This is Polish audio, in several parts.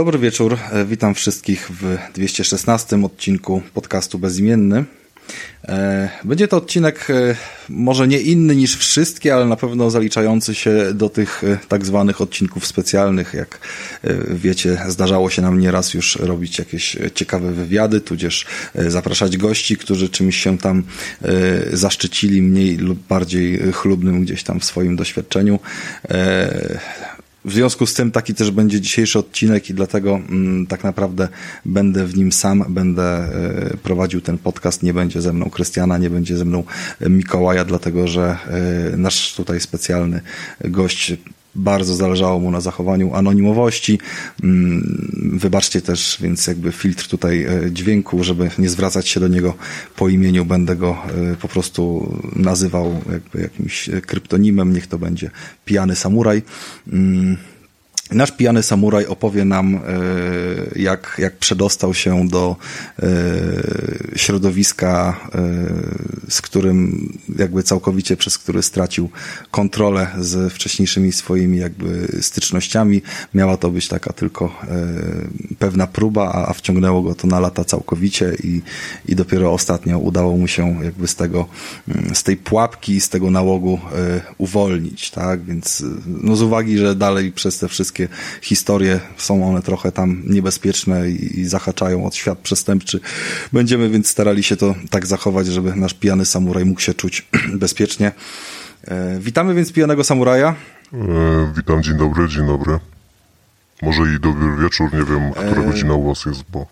Dobry wieczór, witam wszystkich w 216 odcinku podcastu Bezimienny. E, będzie to odcinek e, może nie inny niż wszystkie, ale na pewno zaliczający się do tych tak zwanych odcinków specjalnych. Jak wiecie, zdarzało się nam nieraz już robić jakieś ciekawe wywiady, tudzież zapraszać gości, którzy czymś się tam zaszczycili mniej lub bardziej chlubnym gdzieś tam w swoim doświadczeniu. W związku z tym taki też będzie dzisiejszy odcinek i dlatego mm, tak naprawdę będę w nim sam, będę y, prowadził ten podcast. Nie będzie ze mną Krystiana, nie będzie ze mną Mikołaja, dlatego że y, nasz tutaj specjalny gość bardzo zależało mu na zachowaniu anonimowości. Mm, wybaczcie też, więc jakby filtr tutaj e, dźwięku, żeby nie zwracać się do niego po imieniu, będę go e, po prostu nazywał jakby jakimś kryptonimem, niech to będzie pijany samuraj. Nasz pijany samuraj opowie nam, e, jak, jak przedostał się do e, środowiska, e, z którym jakby całkowicie, przez który stracił kontrolę z wcześniejszymi swoimi jakby stycznościami. Miała to być taka tylko pewna próba, a, a wciągnęło go to na lata całkowicie i, i dopiero ostatnio udało mu się jakby z tego, mm, z tej pułapki, z tego nałogu uwolnić, tak? Więc no z uwagi, że dalej przez te wszystkie wszystkie historie są one trochę tam niebezpieczne i, i zahaczają od świat przestępczy. Będziemy więc starali się to tak zachować, żeby nasz pijany samuraj mógł się czuć bezpiecznie. E, witamy więc pijanego samuraja. E, witam, dzień dobry, dzień dobry. Może i dobry wieczór, nie wiem, która e... godzina u was jest, bo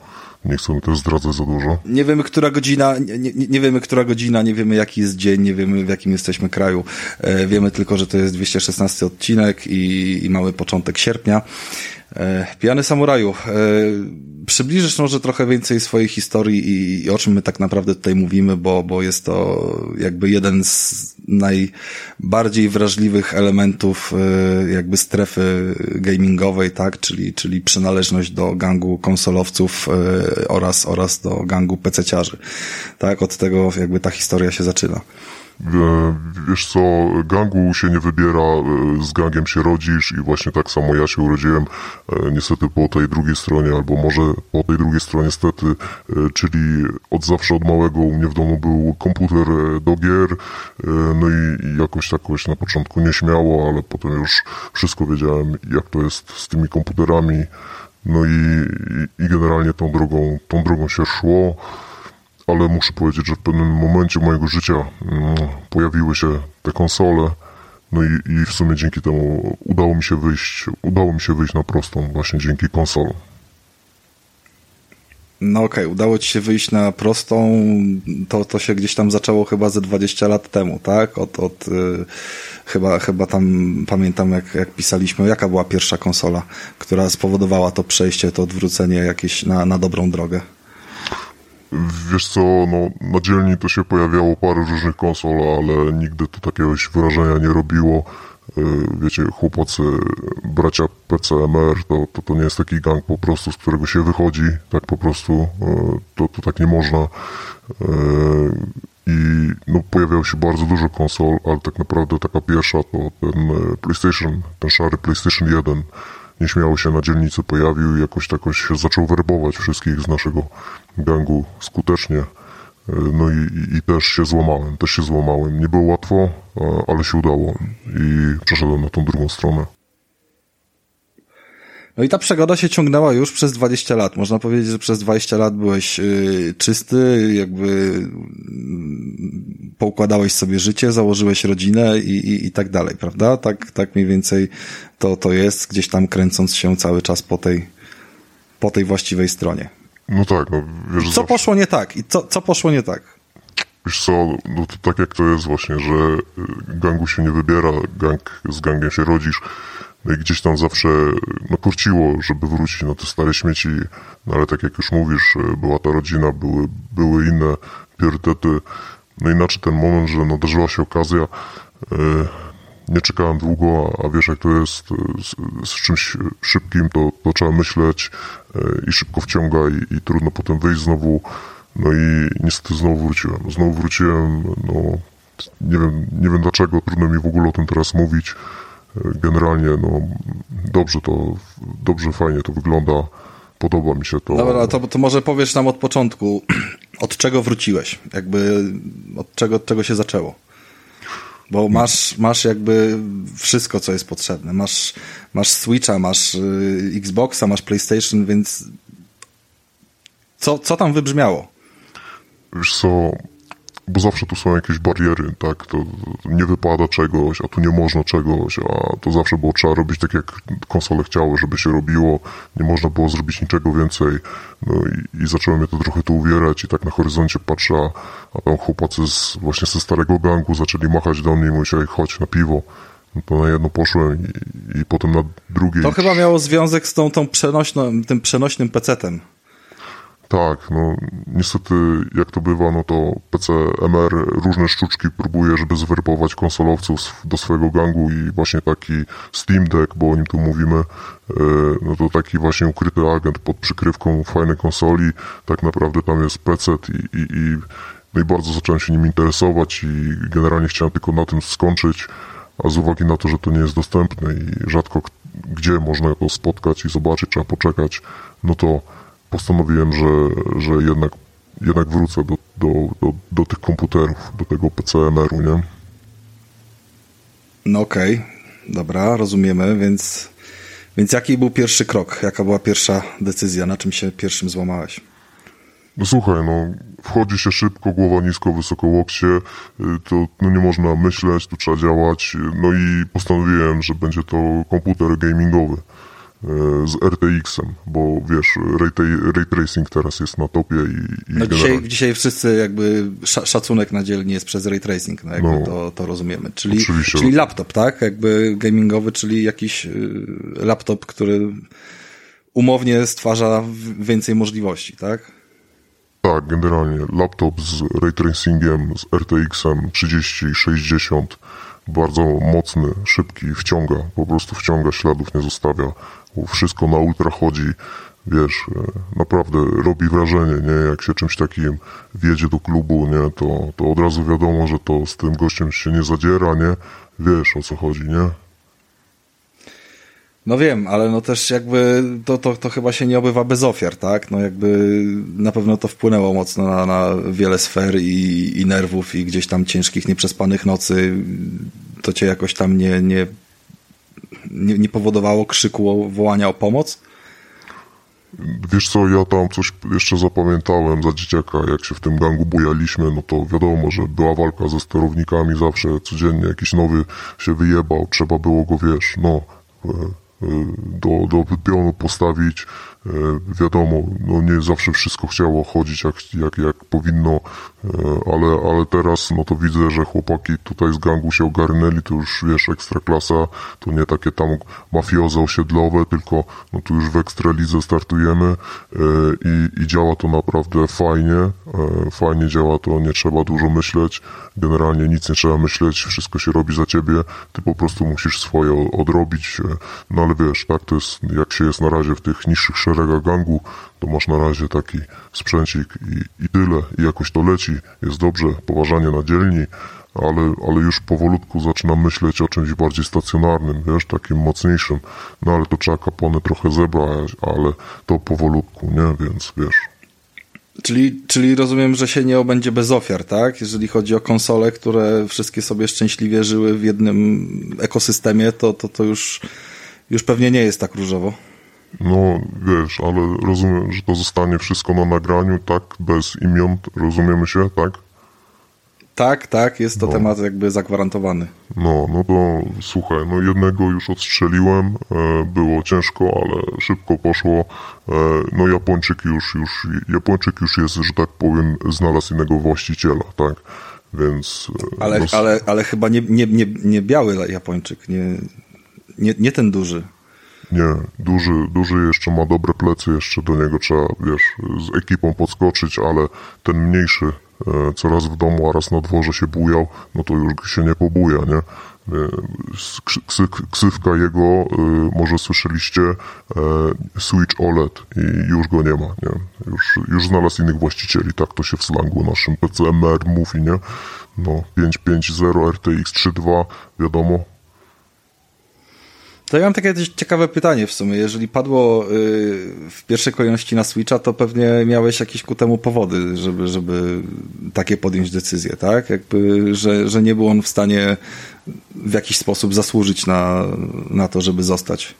nie chcę też zdradzać za dużo. Nie wiemy, która godzina, nie, nie, nie, wiemy, która godzina, nie wiemy, jaki jest dzień, nie wiemy, w jakim jesteśmy kraju. E, wiemy tylko, że to jest 216 odcinek i, i mały początek sierpnia. E, Pijany Samuraju, e, przybliżysz może trochę więcej swojej historii i, i, o czym my tak naprawdę tutaj mówimy, bo, bo jest to jakby jeden z najbardziej wrażliwych elementów e, jakby strefy gamingowej, tak, czyli, czyli przynależność do gangu konsolowców oraz, oraz do gangu pececiarzy. Tak, od tego jakby ta historia się zaczyna. E, wiesz co, gangu się nie wybiera, e, z gangiem się rodzisz i właśnie tak samo ja się urodziłem e, niestety po tej drugiej stronie, albo może po tej drugiej stronie niestety, czyli od zawsze od małego u mnie w domu był komputer do gier, no i jakoś takoś na początku nieśmiało, ale potem już wszystko wiedziałem, jak to jest z tymi komputerami, no i, i generalnie tą drogą, tą drogą się szło ale muszę powiedzieć, że w pewnym momencie mojego życia mm, pojawiły się te konsole, no i, i w sumie dzięki temu udało mi się wyjść, udało mi się wyjść na prostą właśnie dzięki konsolom. No okej, okay, udało ci się wyjść na prostą, to, to się gdzieś tam zaczęło chyba ze 20 lat temu, tak? Od, od yy, chyba, chyba tam pamiętam jak, jak pisaliśmy, jaka była pierwsza konsola, która spowodowała to przejście, to odwrócenie jakieś na, na dobrą drogę. Wiesz co, no na dzielni to się pojawiało parę różnych konsol, ale nigdy to takiegoś wrażenia nie robiło. E, wiecie, chłopacy, bracia PCMR, to, to, to nie jest taki gang po prostu, z którego się wychodzi, tak po prostu, e, to, to tak nie można. E, I no, pojawiało się bardzo dużo konsol, ale tak naprawdę taka pierwsza to ten PlayStation, ten szary PlayStation 1, nieśmiało się na dzielnicy pojawił i jakoś takoś zaczął werbować wszystkich z naszego gangu skutecznie. E, no i, i, też się złamałem, też się złamałem. Nie było łatwo, ale się udało i przeszedłem na tą drugą stronę. No i ta przygoda się ciągnęła już przez 20 lat. Można powiedzieć, że przez 20 lat byłeś yy, czysty, jakby poukładałeś sobie życie, założyłeś rodzinę i, i, i tak dalej, prawda? Tak, tak mniej więcej to, to jest, gdzieś tam kręcąc się cały czas po tej, po tej właściwej stronie. No tak, no wiesz... Co poszło nie tak? I co, co poszło nie tak? Wiesz co, no to tak jak to jest właśnie, że y, gangu się nie wybiera, gang, z gangiem się rodzisz, no i gdzieś tam zawsze no, kurciło, żeby wrócić na te stare śmieci, no ale tak jak już mówisz, y, była ta rodzina, były, były inne priorytety, No inaczej ten moment, że nadarzyła się okazja, e, nie czekałem długo, a wiesz jak to jest z, z czymś szybkim, to, to trzeba myśleć i szybko wciąga i, i trudno potem wyjść znowu. No i niestety znowu wróciłem. Znowu wróciłem, no nie wiem, nie wiem dlaczego, trudno mi w ogóle o tym teraz mówić. Generalnie, no dobrze to, dobrze, fajnie to wygląda. Podoba mi się to. Dobra, to, to może powiesz nam od początku, od czego wróciłeś? Jakby od czego, od czego się zaczęło? Bo masz, masz jakby wszystko, co jest potrzebne. Masz, masz Switcha, masz y, Xboxa, masz PlayStation, więc co, co tam wybrzmiało? Wiesz co, bo zawsze tu są jakieś bariery, tak, to nie wypada czegoś, a tu nie można czegoś, a to zawsze było trzeba robić tak, jak konsole chciały, żeby się robiło, nie można było zrobić niczego więcej, no i, i zaczęło mnie to trochę tu uwierać i tak na horyzoncie patrzę, a tam chłopacy z, właśnie ze starego gangu zaczęli machać do mnie i mówić, chodź na piwo, no to na jedno poszłem i, i potem na drugie. To chyba miało związek z tą, tą przenośną, tym przenośnym pecetem. Tak, no niestety jak to bywa, no to PCMR różne sztuczki próbuje, żeby zwerbować konsolowców do swojego gangu i właśnie taki Steam Deck, bo o nim tu mówimy, e, no to taki właśnie ukryty agent pod przykrywką fajnej konsoli, tak naprawdę tam jest PC i, i, i, no i bardzo zacząłem się nim interesować i generalnie chciałem tylko na tym skończyć, a z uwagi na to, że to nie jest dostępne i rzadko gdzie można to spotkać i zobaczyć, trzeba poczekać, no to postanowiłem, że, że jednak, jednak wrócę do, do, do, do tych komputerów, do tego PCMR-u, nie? No okej, okay. dobra, rozumiemy, więc, więc jaki był pierwszy krok? Jaka była pierwsza decyzja? Na czym się pierwszym złamałeś? No słuchaj, no wchodzi się szybko, głowa nisko, wysoko łokcie, y, to no, nie można myśleć, tu trzeba działać, no i postanowiłem, że będzie to komputer gamingowy. Z RTX-em, bo wiesz, ray, ray tracing teraz jest na topie i, i no dzisiaj, dzisiaj wszyscy jakby szacunek na dzielni jest przez ray tracing, no jakby no, to, to rozumiemy. Czyli, czyli laptop, tak? Jakby gamingowy, czyli jakiś y, laptop, który umownie stwarza więcej możliwości, tak? Tak, generalnie laptop z ray tracingiem, z RTX-em 3060 bardzo mocny, szybki, wciąga, po prostu wciąga, śladów nie zostawia wszystko na ultra chodzi, wiesz, e, naprawdę robi wrażenie, nie? Jak się czymś takim wjedzie do klubu, nie? To, to od razu wiadomo, że to z tym gościem się nie zadziera, nie? Wiesz o co chodzi, nie? No wiem, ale no też jakby to, to, to chyba się nie obywa bez ofiar, tak? No jakby na pewno to wpłynęło mocno na, na wiele sfer i, i nerwów i gdzieś tam ciężkich, nieprzespanych nocy. To cię jakoś tam nie, nie nie, nie powodowało krzyku wołania o pomoc? Wiesz co, ja tam coś jeszcze zapamiętałem za dzieciaka, jak się w tym gangu bujaliśmy, no to wiadomo, że była walka ze sterownikami zawsze, codziennie jakiś nowy się wyjebał, trzeba było go, wiesz, no, e, e, do, do pionu postawić, wiadomo, no nie zawsze wszystko chciało chodzić jak, jak, jak powinno, e, ale, ale teraz no to widzę, że chłopaki tutaj z gangu się ogarnęli, to już wiesz, ekstraklasa, to nie takie tam mafioze osiedlowe, tylko no tu już w ekstralidze startujemy e, i, i działa to naprawdę fajnie, fajnie działa to, nie trzeba dużo myśleć, generalnie nic nie trzeba myśleć, wszystko się robi za ciebie, ty po prostu musisz swoje odrobić, no ale wiesz, tak to jest, jak się jest na razie w tych niższych szeregach gangu, to masz na razie taki sprzęcik i, i tyle. I jakoś to leci. Jest dobrze, poważanie na dzielni, ale, ale już powolutku zaczynam myśleć o czymś bardziej stacjonarnym, wiesz, takim mocniejszym. No ale to trzeba kapony trochę zebrać, ale to powolutku, nie? Więc wiesz... Czyli, czyli rozumiem, że się nie obędzie bez ofiar, tak? Jeżeli chodzi o konsole, które wszystkie sobie szczęśliwie żyły w jednym ekosystemie, to, to, to już, już pewnie nie jest tak różowo. No wiesz, ale rozumiem, że to zostanie wszystko na nagraniu, tak? Bez imion, rozumiemy się, tak? Tak, tak, jest to no. temat jakby zagwarantowany. No, no to słuchaj, no jednego już odstrzeliłem, e, było ciężko, ale szybko poszło. E, no Japończyk już, już, Japończyk już jest, że tak powiem, znalazł innego właściciela, tak? Więc... E, ale, no, ale, ale chyba nie, nie, nie, nie biały Japończyk, nie, nie, nie ten duży. Nie, duży, duży jeszcze ma dobre plecy, jeszcze do niego trzeba, wiesz, z ekipą podskoczyć, ale ten mniejszy e, co raz w domu, a raz na dworze się bujał, no to już się nie pobuja, nie? Ksywka jego, może słyszeliście, Switch OLED i już go nie ma, nie? Już, już znalazł innych właścicieli, tak to się w slangu naszym PCMR mówi, nie? No, 5.5.0 RTX 3.2, wiadomo, to ja mam takie ciekawe pytanie w sumie. Jeżeli padło y, w pierwszej kolejności na Switcha, to pewnie miałeś jakieś ku temu powody, żeby, żeby takie podjąć decyzję, tak? Jakby, że, że nie był on w stanie w jakiś sposób zasłużyć na, na to, żeby zostać.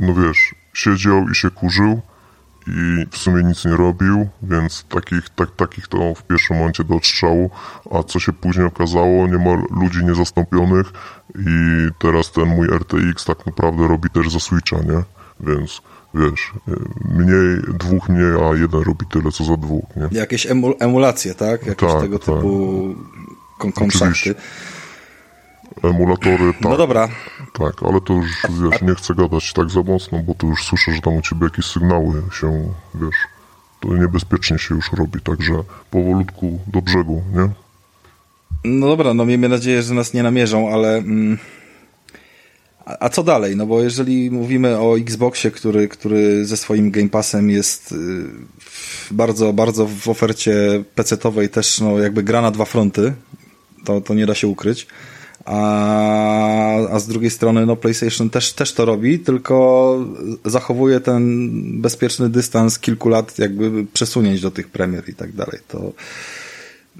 No wiesz, siedział i się kurzył i w sumie nic nie robił, więc takich, tak, takich to w pierwszym momencie do odstrzału, a co się później okazało, nie ma ludzi niezastąpionych i teraz ten mój RTX tak naprawdę robi też za Switcha, nie? Więc wiesz, mniej, dwóch mniej, a jeden robi tyle, co za dwóch, nie? Jakieś emul emulacje, tak? Jakieś tak, tego tak. typu kon kontrakty. Emulatory, tak. No dobra. Tak, ale to już, wiesz, nie chcę gadać tak za mocno, bo to już słyszę, że tam u ciebie jakieś sygnały się, wiesz, to niebezpiecznie się już robi, także powolutku do brzegu, nie? No dobra, no miejmy nadzieję, że nas nie namierzą, ale... Mm, a, a, co dalej? No bo jeżeli mówimy o Xboxie, który, który ze swoim Game Passem jest y, bardzo, bardzo w ofercie PC-owej też no jakby gra na dwa fronty, to, to nie da się ukryć a, a z drugiej strony no PlayStation też, też to robi, tylko zachowuje ten bezpieczny dystans kilku lat jakby przesunięć do tych premier i tak dalej. To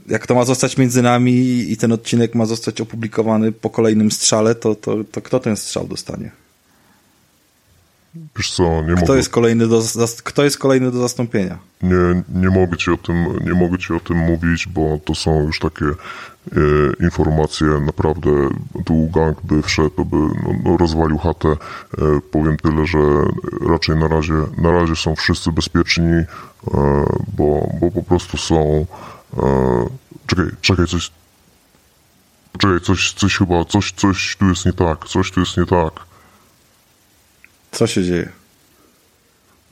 jak to ma zostać między nami i ten odcinek ma zostać opublikowany po kolejnym strzale, to, to, to kto ten strzał dostanie? Wiesz co, nie kto mogę... Jest kolejny do, kto jest kolejny do zastąpienia? Nie, nie mogę ci o tym, nie mogę ci o tym mówić, bo to są już takie e, informacje, naprawdę tu gang by wszedł, to by no, no, rozwalił chatę. E, powiem tyle, że raczej na razie, na razie są wszyscy bezpieczni, e, bo, bo po prostu są... E, czekaj, czekaj, coś... Czekaj, coś, coś chyba, coś, coś tu jest nie tak, coś tu jest nie tak. Co się dzieje?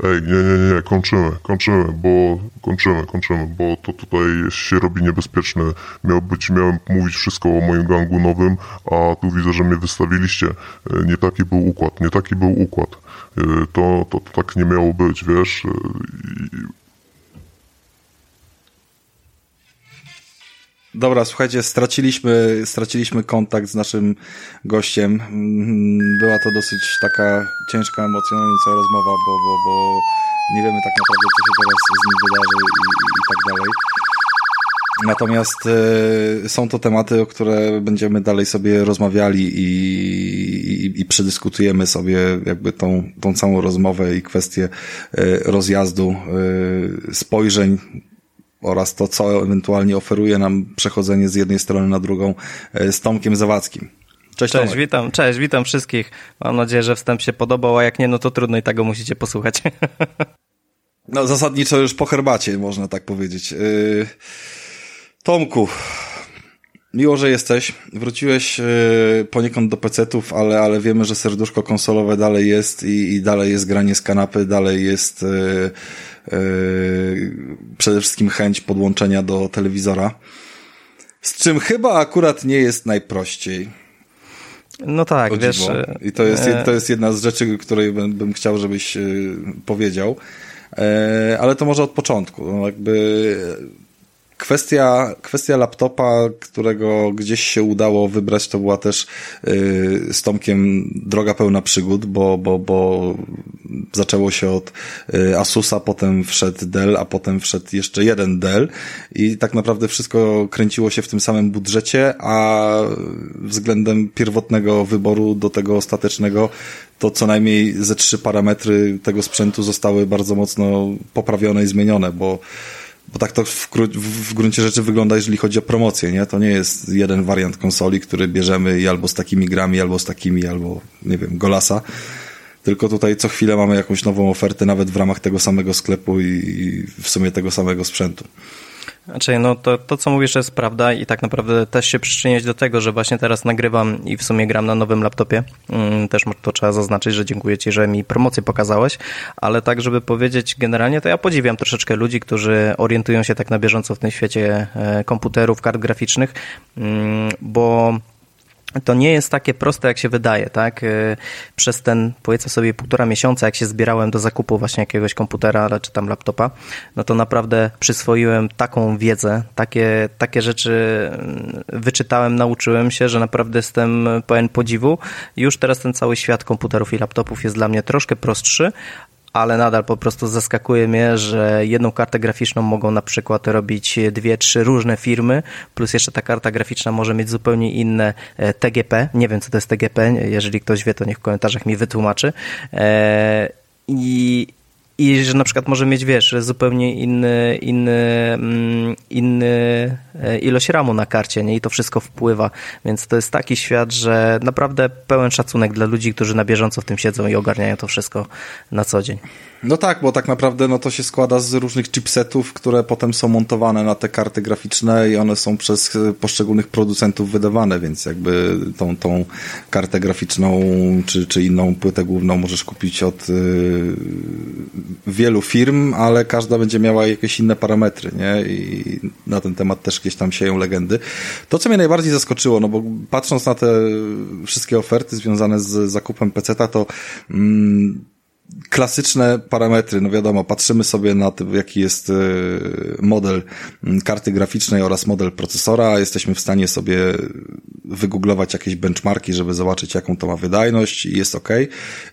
Ej, nie, nie, nie, kończymy, kończymy, bo kończymy, kończymy, bo to tutaj się robi niebezpieczne. Miał być, miałem mówić wszystko o moim gangu nowym, a tu widzę, że mnie wystawiliście. E, nie taki był układ, nie taki był układ. E, to, to, to tak nie miało być, wiesz. E, Dobra, słuchajcie, straciliśmy, straciliśmy kontakt z naszym gościem. Mm, była to dosyć taka ciężka, emocjonująca rozmowa, bo, bo, bo nie wiemy tak naprawdę, co się teraz z nim wydarzy i, i, tak dalej. Natomiast y, są to tematy, o które będziemy dalej sobie rozmawiali i, i, i przedyskutujemy sobie jakby tą, tą całą rozmowę i kwestię y, rozjazdu, y, spojrzeń oraz to, co ewentualnie oferuje nam przechodzenie z jednej strony na drugą e, z Tomkiem Zawadzkim. Cześć, cześć Tomek. witam, cześć, witam wszystkich. Mam nadzieję, że wstęp się podobał, a jak nie, no to trudno i tak go musicie posłuchać. No zasadniczo już po herbacie, można tak powiedzieć. Yy... Tomku, miło, że jesteś. Wróciłeś yy, poniekąd do pecetów, ale, ale wiemy, że serduszko konsolowe dalej jest i, i dalej jest granie z kanapy, dalej jest... Yy, przede wszystkim chęć podłączenia do telewizora. Z czym chyba akurat nie jest najprościej. No tak, wiesz. I to jest, e, to jest jedna z rzeczy, której bym, bym chciał, żebyś yy, powiedział. E, ale to może od początku. No jakby Kwestia, kwestia laptopa, którego gdzieś się udało wybrać, to była też yy, z Tomkiem droga pełna przygód, bo, bo, bo zaczęło się od yy, Asusa, potem wszedł Dell, a potem wszedł jeszcze jeden Dell i tak naprawdę wszystko kręciło się w tym samym budżecie, a względem pierwotnego wyboru do tego ostatecznego to co najmniej ze trzy parametry tego sprzętu zostały bardzo mocno poprawione i zmienione, bo bo tak to w, w, gruncie rzeczy wygląda, jeżeli chodzi o promocję, nie? To nie jest jeden wariant konsoli, który bierzemy i albo z takimi grami, albo z takimi, albo, nie wiem, golasa. Tylko tutaj co chwilę mamy jakąś nową ofertę, nawet w ramach tego samego sklepu i, i w sumie tego samego sprzętu. Znaczy, no to, to, co mówisz, jest prawda i tak naprawdę też się przyczyniać do tego, że właśnie teraz nagrywam i w sumie gram na nowym laptopie. Mm, też to trzeba zaznaczyć, że dziękuję Ci, że mi promocję pokazałeś, ale tak, żeby powiedzieć generalnie, to ja podziwiam troszeczkę ludzi, którzy orientują się tak na bieżąco w tym świecie e, komputerów, kart graficznych, mm, bo to nie jest takie proste, jak się wydaje, tak? Y, przez ten, powiedzmy sobie, półtora miesiąca, jak się zbierałem do zakupu właśnie jakiegoś komputera, czy tam laptopa, no to naprawdę przyswoiłem taką wiedzę, takie, takie rzeczy mm, wyczytałem, nauczyłem się, że naprawdę jestem pełen podziwu. Już teraz ten cały świat komputerów i laptopów jest dla mnie troszkę prostszy, ale nadal po prostu zaskakuje mnie, że jedną kartę graficzną mogą na przykład robić dwie, trzy różne firmy, plus jeszcze ta karta graficzna może mieć zupełnie inne e, TGP. Nie wiem, co to jest TGP, jeżeli ktoś wie, to niech w komentarzach mi wytłumaczy. E, I i że na przykład może mieć, wiesz, zupełnie inny, inny, mm, inny e, ilość ramu na karcie, nie? I to wszystko wpływa. Więc to jest taki świat, że naprawdę pełen szacunek dla ludzi, którzy na bieżąco w tym siedzą i ogarniają to wszystko na co dzień. No tak, bo tak naprawdę no to się składa z różnych chipsetów, które potem są montowane na te karty graficzne i one są przez e, poszczególnych producentów wydawane, więc jakby tą, tą kartę graficzną czy, czy inną płytę główną możesz kupić od y, wielu firm, ale każda będzie miała jakieś inne parametry, nie? I na ten temat też gdzieś tam sieją legendy. To, co mnie najbardziej zaskoczyło, no bo patrząc na te wszystkie oferty związane z zakupem PC-ta, to mm, klasyczne parametry, no wiadomo, patrzymy sobie na to, jaki jest e, model karty graficznej oraz model procesora, jesteśmy w stanie sobie wygooglować jakieś benchmarki, żeby zobaczyć, jaką to ma wydajność i jest ok.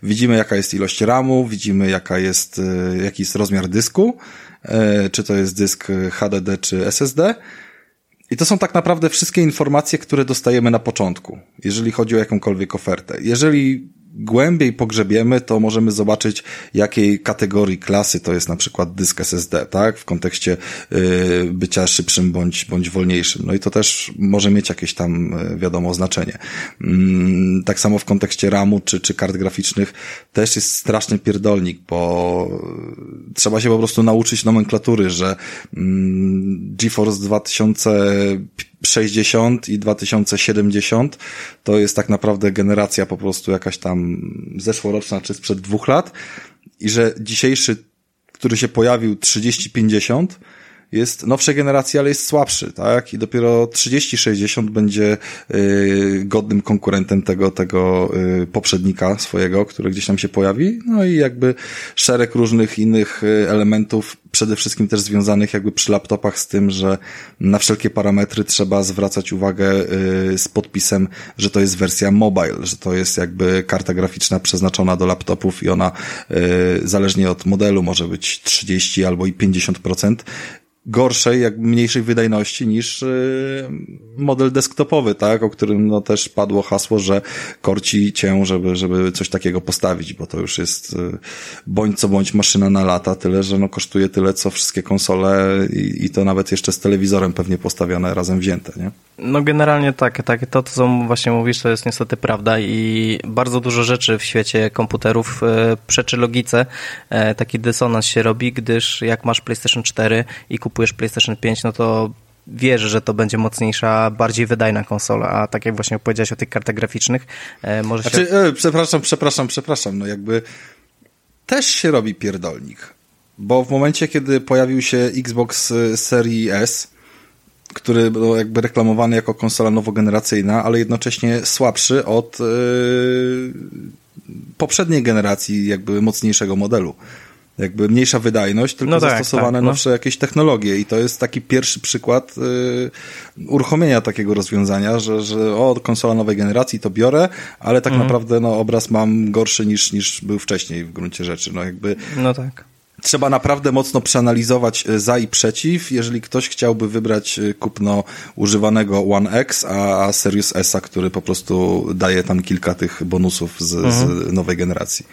Widzimy, jaka jest ilość RAMu, widzimy, jaka jest, e, jaki jest rozmiar dysku, e, czy to jest dysk HDD, czy SSD. I to są tak naprawdę wszystkie informacje, które dostajemy na początku, jeżeli chodzi o jakąkolwiek ofertę. Jeżeli głębiej pogrzebiemy, to możemy zobaczyć, jakiej kategorii klasy to jest na przykład dysk SSD, tak? W kontekście y, bycia szybszym bądź, bądź wolniejszym. No i to też może mieć jakieś tam, y, wiadomo, znaczenie. Mm, tak samo w kontekście RAMu czy, czy kart graficznych też jest straszny pierdolnik, bo trzeba się po prostu nauczyć nomenklatury, że mm, GeForce 2015 60 i 2070 to jest tak naprawdę generacja po prostu jakaś tam zeszłoroczna czy sprzed dwóch lat. I że dzisiejszy, który się pojawił 30-50 jest nowszej generacji, ale jest słabszy, tak? I dopiero 3060 będzie y, godnym konkurentem tego, tego y, poprzednika swojego, który gdzieś tam się pojawi. No i jakby szereg różnych innych y, elementów, przede wszystkim też związanych jakby przy laptopach z tym, że na wszelkie parametry trzeba zwracać uwagę z podpisem, że to jest wersja mobile, że to jest jakby karta graficzna przeznaczona do laptopów i ona zależnie od modelu może być 30 albo i 50% gorszej, jak mniejszej wydajności niż y, model desktopowy, tak, o którym no też padło hasło, że korci cię, żeby, żeby coś takiego postawić, bo to już jest y, bądź co bądź maszyna na lata, tyle, że no kosztuje tyle, co wszystkie konsole i, i to nawet jeszcze z telewizorem pewnie postawione razem wzięte, nie? No generalnie tak, tak, to co właśnie mówisz, to jest niestety prawda i bardzo dużo rzeczy w świecie komputerów e, przeczy logice, e, taki dysonans się robi, gdyż jak masz PlayStation 4 i kupujesz PlayStation 5, no to wiesz, że to będzie mocniejsza, bardziej wydajna konsola, a tak jak właśnie powiedziałeś o tych kartach graficznych, e, może znaczy, się... E, przepraszam, przepraszam, przepraszam, no jakby też się robi pierdolnik, bo w momencie, kiedy pojawił się Xbox e, Series S, który był jakby reklamowany jako konsola nowogeneracyjna, ale jednocześnie słabszy od yy, poprzedniej generacji jakby mocniejszego modelu jakby mniejsza wydajność, tylko no tak, zastosowane tak, no. nowsze jakieś technologie i to jest taki pierwszy przykład y, uruchomienia takiego rozwiązania, że, że o, konsola nowej generacji to biorę, ale tak mhm. naprawdę no, obraz mam gorszy niż, niż był wcześniej w gruncie rzeczy. No jakby... No tak trzeba naprawdę mocno przeanalizować e, za i przeciw, jeżeli ktoś chciałby wybrać e, kupno używanego One X, a, a Series S, który po prostu daje tam kilka tych bonusów z, mhm. z nowej generacji.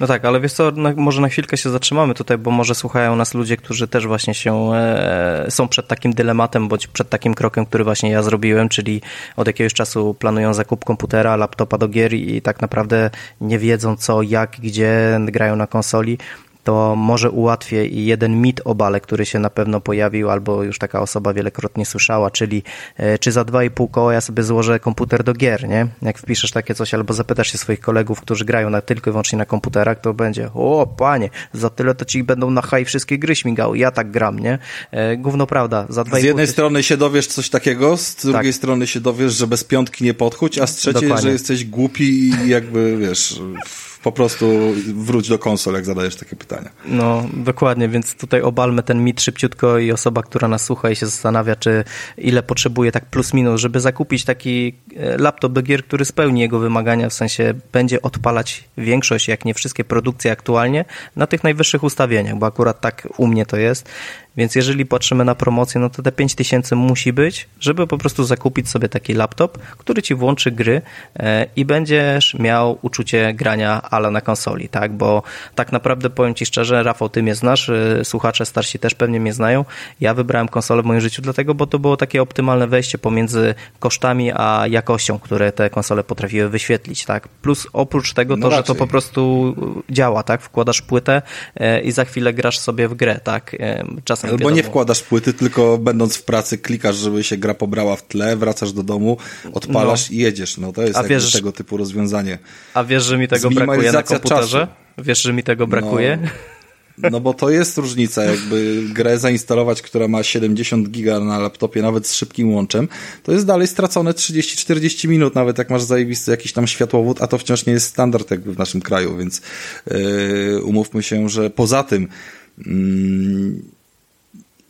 No tak, ale wiesz co, na, może na chwilkę się zatrzymamy tutaj, bo może słuchają nas ludzie, którzy też właśnie się e, są przed takim dylematem, bądź przed takim krokiem, który właśnie ja zrobiłem, czyli od jakiegoś czasu planują zakup komputera, laptopa do gier i tak naprawdę nie wiedzą co, jak, gdzie grają na konsoli to może ułatwię i jeden mit o bale, który się na pewno pojawił, albo już taka osoba wielokrotnie słyszała, czyli e, czy za 2,5 koła ja sobie złożę komputer do gier, nie? Jak wpiszesz takie coś, albo zapytasz się swoich kolegów, którzy grają na, tylko i wyłącznie na komputerach, to będzie, o panie, za tyle to ci będą na haj wszystkie gry śmigały, ja tak gram, nie? E, gówno prawda, za 2,5 Z jednej strony się dowiesz coś takiego, z drugiej tak. strony się dowiesz, że bez piątki nie podchódź, a z trzeciej, Dokładnie. że jesteś głupi i jakby, wiesz po prostu wróć do konsol, jak zadajesz takie pytania. No, dokładnie, więc tutaj obalmy ten mit szybciutko i osoba, która nas słucha i się zastanawia, czy ile potrzebuje tak plus minus, żeby zakupić taki e, laptop do gier, który spełni jego wymagania, w sensie będzie odpalać większość, jak nie wszystkie produkcje aktualnie na tych najwyższych ustawieniach, bo akurat tak u mnie to jest. Więc jeżeli patrzymy na promocję, no to te 5000 musi być, żeby po prostu zakupić sobie taki laptop, który ci włączy gry e, i będziesz miał uczucie grania ale na konsoli, tak? Bo tak naprawdę powiem ci szczerze, Rafał, ty mnie znasz, e, słuchacze starsi też pewnie mnie znają. Ja wybrałem konsolę w moim życiu dlatego, bo to było takie optymalne wejście pomiędzy kosztami a jakością, które te konsole potrafiły wyświetlić, tak? Plus oprócz tego to, no że to po prostu działa, tak? Wkładasz płytę e, i za chwilę grasz sobie w grę, tak? Czasem Albo wiadomo. nie wkładasz płyty, tylko będąc w pracy klikasz, żeby się gra pobrała w tle, wracasz do domu, odpalasz no. i jedziesz. No to jest a wiesz, tego typu rozwiązanie. A wiesz, że mi tego brakuje na komputerze? Czasu. Wiesz, że mi tego brakuje? No. No bo to jest różnica, jakby grę zainstalować, która ma 70 giga na laptopie, nawet z szybkim łączem, to jest dalej stracone 30-40 minut, nawet jak masz zajebisty jakiś tam światłowód, a to wciąż nie jest standard jakby w naszym kraju, więc yy, umówmy się, że poza tym yy,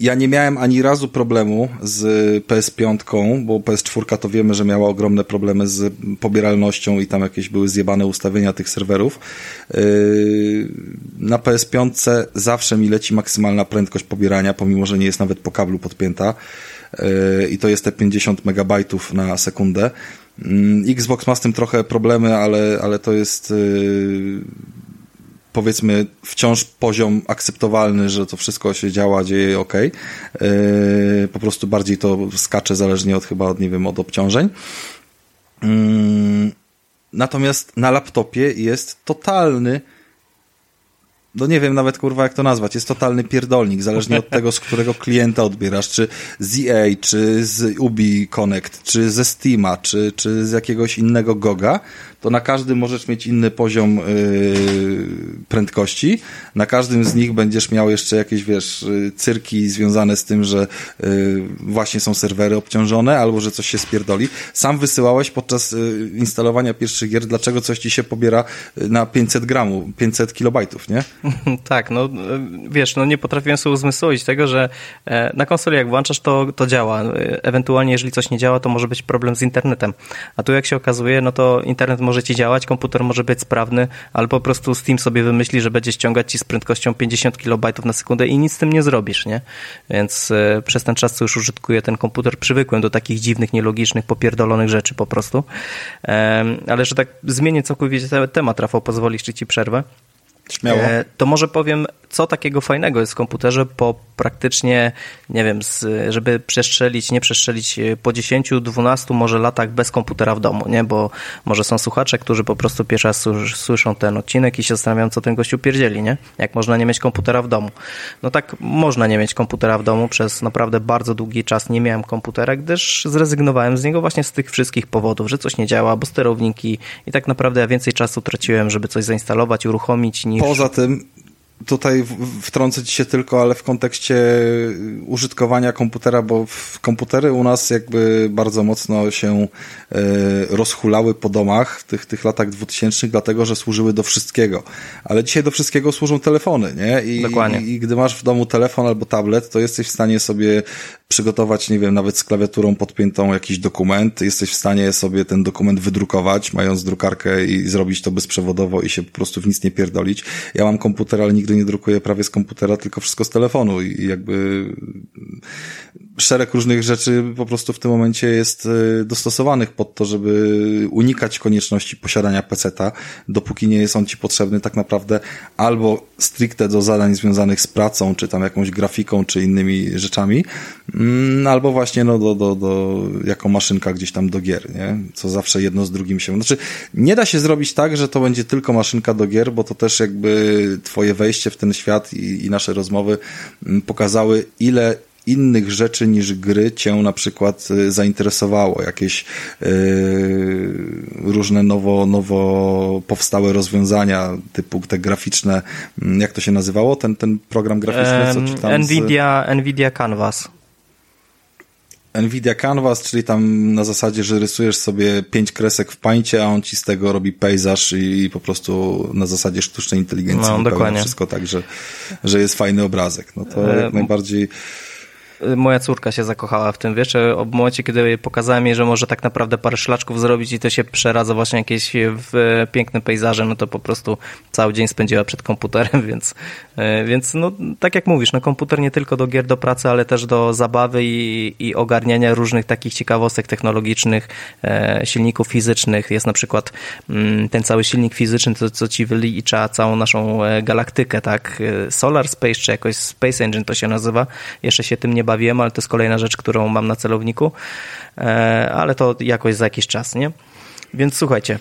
ja nie miałem ani razu problemu z PS5, bo PS4 to wiemy, że miała ogromne problemy z pobieralnością i tam jakieś były zjebane ustawienia tych serwerów. Yy, na PS5 zawsze mi leci maksymalna prędkość pobierania, pomimo, że nie jest nawet po kablu podpięta yy, i to jest te 50 megabajtów na sekundę. Yy, Xbox ma z tym trochę problemy, ale, ale to jest powiedzmy wciąż poziom akceptowalny, że to wszystko się działa, dzieje ok. Yy, po prostu bardziej to skacze zależnie od chyba, od, nie wiem, od obciążeń. Yy, natomiast na laptopie jest totalny no nie wiem nawet kurwa jak to nazwać, jest totalny pierdolnik, zależnie od tego, z którego klienta odbierasz, czy z EA, czy z Ubi Connect, czy ze Steama, czy, czy z jakiegoś innego Goga, to na każdym możesz mieć inny poziom yy, prędkości. Na każdym z nich będziesz miał jeszcze jakieś, wiesz, y, cyrki związane z tym, że yy, właśnie są serwery obciążone, albo że coś się spierdoli. Sam wysyłałeś podczas yy, instalowania pierwszych gier, dlaczego coś ci się pobiera y, na 500 gramów, 500 kilobajtów, nie? tak, no wiesz, no nie potrafiłem sobie uzmysłowić tego, że e, na konsoli jak włączasz, to, to działa. Ewentualnie, jeżeli coś nie działa, to może być problem z internetem. A tu jak się okazuje, no to internet może może ci działać, komputer może być sprawny, ale po prostu Steam sobie wymyśli, że będzie ściągać ci z prędkością 50 KB na sekundę i nic z tym nie zrobisz, nie? Więc y, przez ten czas, co już użytkuję ten komputer, przywykłem do takich dziwnych, nielogicznych, popierdolonych rzeczy po prostu. ale że tak zmienię całkowicie temat, Rafał, pozwolisz, czy ci przerwę? Śmiało. E, to może powiem, co takiego fajnego jest w komputerze po praktycznie, nie wiem, żeby przestrzelić, nie przestrzelić e, po 10, 12 może latach bez komputera w domu, nie? Bo może są słuchacze, którzy po prostu pierwszy raz słyszą ten odcinek i się zastanawiają, co ten gościu pierdzieli, nie? Jak można nie mieć komputera w domu. No tak, można nie mieć komputera w domu. Przez naprawdę bardzo długi czas nie miałem komputera, gdyż zrezygnowałem z niego właśnie z tych wszystkich powodów, że coś nie działa, bo sterowniki i tak naprawdę ja więcej czasu traciłem, żeby coś zainstalować, uruchomić niż... Poza tym tutaj wtrącę ci się tylko, ale w kontekście użytkowania komputera, bo komputery u nas jakby bardzo mocno się e, rozhulały po domach w tych, tych latach dwutysięcznych, dlatego, że służyły do wszystkiego. Ale dzisiaj do wszystkiego służą telefony, nie? I, Dokładnie. I, I gdy masz w domu telefon albo tablet, to jesteś w stanie sobie przygotować, nie wiem, nawet z klawiaturą podpiętą jakiś dokument. Jesteś w stanie sobie ten dokument wydrukować, mając drukarkę i zrobić to bezprzewodowo i się po prostu w nic nie pierdolić. Ja mam komputer, ale nigdy nie drukuję prawie z komputera, tylko wszystko z telefonu i jakby szereg różnych rzeczy po prostu w tym momencie jest e, dostosowanych pod to, żeby unikać konieczności posiadania peceta, dopóki nie jest on ci potrzebny tak naprawdę albo stricte do zadań związanych z pracą, czy tam jakąś grafiką, czy innymi rzeczami, albo właśnie no, do, do, do, jako maszynka gdzieś tam do gier, nie? Co zawsze jedno z drugim się... Znaczy, nie da się zrobić tak, że to będzie tylko maszynka do gier, bo to też jakby twoje wejście w ten świat i, i nasze rozmowy mm, pokazały, ile innych rzeczy niż gry cię na przykład y, zainteresowało, jakieś yy, różne nowo, nowo powstałe rozwiązania typu te graficzne, mm, jak to się nazywało, ten, ten program graficzny, co ci tam Nvidia, z... Nvidia Canvas. Nvidia Canvas, czyli tam na zasadzie, że rysujesz sobie pięć kresek w pańcie, a on ci z tego robi pejzaż i, po prostu na zasadzie sztucznej inteligencji no, dokładnie. wszystko tak, że, że jest fajny obrazek. No to e, jak najbardziej moja córka się zakochała w tym, wiesz, w momencie, kiedy pokazałem jej, że może tak naprawdę parę szlaczków zrobić i to się przeradza właśnie jakieś w piękne pejzaże, no to po prostu cały dzień spędziła przed komputerem, więc, e, więc no tak jak mówisz, no komputer nie tylko do gier, do pracy, ale też do zabawy i, i ogarniania różnych takich ciekawostek technologicznych, e, silników fizycznych. Jest na przykład mm, ten cały silnik fizyczny, to co ci wylicza całą naszą e, galaktykę, tak? Solar Space, czy jakoś Space Engine to się nazywa. Jeszcze się tym nie bawiłem, ale to jest kolejna rzecz, którą mam na celowniku, e, ale to jakoś za jakiś czas, nie? Więc słuchajcie,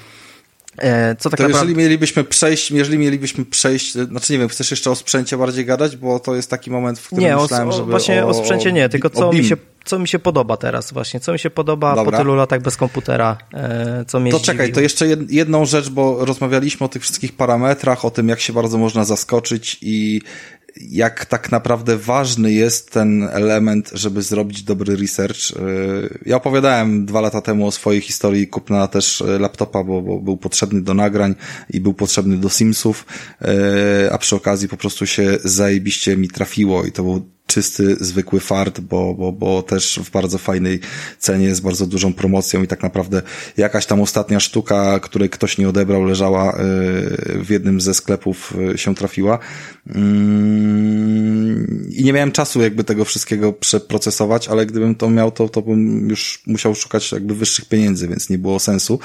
e, co tak to naprawdę... jeżeli mielibyśmy przejść, jeżeli mielibyśmy przejść, znaczy nie wiem, chcesz jeszcze o sprzęcie bardziej gadać, bo to jest taki moment, w którym nie, myślałem, o, żeby właśnie o, o sprzęcie nie, tylko co mi się co mi się podoba teraz właśnie, co mi się podoba Dobra. po tylu latach bez komputera, e, co mnie To czekaj, to jeszcze jedną rzecz, bo rozmawialiśmy o tych wszystkich parametrach, o tym jak się bardzo można zaskoczyć i jak tak naprawdę ważny jest ten element, żeby zrobić dobry research. Y, ja opowiadałem dwa lata temu o swojej historii kupna też y, laptopa, bo, bo był potrzebny do nagrań i był potrzebny do Simsów, y, a przy okazji po prostu się zajebiście mi trafiło i to był czysty, zwykły fart, bo, bo, bo też w bardzo fajnej cenie, z bardzo dużą promocją i tak naprawdę jakaś tam ostatnia sztuka, której ktoś nie odebrał, leżała w jednym ze sklepów się trafiła. Mm, I nie miałem czasu jakby tego wszystkiego przeprocesować, ale gdybym to miał, to, to bym już musiał szukać jakby wyższych pieniędzy, więc nie było sensu.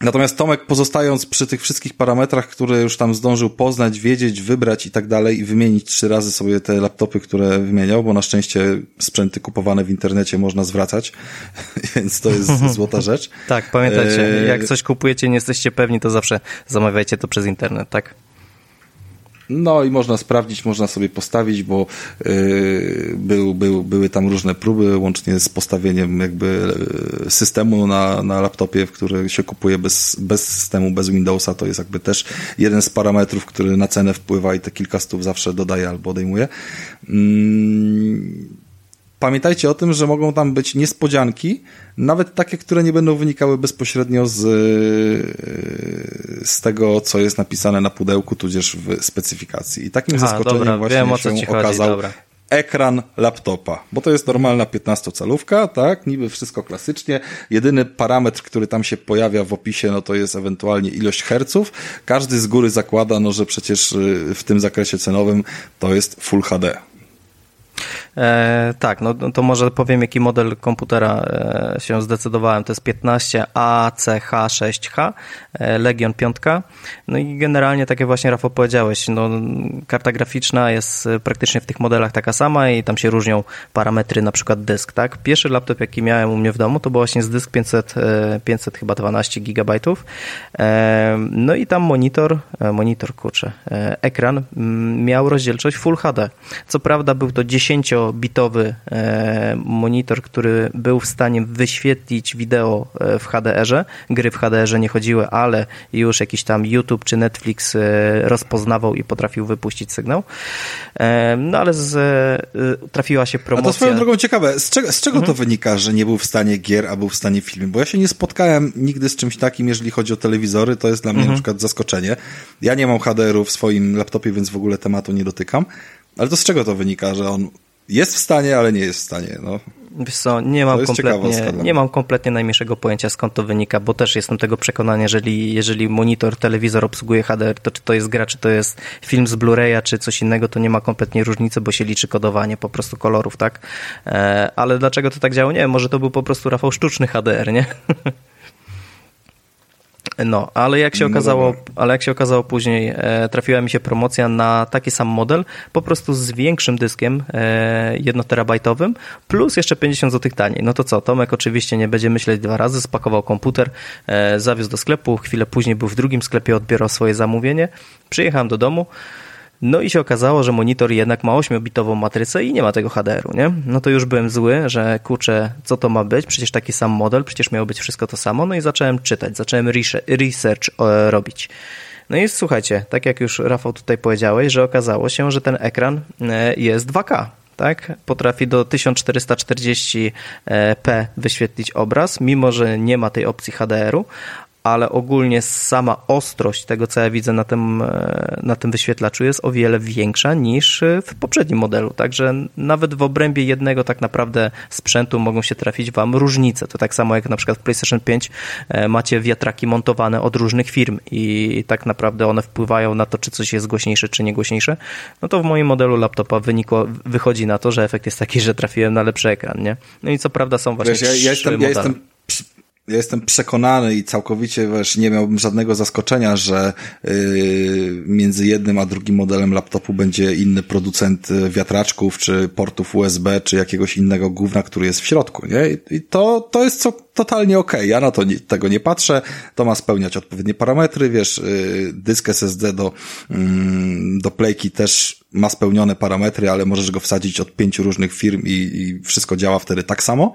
Natomiast Tomek, pozostając przy tych wszystkich parametrach, które już tam zdążył poznać, wiedzieć, wybrać i tak dalej i wymienić trzy razy sobie te laptopy, które wymieniał, bo na szczęście sprzęty kupowane w internecie można zwracać, więc to jest złota rzecz. tak, pamiętajcie, e, jak coś kupujecie nie jesteście pewni, to zawsze zamawiajcie to przez internet, tak? No i można sprawdzić, można sobie postawić, bo yy, był, był, były tam różne próby, łącznie z postawieniem jakby yy, systemu na, na laptopie, który się kupuje bez, bez systemu, bez Windowsa. To jest jakby też jeden z parametrów, który na cenę wpływa i te kilka stów zawsze dodaje albo odejmuje. Yy pamiętajcie o tym, że mogą tam być niespodzianki, nawet takie, które nie będą wynikały bezpośrednio z, z tego, co jest napisane na pudełku, tudzież w specyfikacji. I takim Aha, zaskoczeniem dobra, właśnie wiem, się okazał chodzi, ekran laptopa, bo to jest normalna 15-calówka, tak, niby wszystko klasycznie. Jedyny parametr, który tam się pojawia w opisie, no to jest ewentualnie ilość herców. Każdy z góry zakłada, no, że przecież y, w tym zakresie cenowym to jest Full HD. E, tak, no to może powiem, jaki model komputera e, się zdecydowałem. To jest 15 ACH6H, e, Legion 5. No i generalnie, tak jak właśnie Rafał powiedziałeś, no, karta graficzna jest praktycznie w tych modelach taka sama i tam się różnią parametry, na przykład dysk, tak? Pierwszy laptop, jaki miałem u mnie w domu, to był właśnie z dysk 500, 500 e, chyba 12 gigabajtów. E, no i tam monitor, e, monitor, kurczę, ekran miał rozdzielczość Full HD. Co prawda był to 10 bitowy e, monitor, który był w stanie wyświetlić wideo e, w HDR-ze. Gry w HDR-ze nie chodziły, ale już jakiś tam YouTube czy Netflix e, rozpoznawał i potrafił wypuścić sygnał. No ale z, trafiła się promocja. A to swoją drogą ciekawe, z czego, z czego mhm. to wynika, że nie był w stanie gier, a był w stanie filmu? Bo ja się nie spotkałem nigdy z czymś takim, jeżeli chodzi o telewizory, to jest dla mnie mhm. na przykład zaskoczenie. Ja nie mam HDR-u w swoim laptopie, więc w ogóle tematu nie dotykam. Ale to z czego to wynika, że on jest w stanie, ale nie jest w stanie. No. Wiesz co, nie mam, kompletnie, nie mam kompletnie najmniejszego pojęcia skąd to wynika, bo też jestem tego przekonania, jeżeli, jeżeli monitor, telewizor obsługuje HDR, to czy to jest gra, czy to jest film z Blu-raya, czy coś innego, to nie ma kompletnie różnicy, bo się liczy kodowanie po prostu kolorów, tak? E, ale dlaczego to tak działo? Nie wiem, może to był po prostu Rafał sztuczny HDR, nie? No, ale jak się no okazało, ale jak się okazało później, e, trafiła mi się promocja na taki sam model, po prostu z większym dyskiem e, jednoterabajtowym, plus jeszcze 50 zł taniej. No to co, Tomek oczywiście nie będzie myśleć dwa razy, spakował komputer, e, zawiózł do sklepu, chwilę później był w drugim sklepie, odbierał swoje zamówienie, przyjechałem do domu, no i się okazało, że monitor jednak ma 8-bitową matrycę i nie ma tego HDR-u, nie? No to już byłem zły, że kurczę, co to ma być? Przecież taki sam model, przecież miało być wszystko to samo. No i zacząłem czytać, zacząłem research e, robić. No i słuchajcie, tak jak już Rafał tutaj powiedziałeś, że okazało się, że ten ekran e, jest 2K tak? Potrafi do 1440p wyświetlić obraz, mimo że nie ma tej opcji HDR-u, ale ogólnie sama ostrość tego, co ja widzę na tym, e, na tym wyświetlaczu jest o wiele większa niż w poprzednim modelu. Także nawet w obrębie jednego tak naprawdę sprzętu mogą się trafić Wam różnice. To tak samo jak na przykład w PlayStation 5 e, macie wiatraki montowane od różnych firm i tak naprawdę one wpływają na to, czy coś jest głośniejsze, czy nie głośniejsze. No to w moim modelu laptopa wynikło, wychodzi na to, że efekt jest taki, że trafiłem na lepszy ekran, nie? No i co prawda są właśnie Wiesz, ja, ja jestem, ja jestem ja jestem przekonany i całkowicie wiesz, nie miałbym żadnego zaskoczenia, że yy, między jednym a drugim modelem laptopu będzie inny producent wiatraczków, czy portów USB, czy jakiegoś innego gówna, który jest w środku, nie? I to, to jest co, totalnie okej. Ja na to nie, tego nie patrzę. To ma spełniać odpowiednie parametry, wiesz, yy, dysk SSD do, yy, do playki też ma spełnione parametry, ale możesz go wsadzić od pięciu różnych firm i, i wszystko działa wtedy tak samo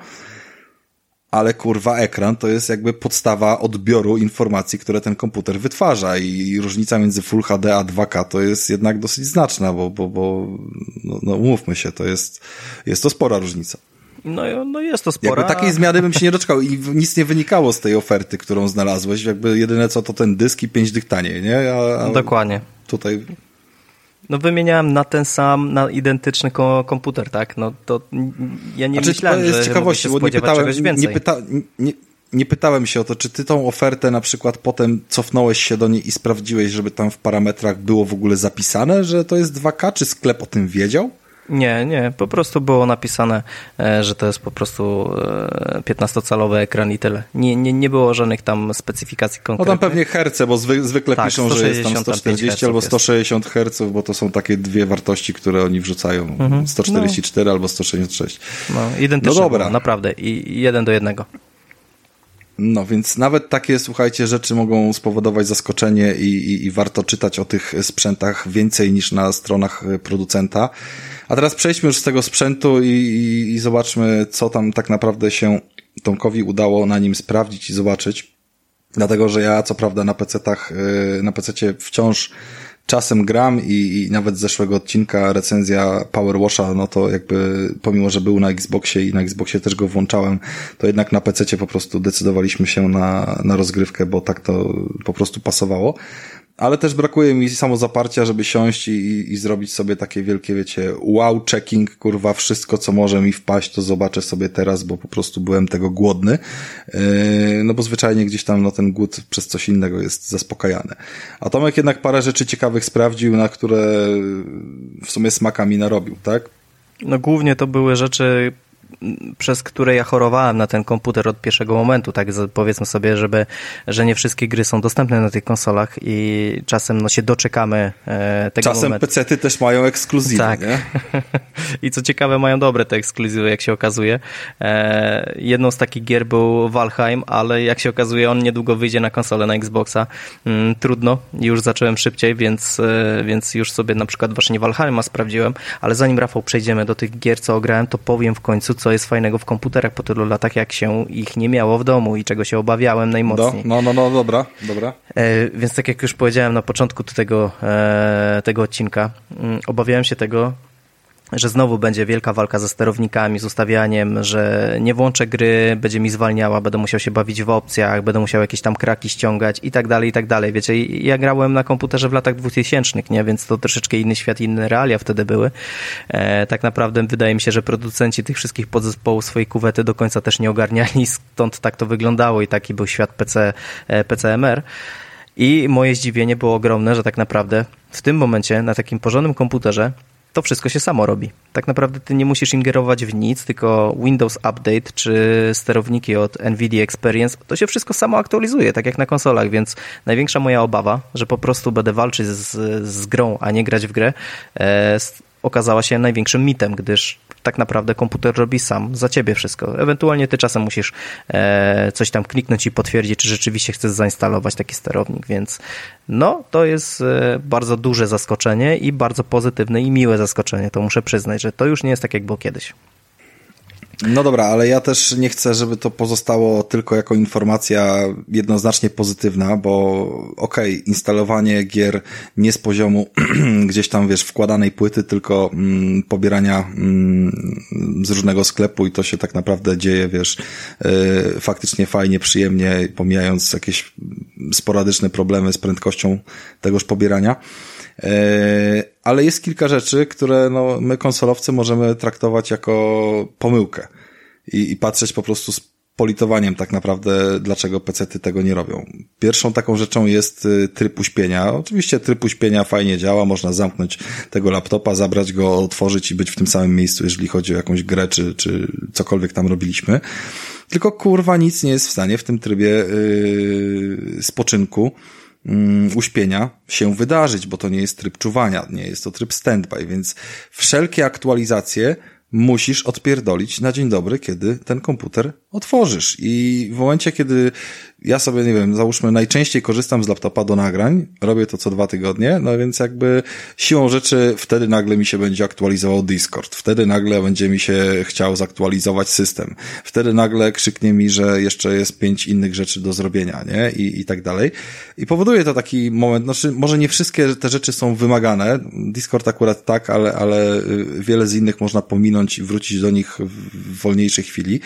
ale kurwa ekran to jest jakby podstawa odbioru informacji, które ten komputer wytwarza i różnica między Full HD a 2K to jest jednak dosyć znaczna, bo, bo, bo no, no umówmy się, to jest, jest to spora różnica. No, no jest to spora. Jakby takiej zmiany bym się nie doczekał i nic nie wynikało z tej oferty, którą znalazłeś. Jakby jedyne co to ten dysk i pięć dych taniej, nie? A, a Dokładnie. Tutaj no wymieniałem na ten sam, na identyczny komputer, tak? No to ja nie znaczy, myślałem, że ciekawości, bo nie pytałem, nie, pyta, nie, nie pytałem się o to, czy ty tą ofertę na przykład potem cofnąłeś się do niej i sprawdziłeś, żeby tam w parametrach było w ogóle zapisane, że to jest 2K, czy sklep o tym wiedział? Nie, nie, po prostu było napisane, e, że to jest po prostu 15-calowy e, ekran i tyle. Nie, nie, nie było żadnych tam specyfikacji konkretnych. No tam pewnie herce, bo zwy, zwykle tak, piszą, że jest tam 140 albo 160 Hz, bo to są takie dwie wartości, które oni wrzucają. Mhm. 144 no. albo 166. No, identyczne no dobra. Było, naprawdę i jeden do jednego. No więc nawet takie, słuchajcie, rzeczy mogą spowodować zaskoczenie i, i, i warto czytać o tych sprzętach więcej niż na stronach producenta. A teraz przejdźmy już z tego sprzętu i, i, zobaczmy, co tam tak naprawdę się Tomkowi udało na nim sprawdzić i zobaczyć. Dlatego, że ja co prawda na PC-tach, y, na PC-cie wciąż czasem gram i, i nawet z zeszłego odcinka recenzja Power Washa, no to jakby pomimo, że był na Xboxie i na Xboxie też go włączałem, to jednak na PC po prostu decydowaliśmy się na, na rozgrywkę, bo tak to po prostu pasowało ale też brakuje mi samozaparcia, żeby siąść i, i, zrobić sobie takie wielkie, wiecie, wow, checking, kurwa, wszystko, co może mi wpaść, to zobaczę sobie teraz, bo po prostu byłem tego głodny. Yy, no bo zwyczajnie gdzieś tam, no ten głód przez coś innego jest zaspokajany. A Tomek jednak parę rzeczy ciekawych sprawdził, na które w sumie smaka mi narobił, tak? No głównie to były rzeczy, przez które ja chorowałem na ten komputer od pierwszego momentu, tak powiedzmy sobie, żeby, że nie wszystkie gry są dostępne na tych konsolach i czasem no, się doczekamy e, tego czasem momentu. Czasem PC-ty też mają ekskluzywy, tak. nie? I co ciekawe, mają dobre te ekskluzywy, jak się okazuje. E, jedną z takich gier był Valheim, ale jak się okazuje, on niedługo wyjdzie na konsolę, na Xboxa. Mm, trudno, już zacząłem szybciej, więc, e, więc już sobie na przykład właśnie Valheima sprawdziłem, ale zanim Rafał przejdziemy do tych gier, co ograłem, to powiem w końcu, co jest fajnego w komputerach po tylu latach, jak się ich nie miało w domu i czego się obawiałem najmocniej. No, no, no, dobra, dobra. E, więc tak jak już powiedziałem na początku tego, e, tego odcinka, mm, obawiałem się tego, że znowu będzie wielka walka ze sterownikami, z ustawianiem, że nie włączę gry, będzie mi zwalniała, będę musiał się bawić w opcjach, będę musiał jakieś tam kraki ściągać i tak dalej, i tak dalej. Wiecie, ja grałem na komputerze w latach 2000, nie? Więc to troszeczkę inny świat, inne realia wtedy były. E, tak naprawdę wydaje mi się, że producenci tych wszystkich podzespołów swojej kuwety do końca też nie ogarniali, stąd tak to wyglądało i taki był świat PC, e, PCMR. I moje zdziwienie było ogromne, że tak naprawdę w tym momencie na takim porządnym komputerze to wszystko się samo robi. Tak naprawdę ty nie musisz ingerować w nic, tylko Windows Update czy sterowniki od NVIDIA Experience, to się wszystko samo aktualizuje, tak jak na konsolach, więc największa moja obawa, że po prostu będę walczyć z, z grą, a nie grać w grę, e, okazała się największym mitem, gdyż tak naprawdę komputer robi sam za ciebie wszystko. Ewentualnie ty czasem musisz e, coś tam kliknąć i potwierdzić, czy rzeczywiście chcesz zainstalować taki sterownik, więc no to jest e, bardzo duże zaskoczenie i bardzo pozytywne i miłe zaskoczenie. To muszę przyznać, że to już nie jest tak jak było kiedyś. No dobra, ale ja też nie chcę, żeby to pozostało tylko jako informacja jednoznacznie pozytywna, bo okej, okay, instalowanie gier nie z poziomu gdzieś tam, wiesz, wkładanej płyty, tylko mm, pobierania mm, z różnego sklepu i to się tak naprawdę dzieje, wiesz, yy, faktycznie fajnie, przyjemnie, pomijając jakieś sporadyczne problemy z prędkością tegoż pobierania. E, ale jest kilka rzeczy, które no, my konsolowcy możemy traktować jako pomyłkę i, i patrzeć po prostu z politowaniem tak naprawdę, dlaczego pecety tego nie robią. Pierwszą taką rzeczą jest y, tryb uśpienia. Oczywiście tryb uśpienia fajnie działa, można zamknąć tego laptopa, zabrać go, otworzyć i być w tym samym miejscu, jeżeli chodzi o jakąś grę, czy, czy cokolwiek tam robiliśmy. Tylko kurwa nic nie jest w stanie w tym trybie yy, spoczynku Mm, uśpienia się wydarzyć, bo to nie jest tryb czuwania, nie jest to tryb standby, więc wszelkie aktualizacje musisz odpierdolić na dzień dobry, kiedy ten komputer otworzysz. I w momencie, kiedy ja sobie, nie wiem, załóżmy, najczęściej korzystam z laptopa do nagrań, robię to co dwa tygodnie, no więc jakby siłą rzeczy wtedy nagle mi się będzie aktualizował Discord, wtedy nagle będzie mi się chciał zaktualizować system, wtedy nagle krzyknie mi, że jeszcze jest pięć innych rzeczy do zrobienia, nie? I, i tak dalej. I powoduje to taki moment, znaczy może nie wszystkie te rzeczy są wymagane, Discord akurat tak, ale, ale y, wiele z innych można pominąć i wrócić do nich w wolniejszej chwili,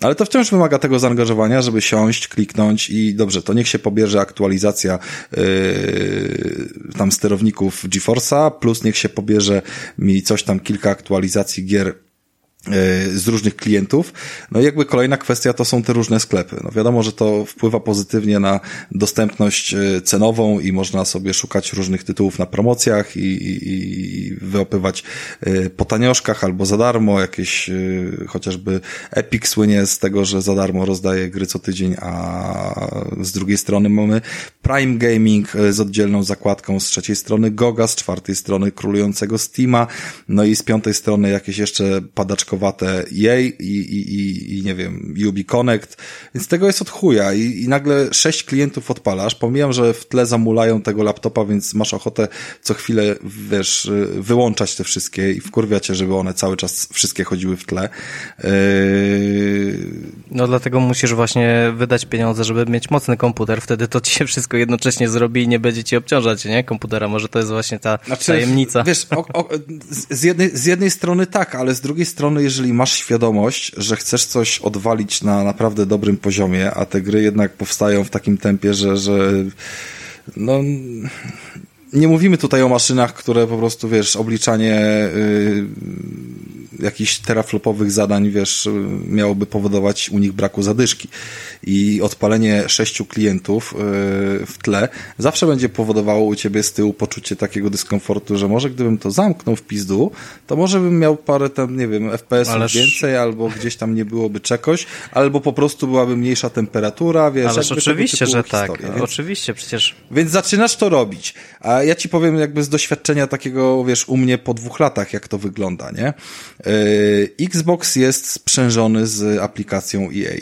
ale to wciąż wymaga tego zaangażowania, żeby siąść, kliknąć i dobrze, to niech się pobierze aktualizacja yy, tam sterowników GeForce'a, plus niech się pobierze mi coś tam, kilka aktualizacji gier z różnych klientów. No i jakby kolejna kwestia to są te różne sklepy. No wiadomo, że to wpływa pozytywnie na dostępność e, cenową i można sobie szukać różnych tytułów na promocjach i, i, i wyopywać e, po tanioszkach albo za darmo. Jakieś chociażby Epic słynie z tego, że za darmo rozdaje gry co tydzień, a z drugiej strony mamy Prime Gaming z oddzielną zakładką, z trzeciej strony Goga, z czwartej strony królującego Steama, no i z piątej strony jakieś jeszcze padaczko kawałkowate jej i, i, i, i nie wiem, Ubi Connect, więc tego jest od chuja i, i nagle sześć klientów odpalasz, pomijam, że w tle zamulają tego laptopa, więc masz ochotę co chwilę, wiesz, wyłączać te wszystkie i wkurwiacie, żeby one cały czas wszystkie chodziły w tle. Yy... No dlatego musisz właśnie wydać pieniądze, żeby mieć mocny komputer, wtedy to ci się wszystko jednocześnie zrobi i nie będzie ci obciążać, nie? Komputera, może to jest właśnie ta znaczy, tajemnica. Wiesz, o, o, z, jednej, z jednej strony tak, ale z drugiej strony jeżeli masz świadomość, że chcesz coś odwalić na naprawdę dobrym poziomie, a te gry jednak powstają w takim tempie, że, że no, nie mówimy tutaj o maszynach, które po prostu, wiesz, obliczanie yy, jakichś teraflopowych zadań, wiesz, miałoby powodować u nich braku zadyszki. I odpalenie sześciu klientów yy, w tle zawsze będzie powodowało u ciebie z tyłu poczucie takiego dyskomfortu, że może gdybym to zamknął w pizdu, to może bym miał parę tam, nie wiem, FPS-ów Ależ... więcej, albo gdzieś tam nie byłoby czegoś, albo po prostu byłaby mniejsza temperatura, wiesz. Ależ oczywiście, że tak. Więc, oczywiście, przecież. Więc zaczynasz to robić. A ja ci powiem jakby z doświadczenia takiego, wiesz, u mnie po dwóch latach, jak to wygląda, nie? Yy, Xbox jest sprzężony z aplikacją EA.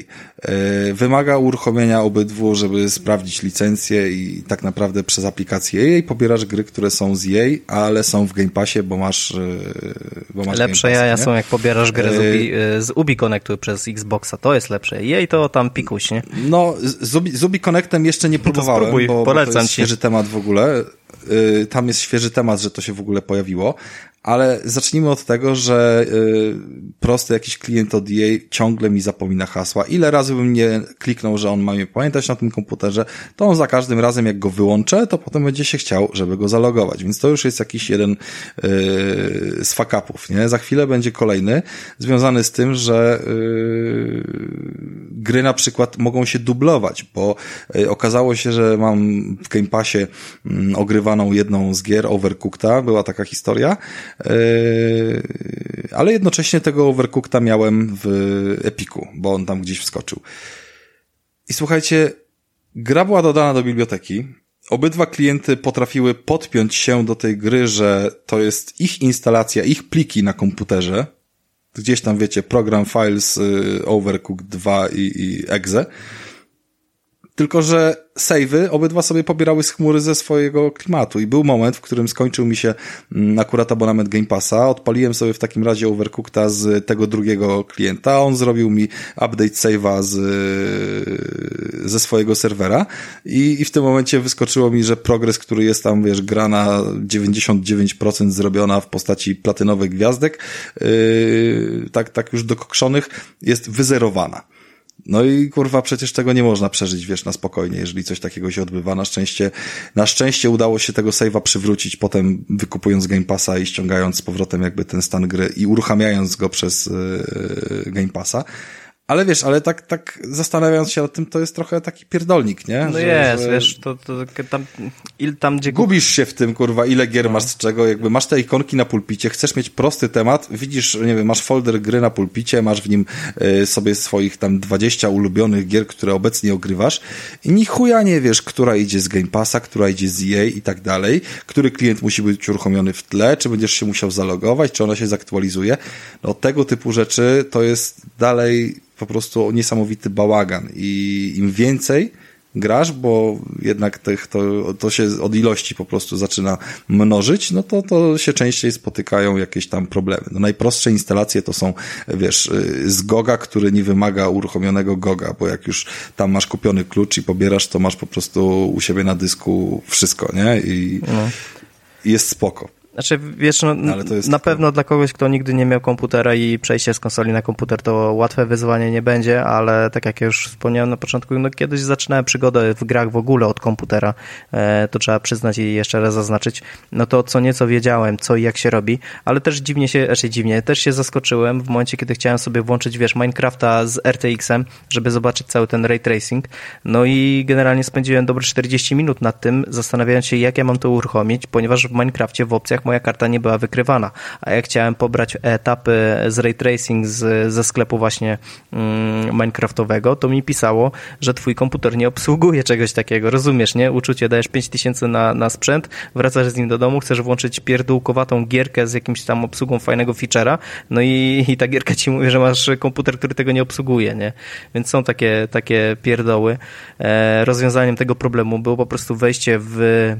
Yy, wymaga uruchomienia obydwu, żeby sprawdzić licencję i tak naprawdę przez aplikację EA pobierasz gry, które są z EA, ale są w Game Passie, bo masz, yy, bo masz Lepsze Pass, jaja nie? są jak pobierasz grę z Ubi, z Ubi Connectu przez Xboxa, to jest lepsze. EA to tam pikuś, nie? No, z Ubi, z Ubi Connectem jeszcze nie próbowałem, spróbuj, bo, bo to jest świeży temat w ogóle. Tam jest świeży temat, że to się w ogóle pojawiło, ale zacznijmy od tego, że y, prosty jakiś klient od EA ciągle mi zapomina hasła. Ile razy bym nie kliknął, że on ma mnie pamiętać na tym komputerze, to on za każdym razem jak go wyłączę, to potem będzie się chciał, żeby go zalogować. Więc to już jest jakiś jeden y, z fakapów, nie? Za chwilę będzie kolejny, związany z tym, że y, gry na przykład mogą się dublować, bo y, okazało się, że mam w Game Passie y, ogrywaną jedną z gier, Overcookta, była taka historia, ale jednocześnie tego Overcookta miałem w Epiku, bo on tam gdzieś wskoczył. I słuchajcie, gra była dodana do biblioteki, obydwa klienty potrafiły podpiąć się do tej gry, że to jest ich instalacja, ich pliki na komputerze. Gdzieś tam, wiecie, program files y, Overcooked 2 i, i exe. Tylko, że savey obydwa sobie pobierały z chmury ze swojego klimatu i był moment, w którym skończył mi się mm, akurat abonament Game Passa, odpaliłem sobie w takim razie Overcookta z tego drugiego klienta, on zrobił mi update save'a z, ze swojego serwera i, i w tym momencie wyskoczyło mi, że progres, który jest tam, wiesz, gra na 99% zrobiona w postaci platynowych gwiazdek, yy, tak, tak już dokokszonych, jest wyzerowana. No i kurwa, przecież tego nie można przeżyć, wiesz, na spokojnie, jeżeli coś takiego się odbywa. Na szczęście, na szczęście udało się tego save'a przywrócić, potem wykupując Game Passa i ściągając z powrotem jakby ten stan gry i uruchamiając go przez yy, Game Passa. Ale wiesz, ale tak, tak zastanawiając się nad tym, to jest trochę taki pierdolnik, nie? No że, jest, że... wiesz, to, to tam, il, tam gdzie... Gubisz się w tym, kurwa, ile gier no. masz z czego, jakby masz te ikonki na pulpicie, chcesz mieć prosty temat, widzisz, nie wiem, masz folder gry na pulpicie, masz w nim y, sobie swoich tam 20 ulubionych gier, które obecnie ogrywasz i ni chuja nie wiesz, która idzie z Game Passa, która idzie z EA i tak dalej, który klient musi być uruchomiony w tle, czy będziesz się musiał zalogować, czy ona się zaktualizuje. No tego typu rzeczy to jest dalej po prostu niesamowity bałagan i im więcej grasz, bo jednak tych, to, to się od ilości po prostu zaczyna mnożyć, no to, to się częściej spotykają jakieś tam problemy. No najprostsze instalacje to są, wiesz, z Goga, który nie wymaga uruchomionego Goga, bo jak już tam masz kupiony klucz i pobierasz, to masz po prostu u siebie na dysku wszystko, nie? I, no. i jest spoko. Znaczy, wiesz, no, no na pewno dla kogoś, kto nigdy nie miał komputera i przejście z konsoli na komputer, to łatwe wyzwanie nie będzie, ale tak jak już wspomniałem na początku, no kiedyś zaczynałem przygodę w grach w ogóle od komputera, e, to trzeba przyznać i jeszcze raz zaznaczyć, no to co nieco wiedziałem, co i jak się robi, ale też dziwnie się, raczej dziwnie, też się zaskoczyłem w momencie, kiedy chciałem sobie włączyć, wiesz, Minecrafta z RTX-em, żeby zobaczyć cały ten ray tracing, no i generalnie spędziłem dobre 40 minut nad tym, zastanawiając się, jak ja mam to uruchomić, ponieważ w Minecrafcie w opcjach moja karta nie była wykrywana. A jak chciałem pobrać etapy z ray tracing z, ze sklepu właśnie mm, Minecraftowego, to mi pisało, że twój komputer nie obsługuje czegoś takiego. Rozumiesz, nie? Uczucie, dajesz 5000 na, na sprzęt, wracasz z nim do domu, chcesz włączyć pierdółkowatą gierkę z jakimś tam obsługą fajnego feature'a, no i, i ta gierka ci mówi, że masz komputer, który tego nie obsługuje, nie? Więc są takie, takie pierdoły. E, rozwiązaniem tego problemu było po prostu wejście w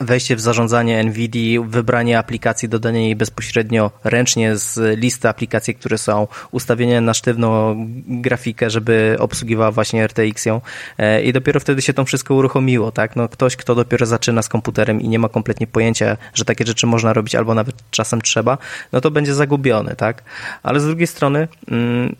wejście w zarządzanie NVIDIA, wybranie aplikacji, dodanie jej bezpośrednio ręcznie z listy aplikacji, które są, ustawienie na sztywną grafikę, żeby obsługiwała właśnie RTX ją e, i dopiero wtedy się to wszystko uruchomiło, tak? No ktoś, kto dopiero zaczyna z komputerem i nie ma kompletnie pojęcia, że takie rzeczy można robić albo nawet czasem trzeba, no to będzie zagubiony, tak? Ale z drugiej strony mm,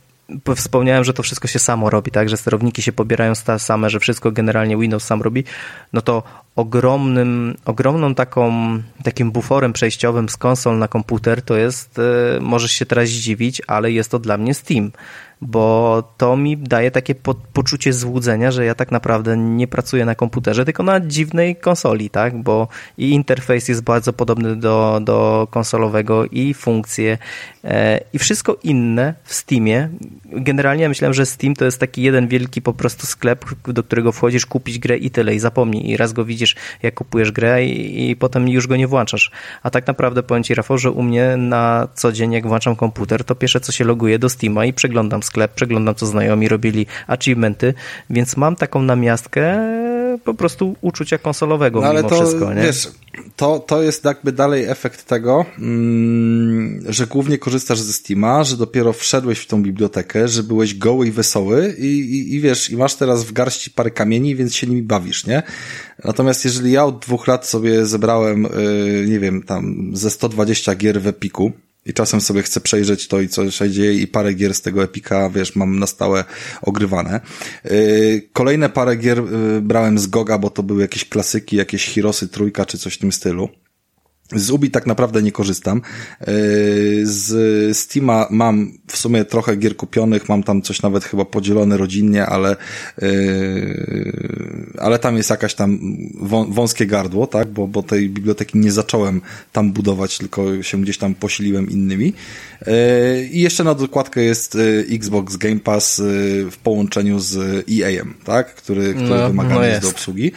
wspomniałem, że to wszystko się samo robi, tak, że sterowniki się pobierają same, że wszystko generalnie Windows sam robi, no to ogromnym, ogromną taką, takim buforem przejściowym z konsol na komputer to jest, e, możesz się teraz zdziwić, ale jest to dla mnie Steam bo to mi daje takie po, poczucie złudzenia, że ja tak naprawdę nie pracuję na komputerze, tylko na dziwnej konsoli, tak? Bo i interfejs jest bardzo podobny do, do konsolowego, i funkcje, e, i wszystko inne w Steamie. Generalnie ja myślałem, że Steam to jest taki jeden wielki po prostu sklep, do którego wchodzisz, kupić grę i tyle, i zapomnij. I raz go widzisz, jak kupujesz grę, i, i potem już go nie włączasz. A tak naprawdę powiem Ci, Rafał, że u mnie na co dzień, jak włączam komputer, to pierwsze co się loguje do Steama i przeglądam sklep, przeglądam co znajomi robili, achievementy, więc mam taką namiastkę po prostu uczucia konsolowego no, ale mimo to, wszystko, nie? Wiesz, to, to jest jakby dalej efekt tego, mm, że głównie korzystasz ze Steama, że dopiero wszedłeś w tą bibliotekę, że byłeś goły i wesoły i, i, i wiesz, i masz teraz w garści parę kamieni, więc się nimi bawisz, nie? Natomiast jeżeli ja od dwóch lat sobie zebrałem, yy, nie wiem, tam ze 120 gier w Epiku, i czasem sobie chcę przejrzeć to i co się dzieje i parę gier z tego Epika, wiesz, mam na stałe ogrywane. Yy, kolejne parę gier yy, brałem z Goga, bo to były jakieś klasyki, jakieś Hirosy trójka czy coś w tym stylu. Z Ubi tak naprawdę nie korzystam. Yy, z Steama mam w sumie trochę gier kupionych, mam tam coś nawet chyba podzielone rodzinnie, ale, yy, ale tam jest jakaś tam wąskie gardło, tak, bo, bo tej biblioteki nie zacząłem tam budować, tylko się gdzieś tam posiliłem innymi. Yy, I jeszcze na dokładkę jest Xbox Game Pass w połączeniu z EA-em, tak, który, który no, wymagany no jest do obsługi.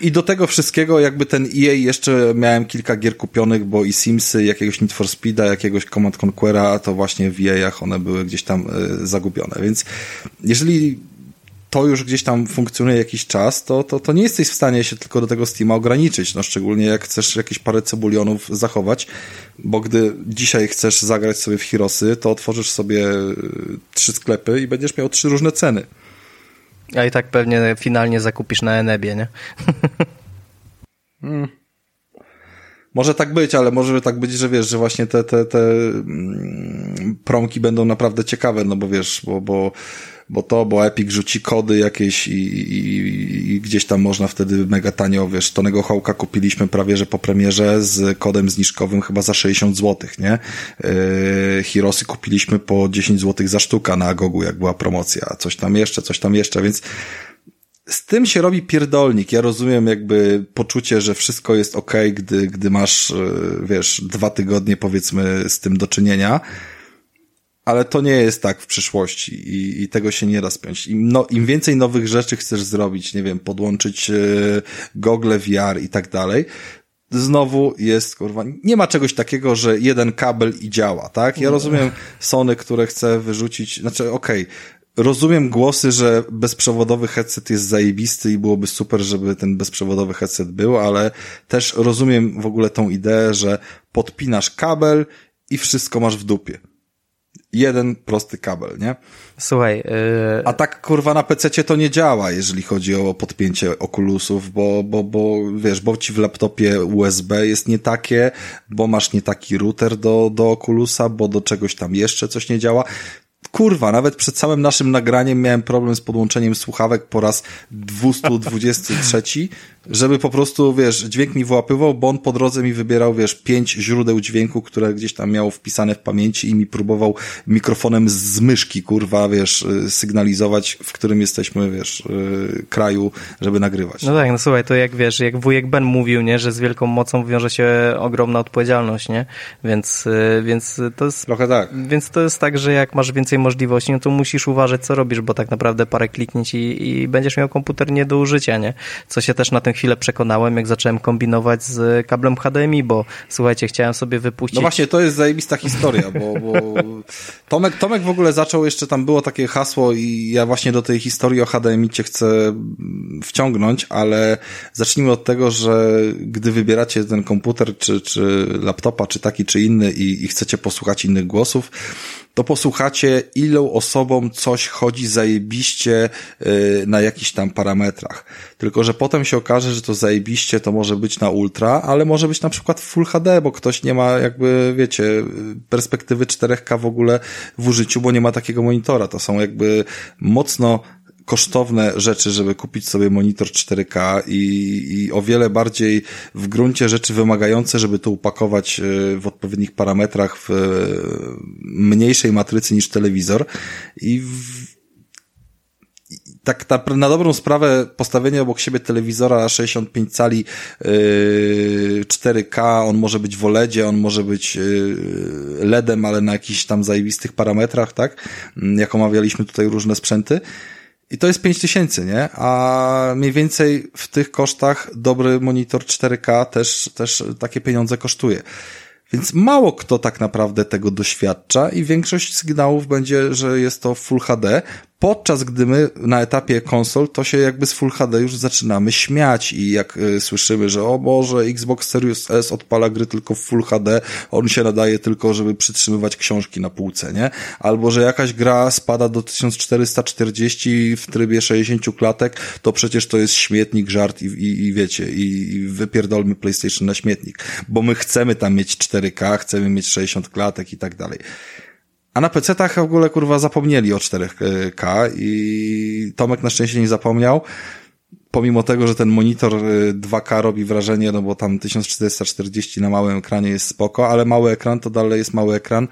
I do tego wszystkiego jakby ten EA jeszcze miałem kilka gier kupionych, bo i Simsy, jakiegoś Need for Speeda, jakiegoś Command Conquera, to właśnie w EA-ach one były gdzieś tam zagubione. Więc jeżeli to już gdzieś tam funkcjonuje jakiś czas, to, to, to nie jesteś w stanie się tylko do tego Steama ograniczyć, no szczególnie jak chcesz jakieś parę cebulionów zachować, bo gdy dzisiaj chcesz zagrać sobie w Hirosy, to otworzysz sobie y, trzy sklepy i będziesz miał trzy różne ceny. A i tak pewnie finalnie zakupisz na Enebie, nie? hmm. Może tak być, ale może tak być, że wiesz, że właśnie te, te, te mm, promki będą naprawdę ciekawe, no bo wiesz, bo, bo, bo to, bo Epic rzuci kody jakieś i, i, i gdzieś tam można wtedy mega tanio, wiesz, Tonego Hołka kupiliśmy prawie, że po premierze z kodem zniżkowym chyba za 60 zł, nie? Yy, Hirosy kupiliśmy po 10 zł za sztuka na Gogu, jak była promocja, coś tam jeszcze, coś tam jeszcze, więc z tym się robi pierdolnik. Ja rozumiem jakby poczucie, że wszystko jest ok, gdy, gdy masz, e, wiesz, dwa tygodnie powiedzmy z tym do czynienia, ale to nie jest tak w przyszłości i, i tego się nie da spiąć. Im, no, Im więcej nowych rzeczy chcesz zrobić, nie wiem, podłączyć e, gogle VR i tak dalej, znowu jest, kurwa, nie ma czegoś takiego, że jeden kabel i działa, tak? Ja rozumiem Sony, które chce wyrzucić, znaczy okej, okay, rozumiem głosy, że bezprzewodowy headset jest zajebisty i byłoby super, żeby ten bezprzewodowy headset był, ale też rozumiem w ogóle tą ideę, że podpinasz kabel i wszystko masz w dupie. Jeden prosty kabel, nie? Słuchaj. Yy... A tak kurwa na PC to nie działa, jeżeli chodzi o podpięcie okulusów, bo, bo, bo wiesz, bo ci w laptopie USB jest nie takie, bo masz nie taki router do, do okulusa, bo do czegoś tam jeszcze coś nie działa kurwa, nawet przed całym naszym nagraniem miałem problem z podłączeniem słuchawek po raz 223, żeby po prostu, wiesz, dźwięk mi wyłapywał, bo on po drodze mi wybierał, wiesz, pięć źródeł dźwięku, które gdzieś tam miało wpisane w pamięci i mi próbował mikrofonem z myszki, kurwa, wiesz, y, sygnalizować, w którym jesteśmy, wiesz, y, kraju, żeby nagrywać. No tak, no słuchaj, to jak wiesz, jak wujek Ben mówił, nie, że z wielką mocą wiąże się ogromna odpowiedzialność, nie? Więc, y, więc to jest... Trochę tak. Więc to jest tak, że jak masz więcej możliwości, no to musisz uważać, co robisz, bo tak naprawdę parę kliknięć i, i będziesz miał komputer nie do użycia, nie? Co się też na tym chwilę przekonałem, jak zacząłem kombinować z kablem HDMI, bo słuchajcie, chciałem sobie wypuścić... No właśnie, to jest zajebista historia, bo, bo Tomek, Tomek w ogóle zaczął, jeszcze tam było takie hasło i ja właśnie do tej historii o HDMI cię chcę wciągnąć, ale zacznijmy od tego, że gdy wybieracie ten komputer, czy, czy laptopa, czy taki, czy inny i, i chcecie posłuchać innych głosów, to posłuchacie, ilu osobom coś chodzi zajebiście y, na jakichś tam parametrach. Tylko, że potem się okaże, że to zajebiście to może być na ultra, ale może być na przykład Full HD, bo ktoś nie ma jakby, wiecie, perspektywy 4K w ogóle w użyciu, bo nie ma takiego monitora. To są jakby mocno kosztowne rzeczy, żeby kupić sobie monitor 4K i, i o wiele bardziej w gruncie rzeczy wymagające, żeby to upakować e, w odpowiednich parametrach w e, mniejszej matrycy niż telewizor i w, tak na, na dobrą sprawę postawienie obok siebie telewizora 65 cali yy, 4K, on może być w OLEDzie, on może być yy, LEDem, ale na jakichś tam zajebistych parametrach, tak? Jak omawialiśmy tutaj różne sprzęty. I to jest 5000, nie? A mniej więcej w tych kosztach dobry monitor 4K też, też takie pieniądze kosztuje. Więc mało kto tak naprawdę tego doświadcza i większość sygnałów będzie, że jest to Full HD, podczas gdy my na etapie konsol, to się jakby z Full HD już zaczynamy śmiać i jak y, słyszymy, że o Boże, Xbox Series S odpala gry tylko w Full HD, on się nadaje tylko, żeby przytrzymywać książki na półce, nie? Albo, że jakaś gra spada do 1440 w trybie 60 klatek, to przecież to jest śmietnik, żart i, i, i wiecie, i, i wypierdolmy PlayStation na śmietnik, bo my chcemy tam mieć 4K, chcemy mieć 60 klatek i tak dalej. A na PC-tach w ogóle kurwa zapomnieli o 4K i Tomek na szczęście nie zapomniał. Pomimo tego, że ten monitor 2K robi wrażenie, no bo tam 1440 na małym ekranie jest spoko, ale mały ekran to dalej jest mały ekran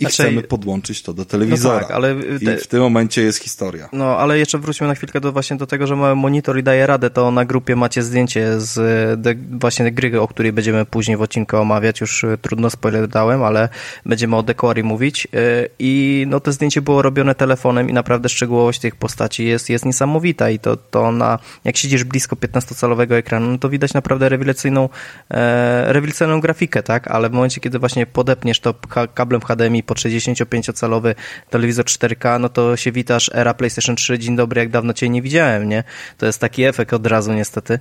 i znaczy, chcemy podłączyć to do telewizora. No tak, ale te... I w tym momencie jest historia. No, ale jeszcze wróćmy na chwilkę do właśnie do tego, że mały monitor i daje radę, to na grupie macie zdjęcie z de, właśnie gry, o której będziemy później w odcinku omawiać, już trudno spoiler dałem, ale będziemy o dekorii mówić i no to zdjęcie było robione telefonem i naprawdę szczegółowość tych postaci jest, jest niesamowita i to, to na, jak siedzisz blisko 15-calowego ekranu, no to widać naprawdę rewelacyjną, e, rewelacyjną grafikę, tak, ale w momencie, kiedy właśnie podepniesz to kablem HDMI pod 65-calowy telewizor 4K, no to się witasz era PlayStation 3, dzień dobry, jak dawno cię nie widziałem, nie? To jest taki efekt od razu niestety.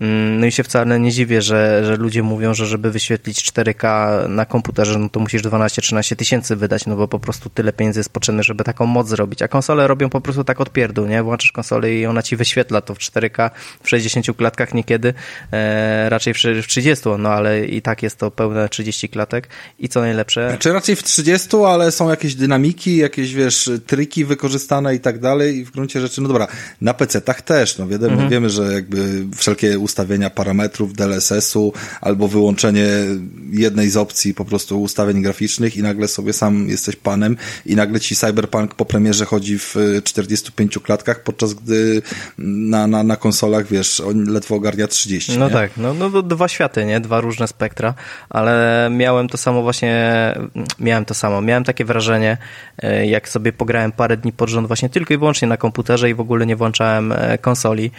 Mm, no i się wcale nie dziwię, że, że ludzie mówią, że żeby wyświetlić 4K na komputerze, no to musisz 12-13 tysięcy wydać, no bo po prostu tyle pieniędzy jest potrzebne, żeby taką moc zrobić. A konsole robią po prostu tak od pierdół, nie? Włączysz konsolę i ona ci wyświetla to w 4K w 60 klatkach niekiedy, e, raczej w, w 30, no ale i tak jest to pełne 30 klatek. I co najlepsze... Znaczy raczej w 30, ale są jakieś dynamiki, jakieś, wiesz, triki wykorzystane i tak dalej i w gruncie rzeczy, no dobra, na PC-tach też, no wiadomo, mhm. wiemy, że jakby wszelkie ustawienia parametrów DLSS-u albo wyłączenie jednej z opcji po prostu ustawień graficznych i nagle sobie sam jesteś panem i nagle ci Cyberpunk po premierze chodzi w 45 klatkach, podczas gdy na, na, na konsolach, wiesz, on ledwo ogarnia 30. No nie? tak, no, no dwa światy, nie? Dwa różne spektra, ale miałem to samo właśnie, miałem to samo, miałem takie wrażenie, e, jak sobie pograłem parę dni pod rząd właśnie tylko i wyłącznie na komputerze i w ogóle nie włączałem e, konsoli,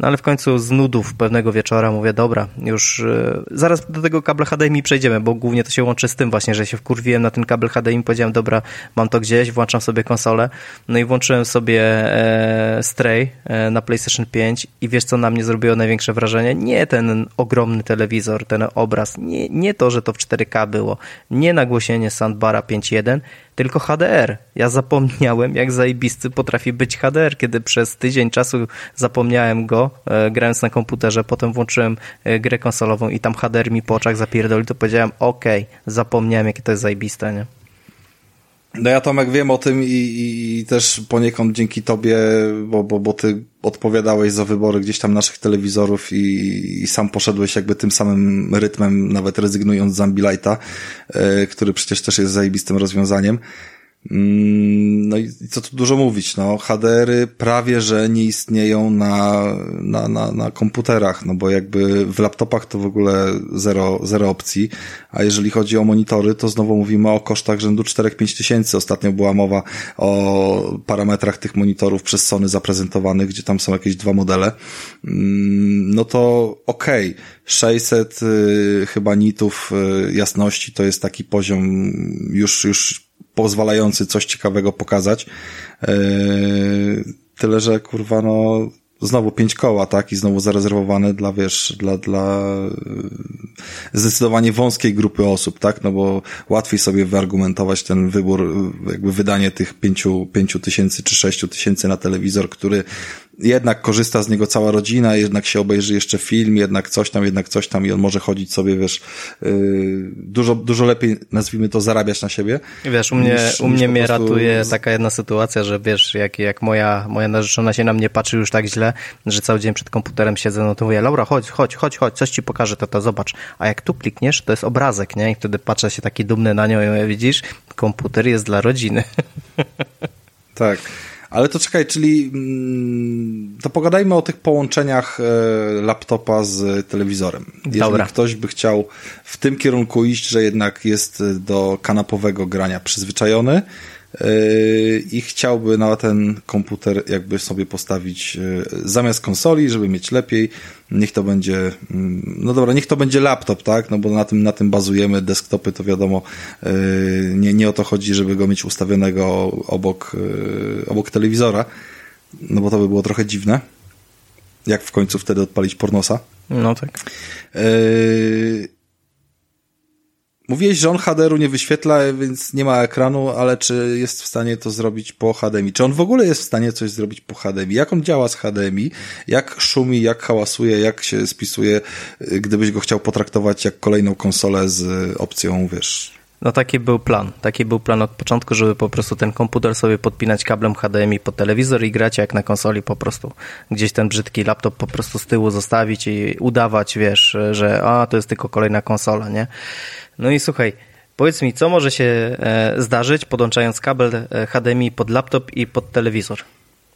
no ale w końcu z nudów pewnego wieczora mówię, dobra, już e, zaraz do tego kabla HDMI przejdziemy, bo głównie to się łączy z tym właśnie, że się wkurwiłem na ten kabel HDMI, powiedziałem, dobra, mam to gdzieś, włączam sobie konsolę, no i włączyłem sobie e, Stray e, na PlayStation 5 i wiesz, co na mnie zrobiło największe wrażenie? Nie ten ogromny telewizor, ten obraz, nie, nie to, że to w 4K było, nie nagłośnienie Soundbara 5.1, tylko HDR. Ja zapomniałem, jak zajebisty potrafi być HDR, kiedy przez tydzień czasu zapomniałem go, e, grając na komputerze, potem włączyłem e, grę konsolową i tam HDR mi po oczach zapierdolił, to powiedziałem, okej, okay, zapomniałem, jakie to jest zajebiste, nie? No ja Tomek wiem o tym i, i, i też poniekąd dzięki tobie, bo, bo, bo ty odpowiadałeś za wybory gdzieś tam naszych telewizorów i, i sam poszedłeś jakby tym samym rytmem, nawet rezygnując z Ambilighta, yy, który przecież też jest zajebistym rozwiązaniem. Mm, no i co tu dużo mówić, no HDR-y prawie, że nie istnieją na, na, na, na komputerach, no bo jakby w laptopach to w ogóle zero, zero opcji, a jeżeli chodzi o monitory, to znowu mówimy o kosztach rzędu 4-5 tysięcy. Ostatnio była mowa o parametrach tych monitorów przez Sony zaprezentowanych, gdzie tam są jakieś dwa modele. Mm, no to okej, okay. 600 y, chyba nitów y, jasności to jest taki poziom już, już pozwalający coś ciekawego pokazać. Yy, tyle, że kurwa no znowu pięć koła, tak? I znowu zarezerwowane dla, wiesz, dla, dla yy, zdecydowanie wąskiej grupy osób, tak? No bo łatwiej sobie wyargumentować ten wybór, jakby wydanie tych pięciu, pięciu tysięcy czy sześciu tysięcy na telewizor, który jednak korzysta z niego cała rodzina, jednak się obejrzy jeszcze film, jednak coś tam, jednak coś tam i on może chodzić sobie, wiesz, yy, dużo, dużo lepiej, nazwijmy to, zarabiać na siebie. Wiesz, u mnie, niż, u mnie mnie prostu... ratuje taka jedna sytuacja, że wiesz, jak, jak moja, moja narzeczona się na mnie patrzy już tak źle, że cały dzień przed komputerem siedzę, no to mówię, Laura, chodź, chodź, chodź, chodź, coś ci pokażę, to to zobacz. A jak tu klikniesz, to jest obrazek, nie? I wtedy patrzę się taki dumny na nią i mówię, widzisz, komputer jest dla rodziny. Tak. Ale to czekaj, czyli mm, to pogadajmy o tych połączeniach e, laptopa z telewizorem. Jeżeli Dobra. ktoś by chciał w tym kierunku iść, że jednak jest do kanapowego grania przyzwyczajony, i chciałby na ten komputer jakby sobie postawić yy, zamiast konsoli, żeby mieć lepiej, niech to będzie, mm, no dobra, niech to będzie laptop, tak, no bo na tym, na tym bazujemy, desktopy to wiadomo, yy, nie, nie o to chodzi, żeby go mieć ustawionego obok, obok telewizora, no bo to by było trochę dziwne, jak w końcu wtedy odpalić pornosa. No tak. Mówiłeś, że on HDR-u nie wyświetla, więc nie ma ekranu, ale czy jest w stanie to zrobić po HDMI? Czy on w ogóle jest w stanie coś zrobić po HDMI? Jak on działa z HDMI? Jak szumi, jak hałasuje, jak się spisuje, gdybyś go chciał potraktować jak kolejną konsolę z opcją, wiesz, No taki był plan. Taki był plan od początku, żeby po prostu ten komputer sobie podpinać kablem HDMI pod telewizor i grać jak na konsoli po prostu. Gdzieś ten brzydki laptop po prostu z tyłu zostawić i udawać, wiesz, że a, to jest tylko kolejna konsola, nie? No i słuchaj, powiedz mi, co może się e, zdarzyć podłączając kabel e, HDMI pod laptop i pod telewizor?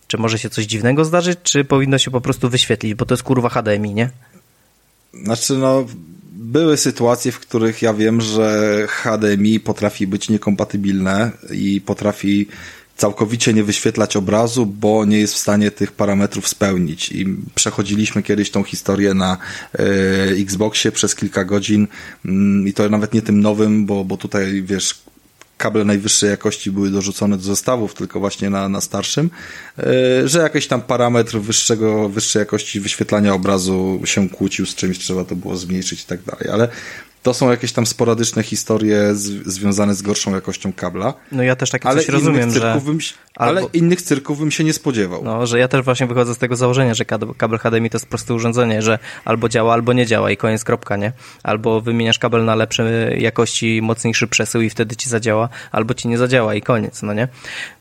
Czy może się coś dziwnego zdarzyć, czy powinno się po prostu wyświetlić, bo to jest kurwa HDMI, nie? Znaczy, no, były sytuacje, w których ja wiem, że HDMI potrafi być niekompatybilne i potrafi całkowicie nie wyświetlać obrazu, bo nie jest w stanie tych parametrów spełnić. I przechodziliśmy kiedyś tą historię na y, Xboxie przez kilka godzin y, i to nawet nie tym nowym, bo, bo tutaj wiesz, kable najwyższej jakości były dorzucone do zestawów, tylko właśnie na, na starszym, e, że jakiś tam parametr wyższego, wyższej jakości wyświetlania obrazu się kłócił z czymś, trzeba to było zmniejszyć i tak dalej, ale to są jakieś tam sporadyczne historie z, związane z gorszą jakością kabla. No ja też takie ale coś rozumiem, że... Ale Albo... innych cyrków bym się nie spodziewał. No, że ja też właśnie wychodzę z tego założenia, że kabel HDMI to jest proste urządzenie, że albo działa, albo nie działa i koniec, kropka, nie? Albo wymieniasz kabel na lepszej jakości, mocniejszy przesył i wtedy ci zadziała, albo ci nie zadziała i koniec, no nie?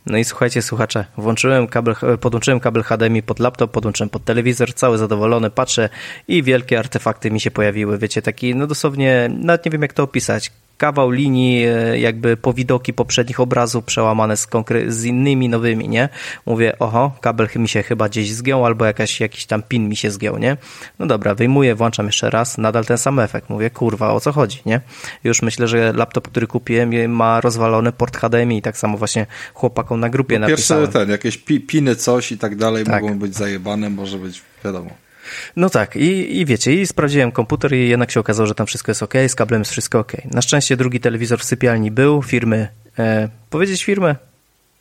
No i słuchajcie, słuchacze, włączyłem kabel, podłączyłem kabel HDMI pod laptop, podłączyłem pod telewizor, cały zadowolony, patrzę i wielkie artefakty mi się pojawiły, wiecie, taki, no dosłownie, nawet nie wiem jak to opisać, kawał linii, e, jakby powidoki poprzednich obrazów przełamane z, z innymi nowymi, nie? Mówię, oho, kabel mi się chyba gdzieś zgiął, albo jakaś, jakiś tam pin mi się zgiął, nie? No dobra, wyjmuję, włączam jeszcze raz, nadal ten sam efekt. Mówię, kurwa, o co chodzi, nie? Już myślę, że laptop, który kupiłem ma rozwalony port HDMI i tak samo właśnie chłopakom na grupie no, napisałem. Pierwsze ten, jakieś pi, piny, coś i tak dalej tak. mogą być zajebane, może być, wiadomo. No tak, i, i wiecie, i sprawdziłem komputer i jednak się okazało, że tam wszystko jest ok, z kablem jest wszystko ok. Na szczęście drugi telewizor w sypialni był, firmy, e, powiedzieć firmę?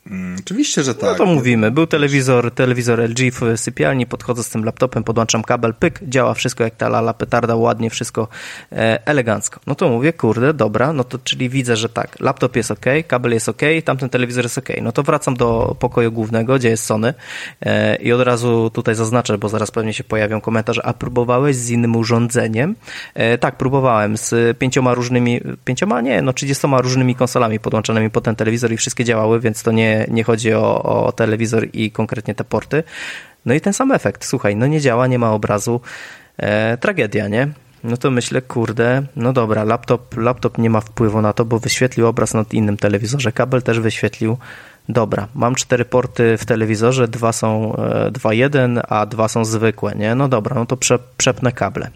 Mm, oczywiście, że tak. No to mówimy. Był telewizor, telewizor LG w sypialni, podchodzę z tym laptopem, podłączam kabel, pyk, działa wszystko jak ta lala petarda, ładnie, wszystko e, elegancko. No to mówię, kurde, dobra, no to czyli widzę, że tak, laptop jest ok, kabel jest ok, tamten telewizor jest ok. No to wracam do pokoju głównego, gdzie jest Sony e, i od razu tutaj zaznaczę, bo zaraz pewnie się pojawią komentarze, a próbowałeś z innym urządzeniem? E, tak, próbowałem z pięcioma różnymi, pięcioma? Nie, no trzydziestoma różnymi konsolami podłączonymi pod ten telewizor i wszystkie działały, więc to nie nie, chodzi o, o telewizor i konkretnie te porty. No i ten sam efekt. Słuchaj, no nie działa, nie ma obrazu. E, tragedia, nie? No to myślę, kurde, no dobra, laptop, laptop nie ma wpływu na to, bo wyświetlił obraz na innym telewizorze, kabel też wyświetlił. Dobra, mam cztery porty w telewizorze, dwa są 2.1, e, a dwa są zwykłe, nie? No dobra, no to prze, przepnę kable.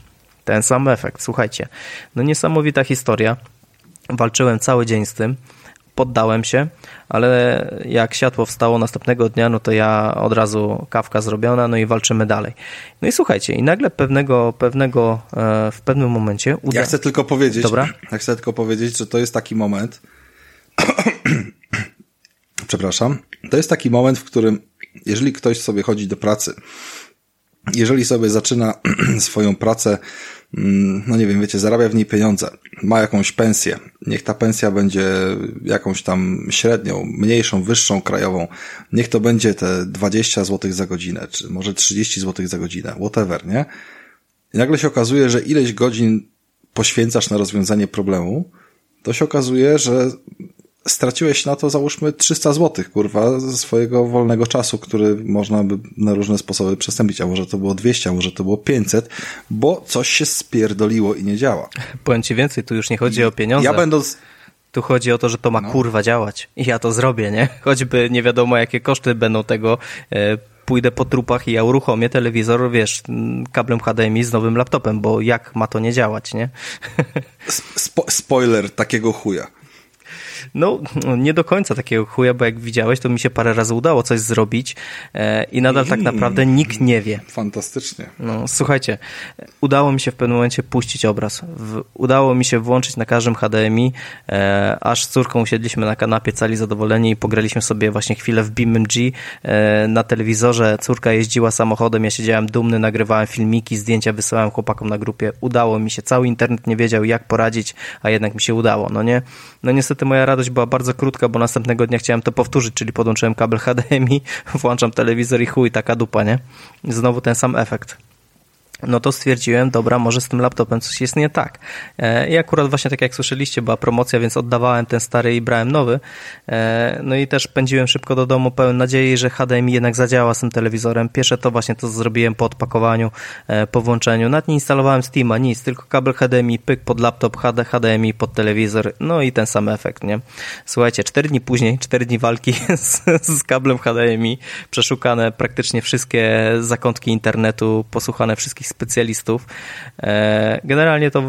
Ten sam efekt, słuchajcie. No niesamowita historia. Walczyłem cały dzień z tym poddałem się, ale jak światło wstało następnego dnia, no to ja od razu kawka zrobiona, no i walczymy dalej. No i słuchajcie, i nagle pewnego, pewnego e, w pewnym momencie uda... Ja chcę tylko powiedzieć, Dobra? ja chcę tylko powiedzieć, że to jest taki moment, przepraszam, to jest taki moment, w którym jeżeli ktoś sobie chodzi do pracy, jeżeli sobie zaczyna swoją pracę no nie wiem, wiecie, zarabia w niej pieniądze, ma jakąś pensję, niech ta pensja będzie jakąś tam średnią, mniejszą, wyższą, krajową, niech to będzie te 20 zł za godzinę, czy może 30 zł za godzinę, whatever, nie? I nagle się okazuje, że ileś godzin poświęcasz na rozwiązanie problemu, to się okazuje, że straciłeś na to załóżmy 300 zł, kurwa, ze swojego wolnego czasu, który można by na różne sposoby przestąpić, a może to było 200, a może to było 500, bo coś się spierdoliło i nie działa. Powiem ci więcej, tu już nie chodzi o pieniądze. Ja będąc... Tu chodzi o to, że to ma no. kurwa działać i ja to zrobię, nie? Choćby nie wiadomo jakie koszty będą tego, e, pójdę po trupach i ja uruchomię telewizor, wiesz, kablem HDMI z nowym laptopem, bo jak ma to nie działać, nie? Spo spoiler takiego chuja. No, nie do końca takiego chuja, bo jak widziałeś, to mi się parę razy udało coś zrobić e, i nadal tak naprawdę nikt nie wie. Fantastycznie. No, słuchajcie, udało mi się w pewnym momencie puścić obraz. Udało mi się włączyć na każdym HDMI, e, aż z córką usiedliśmy na kanapie cali zadowoleni i pograliśmy sobie właśnie chwilę w BeamNG e, na telewizorze. Córka jeździła samochodem, ja siedziałem dumny, nagrywałem filmiki, zdjęcia wysyłałem chłopakom na grupie. Udało mi się, cały internet nie wiedział jak poradzić, a jednak mi się udało, no nie? No niestety moja radość była bardzo krótka, bo następnego dnia chciałem to powtórzyć, czyli podłączyłem kabel HDMI, włączam telewizor i chuj, taka dupa, nie? Znowu ten sam efekt. No to stwierdziłem, dobra, może z tym laptopem coś jest nie tak. E, I akurat właśnie tak jak słyszeliście, była promocja, więc oddawałem ten stary i brałem nowy. E, no i też pędziłem szybko do domu, pełen nadziei, że HDMI jednak zadziała z tym telewizorem. Pierwsze to właśnie to zrobiłem po odpakowaniu, e, po włączeniu. Nawet nie instalowałem Steama, nic, tylko kabel HDMI, pyk pod laptop, HD, HDMI pod telewizor, no i ten sam efekt, nie? Słuchajcie, cztery dni później, cztery dni walki z, z kablem HDMI, przeszukane praktycznie wszystkie zakątki internetu, posłuchane wszystkich specjalistów. E, generalnie to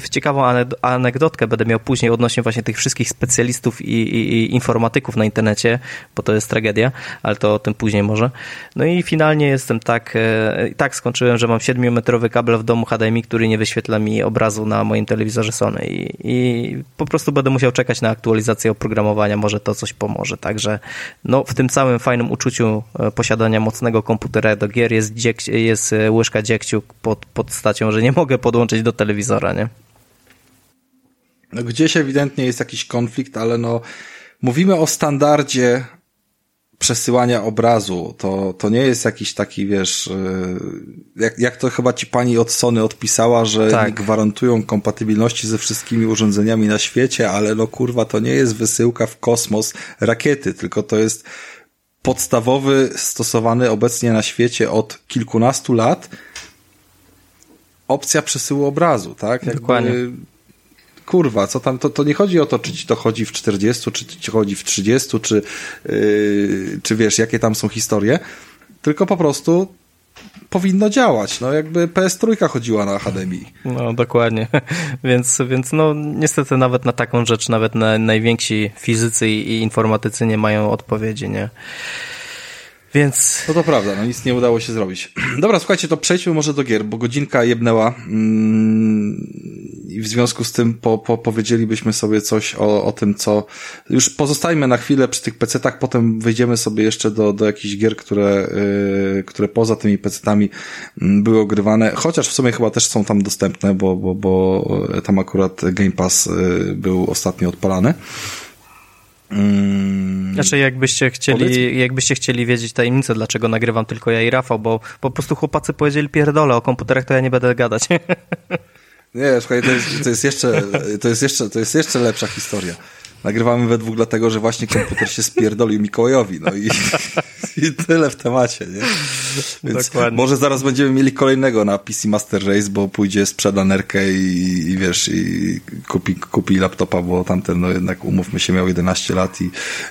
w ciekawą anegdotkę będę miał później odnośnie właśnie tych wszystkich specjalistów i, i, i informatyków na internecie, bo to jest tragedia, ale to o tym później może. No i finalnie jestem tak, e, tak skończyłem, że mam 7-metrowy kabel w domu HDMI, który nie wyświetla mi obrazu na moim telewizorze Sony i, i po prostu będę musiał czekać na aktualizację oprogramowania, może to coś pomoże. Także no, w tym całym fajnym uczuciu e, posiadania mocnego komputera do gier jest, dziek, jest łyżka dziegciu pod, pod stacią, że nie mogę podłączyć do telewizora, nie? No gdzieś ewidentnie jest jakiś konflikt, ale no mówimy o standardzie przesyłania obrazu. To, to nie jest jakiś taki, wiesz, y, jak, jak to chyba ci pani od Sony odpisała, że tak. gwarantują kompatybilności ze wszystkimi urządzeniami na świecie, ale no kurwa, to nie jest wysyłka w kosmos rakiety, tylko to jest podstawowy, stosowany obecnie na świecie od kilkunastu lat opcja przesyłu obrazu, tak? Jakby, Dokładnie. kurwa, co tam, to, to nie chodzi o to, czy ci to chodzi w 40, czy ci chodzi w 30, czy, yy, czy wiesz, jakie tam są historie, tylko po prostu powinno działać. No jakby PS3 chodziła na HDMI. No dokładnie. Więc, więc no niestety nawet na taką rzecz nawet na, najwięksi fizycy i informatycy nie mają odpowiedzi, nie? Więc... No to prawda, no nic nie udało się zrobić. Dobra, słuchajcie, to przejdźmy może do gier, bo godzinka jebnęła mm, i w związku z tym po, po, powiedzielibyśmy sobie coś o, o tym, co... Już pozostajmy na chwilę przy tych pecetach, potem wejdziemy sobie jeszcze do, do jakichś gier, które, yy, które poza tymi pecetami mm, były ogrywane, chociaż w sumie chyba też są tam dostępne, bo, bo, bo tam akurat Game Pass yy, był ostatnio odpalany. Hmm. Znaczy, jakbyście chcieli, jakbyście chcieli wiedzieć tajemnicę, dlaczego nagrywam tylko ja i Rafał, bo po prostu chłopacy powiedzieli pierdolę o komputerach, to ja nie będę gadać. Nie, słuchaj, to jest, to jest jeszcze, to jest jeszcze, to jest jeszcze lepsza historia. Nagrywamy we dwóch dlatego, że właśnie komputer się spierdolił Mikołajowi, no i, i tyle w temacie, nie? Więc Dokładnie. może zaraz będziemy mieli kolejnego na PC Master Race, bo pójdzie sprzeda nerkę i, i wiesz, i kupi, kupi laptopa, bo tamten, no jednak umówmy się, miał 11 lat i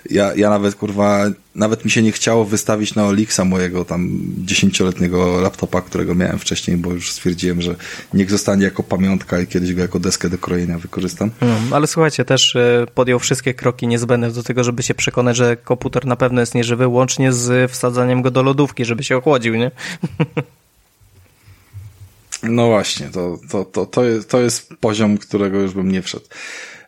ja, ja nawet, kurwa, nawet mi się nie chciało wystawić na Olixa mojego tam dziesięcioletniego laptopa, którego miałem wcześniej, bo już stwierdziłem, że niech zostanie jako pamiątka i kiedyś go jako deskę do krojenia wykorzystam. No, ale słuchajcie, też e, podjął wszystkie kroki niezbędne do tego, żeby się przekonać, że komputer na pewno jest nieżywy, łącznie z wsadzaniem go do lodówki, żeby się ochłodził, nie? No właśnie, to, to, to, to, jest, to jest poziom, którego już bym nie wszedł.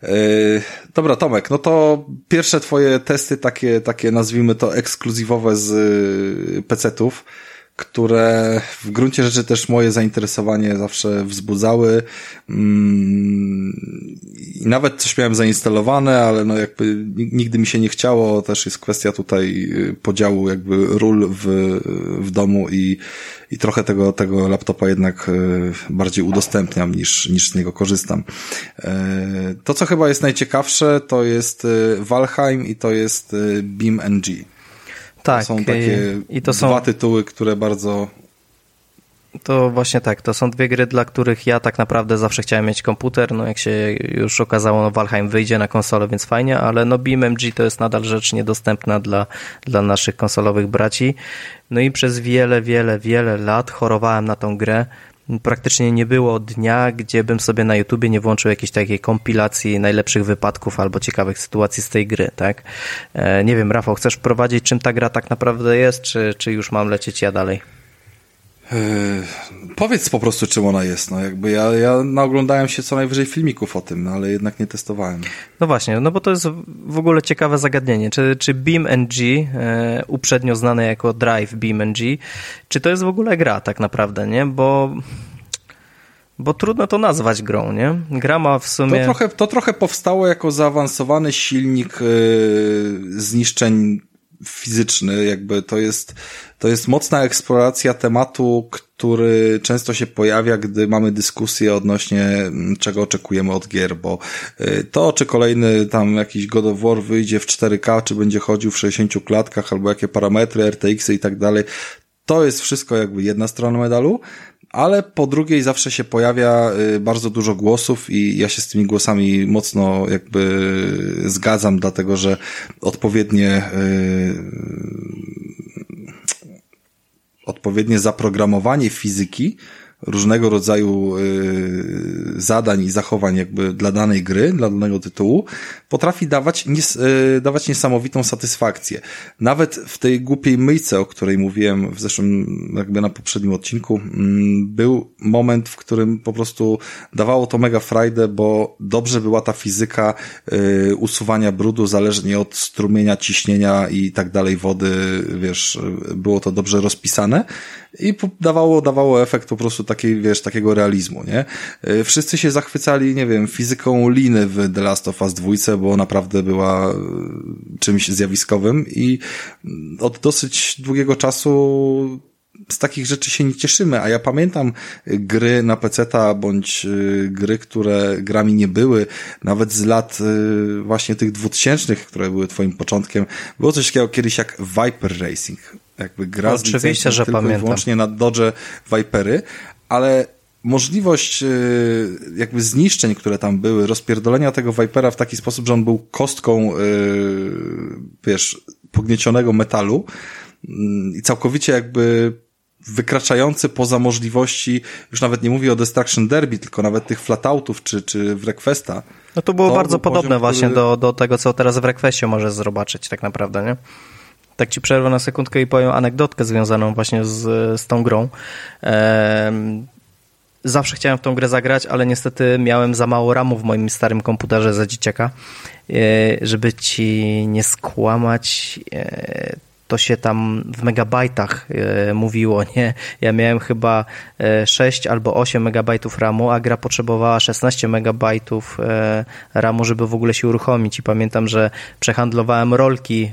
Yy, dobra, Tomek, no to pierwsze twoje testy takie, takie nazwijmy to ekskluzywowe z y, PC-ów które w gruncie rzeczy też moje zainteresowanie zawsze wzbudzały. Mm, I nawet coś miałem zainstalowane, ale no jakby nigdy mi się nie chciało. Też jest kwestia tutaj y, podziału jakby ról w, w domu i, i trochę tego, tego laptopa jednak y, bardziej udostępniam niż, niż z niego korzystam. E, to, co chyba jest najciekawsze, to jest y, Valheim i to jest BeamNG. Tak. To są takie i to są... dwa tytuły, które bardzo to właśnie tak, to są dwie gry, dla których ja tak naprawdę zawsze chciałem mieć komputer, no jak się już okazało, no Valheim wyjdzie na konsolę, więc fajnie, ale no BeamNG to jest nadal rzecz niedostępna dla, dla naszych konsolowych braci. No i przez wiele, wiele, wiele lat chorowałem na tą grę, praktycznie nie było dnia, gdzie bym sobie na YouTubie nie włączył jakiejś takiej kompilacji najlepszych wypadków albo ciekawych sytuacji z tej gry, tak? E, nie wiem, Rafał, chcesz prowadzić, czym ta gra tak naprawdę jest, czy, czy już mam lecieć ja dalej? Yy, powiedz po prostu, czym ona jest. No, jakby ja, ja naoglądałem się co najwyżej filmików o tym, no, ale jednak nie testowałem. No właśnie, no bo to jest w ogóle ciekawe zagadnienie. Czy, czy BeamNG, e, uprzednio znane jako Drive BeamNG, czy to jest w ogóle gra tak naprawdę, nie? Bo bo trudno to nazwać grą, nie? Gra ma w sumie... To trochę, to trochę powstało jako zaawansowany silnik yy, zniszczeń fizyczny, jakby to jest, to jest mocna eksploracja tematu, który często się pojawia, gdy mamy dyskusję odnośnie mm, czego oczekujemy od gier, bo y, to, czy kolejny tam jakiś God of War wyjdzie w 4K, czy będzie chodził w 60 klatkach, albo jakie parametry, RTX -y i tak dalej, to jest wszystko jakby jedna strona medalu, ale po drugiej zawsze się pojawia y, bardzo dużo głosów i ja się z tymi głosami mocno jakby zgadzam, dlatego że odpowiednie y, odpowiednie zaprogramowanie fizyki różnego rodzaju y, zadań i zachowań jakby dla danej gry, dla danego tytułu, potrafi dawać, nies y, dawać niesamowitą satysfakcję. Nawet w tej głupiej myjce, o której mówiłem w zeszłym, jakby na poprzednim odcinku, mm, był moment, w którym po prostu dawało to mega frajdę, bo dobrze była ta fizyka y, usuwania brudu zależnie od strumienia, ciśnienia i tak dalej wody, wiesz, było to dobrze rozpisane i dawało, dawało efekt po prostu takiej, wiesz, takiego realizmu, nie? Wszyscy się zachwycali, nie wiem, fizyką liny w The Last of Us 2, bo naprawdę była y, czymś zjawiskowym i mm, od dosyć długiego czasu z takich rzeczy się nie cieszymy, a ja pamiętam gry na peceta bądź y, gry, które grami nie były, nawet z lat właśnie tych dwutysięcznych, które były twoim początkiem. Było coś takiego kiedyś jak Viper Racing. Jakby gra Oczywiście, że tylko pamiętam. wyłącznie na Dodge Vipery, ale możliwość y, jakby zniszczeń, które tam były, rozpierdolenia tego Vipera w taki sposób, że on był kostką, y, wiesz, pogniecionego metalu mm, i całkowicie jakby wykraczający poza możliwości, już nawet nie mówię o Destruction Derby, tylko nawet tych flatoutów czy, czy w Requesta. No to było to bardzo podobne poziom, właśnie który... do, do tego, co teraz w Requestie możesz zobaczyć tak naprawdę, nie? Tak ci przerwę na sekundkę i powiem anegdotkę związaną właśnie z, z tą grą. Zawsze chciałem w tą grę zagrać, ale niestety miałem za mało ramu w moim starym komputerze za dzieciaka. E, żeby ci nie skłamać, e, to się tam w megabajtach e, mówiło, nie? Ja miałem chyba 6 e, albo 8 megabajtów RAMu, a gra potrzebowała 16 megabajtów e, RAMu, żeby w ogóle się uruchomić i pamiętam, że przehandlowałem rolki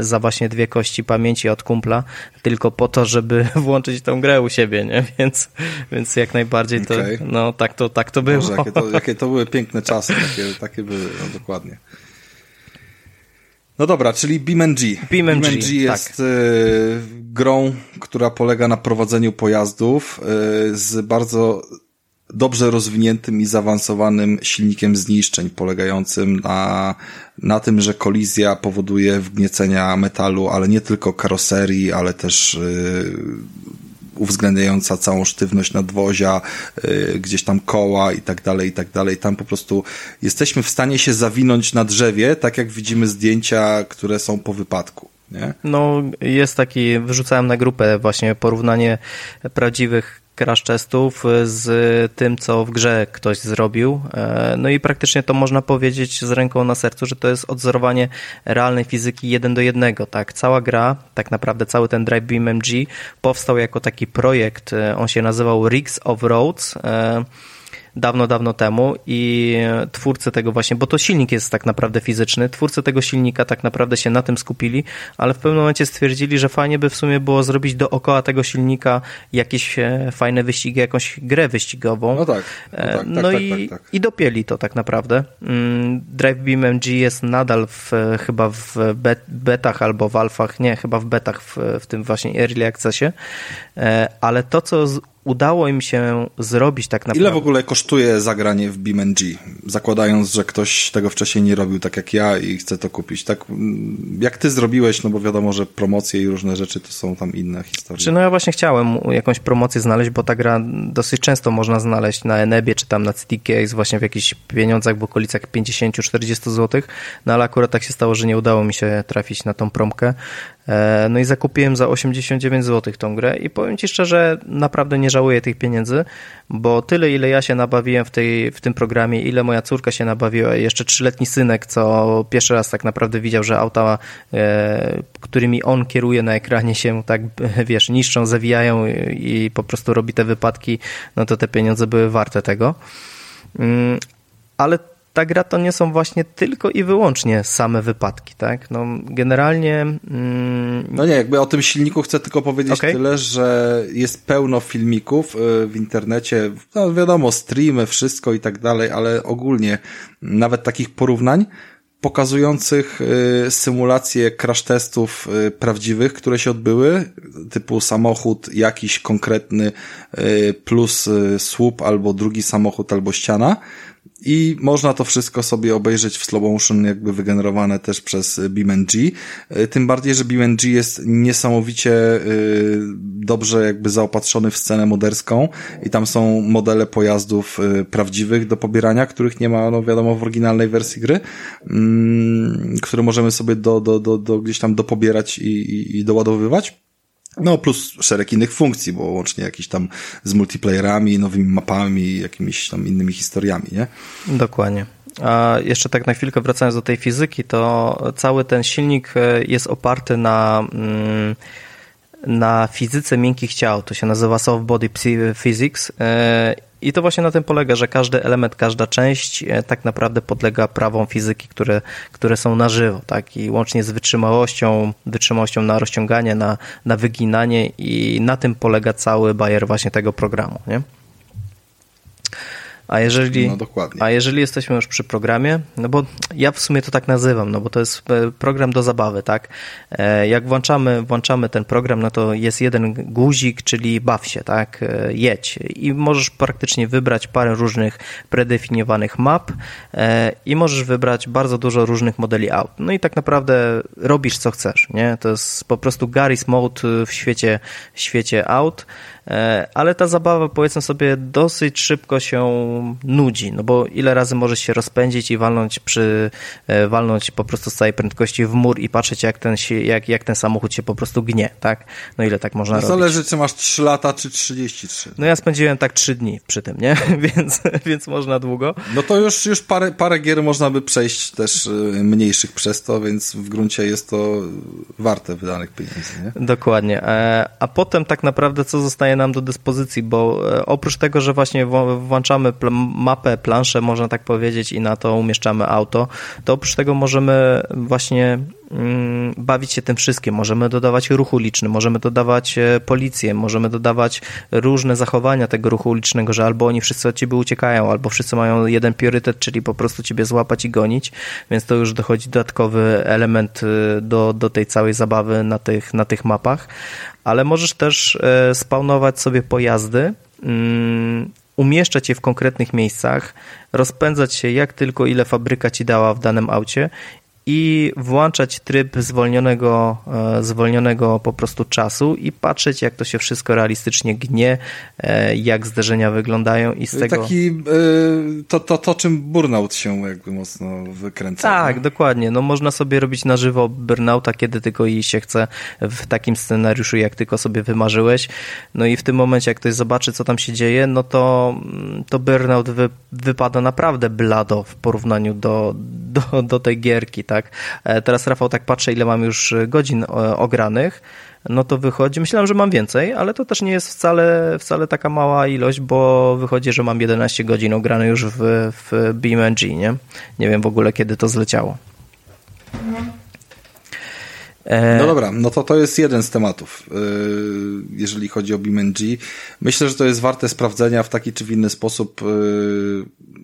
za właśnie dwie kości pamięci od kumpla, tylko po to, żeby włączyć tą grę u siebie, nie? Więc, więc jak najbardziej to, okay. no tak to, tak to było. Boże, jakie, to, jakie to były piękne czasy, takie, takie były, no dokładnie. No dobra, czyli BeamNG. BeamNG, BeamNG tak. jest tak. grą, która polega na prowadzeniu pojazdów y, z bardzo dobrze rozwiniętym i zaawansowanym silnikiem zniszczeń, polegającym na, na tym, że kolizja powoduje wgniecenia metalu, ale nie tylko karoserii, ale też y, uwzględniająca całą sztywność nadwozia, y, gdzieś tam koła i tak dalej, i tak dalej. Tam po prostu jesteśmy w stanie się zawinąć na drzewie, tak jak widzimy zdjęcia, które są po wypadku. Nie? No, jest taki, wyrzucałem na grupę właśnie porównanie prawdziwych crash testów z tym, co w grze ktoś zrobił. E, no i praktycznie to można powiedzieć z ręką na sercu, że to jest odzorowanie realnej fizyki jeden do jednego. Tak, cała gra, tak naprawdę cały ten Drive MG powstał jako taki projekt. E, on się nazywał Rigs of Roads e, dawno, dawno temu i twórcy tego właśnie, bo to silnik jest tak naprawdę fizyczny, twórcy tego silnika tak naprawdę się na tym skupili, ale w pewnym momencie stwierdzili, że fajnie by w sumie było zrobić dookoła tego silnika jakieś e, fajne wyścigi, jakąś grę wyścigową. No tak. No, tak, tak, no tak, i, tak, tak, i dopieli to tak naprawdę. Mm, Drive Beam MG jest nadal w, chyba w betach albo w alfach, nie, chyba w betach w, w tym właśnie early accessie, e, ale to, co udało im się zrobić tak naprawdę. Ile w ogóle kosztuje zagranie w BeamNG? Zakładając, że ktoś tego wcześniej nie robił tak jak ja i chce to kupić. Tak mm, jak ty zrobiłeś, no bo wiadomo, że promocje i różne rzeczy to są tam inne historie. Czy no ja właśnie chciałem jakąś promocję znaleźć, bo ta gra dosyć często można znaleźć na Enebie czy tam na CDKX właśnie w jakichś pieniądzach w okolicach 50-40 zł, no ale akurat tak się stało, że nie udało mi się trafić na tą promkę. E, no i zakupiłem za 89 zł tą grę i powiem Ci szczerze, naprawdę nie żałuję tych pieniędzy, bo tyle ile ja się nabawiłem w, tej, w tym programie, ile moja córka się nabawiła, jeszcze trzyletni synek, co pierwszy raz tak naprawdę widział, że auta, e, którymi on kieruje na ekranie się tak, wiesz, niszczą, zawijają i po prostu robi te wypadki, no to te pieniądze były warte tego. Mm, ale ta gra to nie są właśnie tylko i wyłącznie same wypadki, tak? No generalnie... Mm... No nie, jakby o tym silniku chcę tylko powiedzieć okay. tyle, że jest pełno filmików y, w internecie, no wiadomo, streamy, wszystko i tak dalej, ale ogólnie nawet takich porównań, pokazujących y, symulacje crash testów y, prawdziwych, które się odbyły, typu samochód jakiś konkretny plus słup albo drugi samochód albo ściana i można to wszystko sobie obejrzeć w slow motion, jakby wygenerowane też przez BeamNG. E, tym bardziej, że BeamNG jest niesamowicie e, dobrze jakby zaopatrzony w scenę moderską i tam są modele pojazdów prawdziwych do pobierania, których nie ma, no wiadomo, w oryginalnej wersji gry, mm, które możemy sobie do, do, do, do gdzieś tam dopobierać i, i, i doładowywać. No, plus szereg innych funkcji, bo łącznie jakiś tam z multiplayerami, nowymi mapami, jakimiś tam innymi historiami, nie? Dokładnie. A jeszcze tak na chwilkę wracając do tej fizyki, to cały ten silnik e, jest oparty na, mm, na fizyce miękkich ciał. To się nazywa soft body physics e, i to właśnie na tym polega, że każdy element, każda część e, tak naprawdę podlega prawom fizyki, które, które są na żywo, tak? I łącznie z wytrzymałością, wytrzymałością na rozciąganie, na, na wyginanie i na tym polega cały bajer właśnie tego programu, nie? A jeżeli, no, dokładnie. a jeżeli jesteśmy już przy programie, no bo ja w sumie to tak nazywam, no bo to jest e, program do zabawy, tak? E, jak włączamy, włączamy ten program, no to jest jeden guzik, czyli baw się, tak? E, jedź. I możesz praktycznie wybrać parę różnych predefiniowanych map i możesz wybrać bardzo dużo różnych modeli aut. No i tak naprawdę robisz co chcesz, nie? To jest po prostu Garry's Mode w świecie, w świecie aut. E, ale ta zabawa, powiedzmy sobie, dosyć szybko się nudzi, no bo ile razy możesz się rozpędzić i walnąć przy, e, walnąć po prostu z całej prędkości w mur i patrzeć, jak ten, się, jak, jak ten samochód się po prostu gnie, tak? No ile tak można no robić? Zależy, czy masz 3 lata, czy 33. No ja spędziłem tak 3 dni przy tym, nie? więc, więc można długo. No to już, już parę, parę gier można by przejść też y, mniejszych przez to, więc w gruncie jest to warte wydanych pieniędzy, nie? Dokładnie. E, a potem tak naprawdę co zostaje nam do dyspozycji, bo e, oprócz tego, że właśnie włączamy mapę, planszę, można tak powiedzieć, i na to umieszczamy auto, to oprócz tego możemy właśnie mm, bawić się tym wszystkim. Możemy dodawać ruch uliczny, możemy dodawać e, policję, możemy dodawać różne zachowania tego ruchu ulicznego, że albo oni wszyscy od ciebie uciekają, albo wszyscy mają jeden priorytet, czyli po prostu ciebie złapać i gonić, więc to już dochodzi dodatkowy element e, do, do tej całej zabawy na tych, na tych mapach ale możesz też e, spawnować sobie pojazdy, mm, umieszczać je w konkretnych miejscach, rozpędzać się jak tylko ile fabryka ci dała w danym aucie i włączać tryb zwolnionego, e, zwolnionego po prostu czasu i patrzeć, jak to się wszystko realistycznie gnie, e, jak zderzenia wyglądają i z tego... Taki, e, to, to, to czym burnout się jakby mocno wykręca. Tak, no? dokładnie. No można sobie robić na żywo burnouta, kiedy tylko i się chce w takim scenariuszu, jak tylko sobie wymarzyłeś. No i w tym momencie, jak ktoś zobaczy, co tam się dzieje, no to, to burnout wy, wypada naprawdę blado w porównaniu do, do, do tej gierki, tak? Tak? E, teraz Rafał tak patrzę, ile mam już godzin e, ogranych, no to wychodzi, myślałem, że mam więcej, ale to też nie jest wcale, wcale taka mała ilość, bo wychodzi, że mam 11 godzin ograne już w, w BeamNG, nie? Nie wiem w ogóle, kiedy to zleciało. E, no dobra, no to to jest jeden z tematów, jeżeli chodzi o BeamNG. Myślę, że to jest warte sprawdzenia w taki czy w inny sposób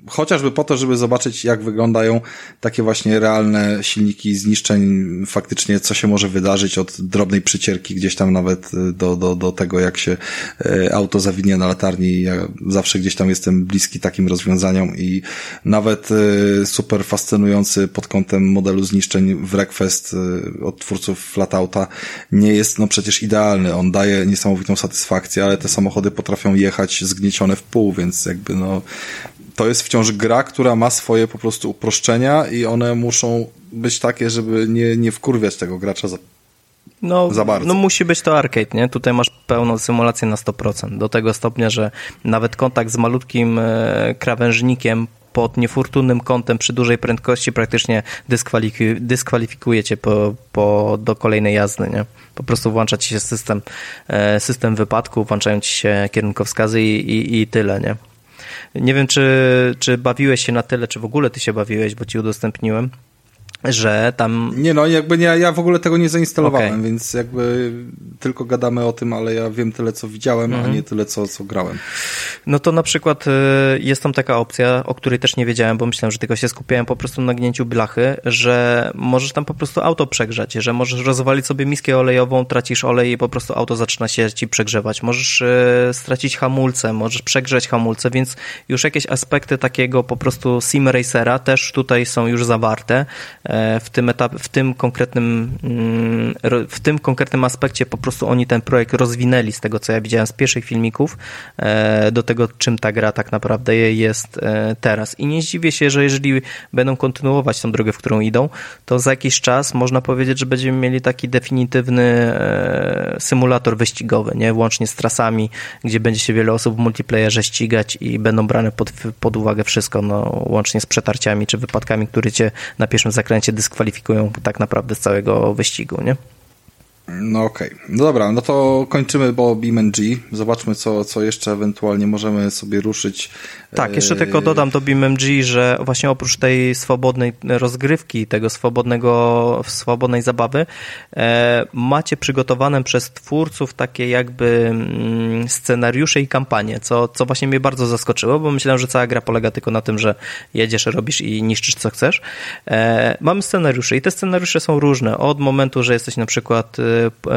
chociażby po to, żeby zobaczyć, jak wyglądają takie właśnie realne silniki zniszczeń, faktycznie co się może wydarzyć od drobnej przycierki gdzieś tam nawet e, do, do, do tego, jak się e, auto zawinie na latarni. Ja zawsze gdzieś tam jestem bliski takim rozwiązaniom i nawet e, super fascynujący pod kątem modelu zniszczeń Wreckfest od twórców Flatouta nie jest no przecież idealny. On daje niesamowitą satysfakcję, ale te samochody potrafią jechać zgniecione w pół, więc jakby no to jest wciąż gra, która ma swoje po prostu uproszczenia i one muszą być takie, żeby nie, nie wkurwiać tego gracza za, no, za bardzo. No musi być to arcade, nie? Tutaj masz pełną symulację na 100%. Do tego stopnia, że nawet kontakt z malutkim e, krawężnikiem pod niefortunnym kątem przy dużej prędkości praktycznie dyskwalifikuje, dyskwalifikuje cię po, po, do kolejnej jazdy, nie? Po prostu włącza ci się system, e, system wypadku, włączają ci się kierunkowskazy i, i, i tyle, nie? Nie wiem, czy, czy bawiłeś się na tyle, czy w ogóle ty się bawiłeś, bo ci udostępniłem że tam... Nie no, jakby nie, ja w ogóle tego nie zainstalowałem, okay. więc jakby tylko gadamy o tym, ale ja wiem tyle, co widziałem, mm -hmm. a mhm. nie tyle, co, co grałem. No to na przykład y, jest tam taka opcja, o której też nie wiedziałem, bo myślałem, że tylko się skupiałem po prostu na gnięciu blachy, że możesz tam po prostu auto przegrzać, że możesz rozwalić sobie miskę olejową, tracisz olej i po prostu auto zaczyna się ci przegrzewać. Możesz y, stracić hamulce, możesz przegrzać hamulce, więc już jakieś aspekty takiego po prostu sim racera też tutaj są już zawarte w tym etapie, w tym konkretnym, mm, w tym konkretnym aspekcie po prostu oni ten projekt rozwinęli z tego, co ja widziałem z pierwszych filmików, e, do tego, czym ta gra tak naprawdę jest e, teraz. I nie zdziwię się, że jeżeli będą kontynuować tą drogę, w którą idą, to za jakiś czas można powiedzieć, że będziemy mieli taki definitywny symulator wyścigowy, nie? Łącznie z trasami, gdzie będzie się wiele osób w multiplayerze ścigać i będą brane pod, pod uwagę wszystko, no, łącznie z przetarciami czy wypadkami, które cię na pierwszym zakręcie cię dyskwalifikują tak naprawdę z całego wyścigu, nie? No okej. Okay. No dobra, no to kończymy, bo BeamNG. Zobaczmy, co, co jeszcze ewentualnie możemy sobie ruszyć. Tak, jeszcze e, tylko dodam do BeamNG, że właśnie oprócz tej swobodnej rozgrywki, tego swobodnego, swobodnej zabawy, e, macie przygotowane przez twórców takie jakby mm, scenariusze i kampanie, co, co właśnie mnie bardzo zaskoczyło, bo myślałem, że cała gra polega tylko na tym, że jedziesz, robisz i niszczysz co chcesz. E, mamy scenariusze i te scenariusze są różne. Od momentu, że jesteś na przykład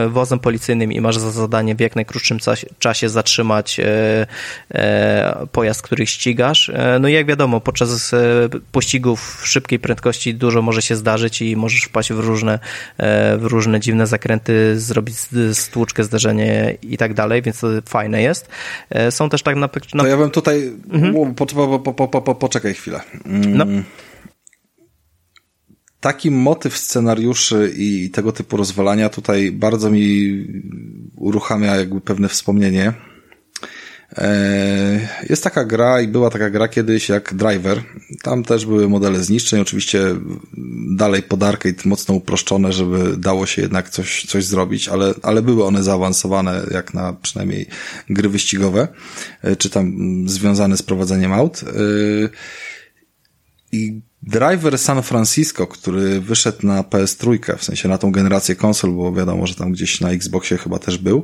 wozem policyjnym i masz za zadanie w jak najkrótszym czasie zatrzymać e, e, pojazd, który ścigasz. No i jak wiadomo, podczas pościgów szybkiej prędkości dużo może się zdarzyć i możesz wpaść w różne, w różne dziwne zakręty, zrobić stłuczkę, zderzenie i tak dalej, więc to fajne jest. Są też tak na... na... To ja bym tutaj... Mhm. Po, po, po, poczekaj chwilę. Mm. No taki motyw scenariuszy i tego typu rozwalania tutaj bardzo mi uruchamia jakby pewne wspomnienie. E, jest taka gra i była taka gra kiedyś jak Driver. Tam też były modele zniszczeń, oczywiście dalej pod arcade mocno uproszczone, żeby dało się jednak coś, coś zrobić, ale, ale były one zaawansowane jak na przynajmniej gry wyścigowe, e, czy tam związane z prowadzeniem aut. E, I Driver San Francisco, który wyszedł na PS3, w sensie na tą generację konsol, bo wiadomo, że tam gdzieś na Xboxie chyba też był,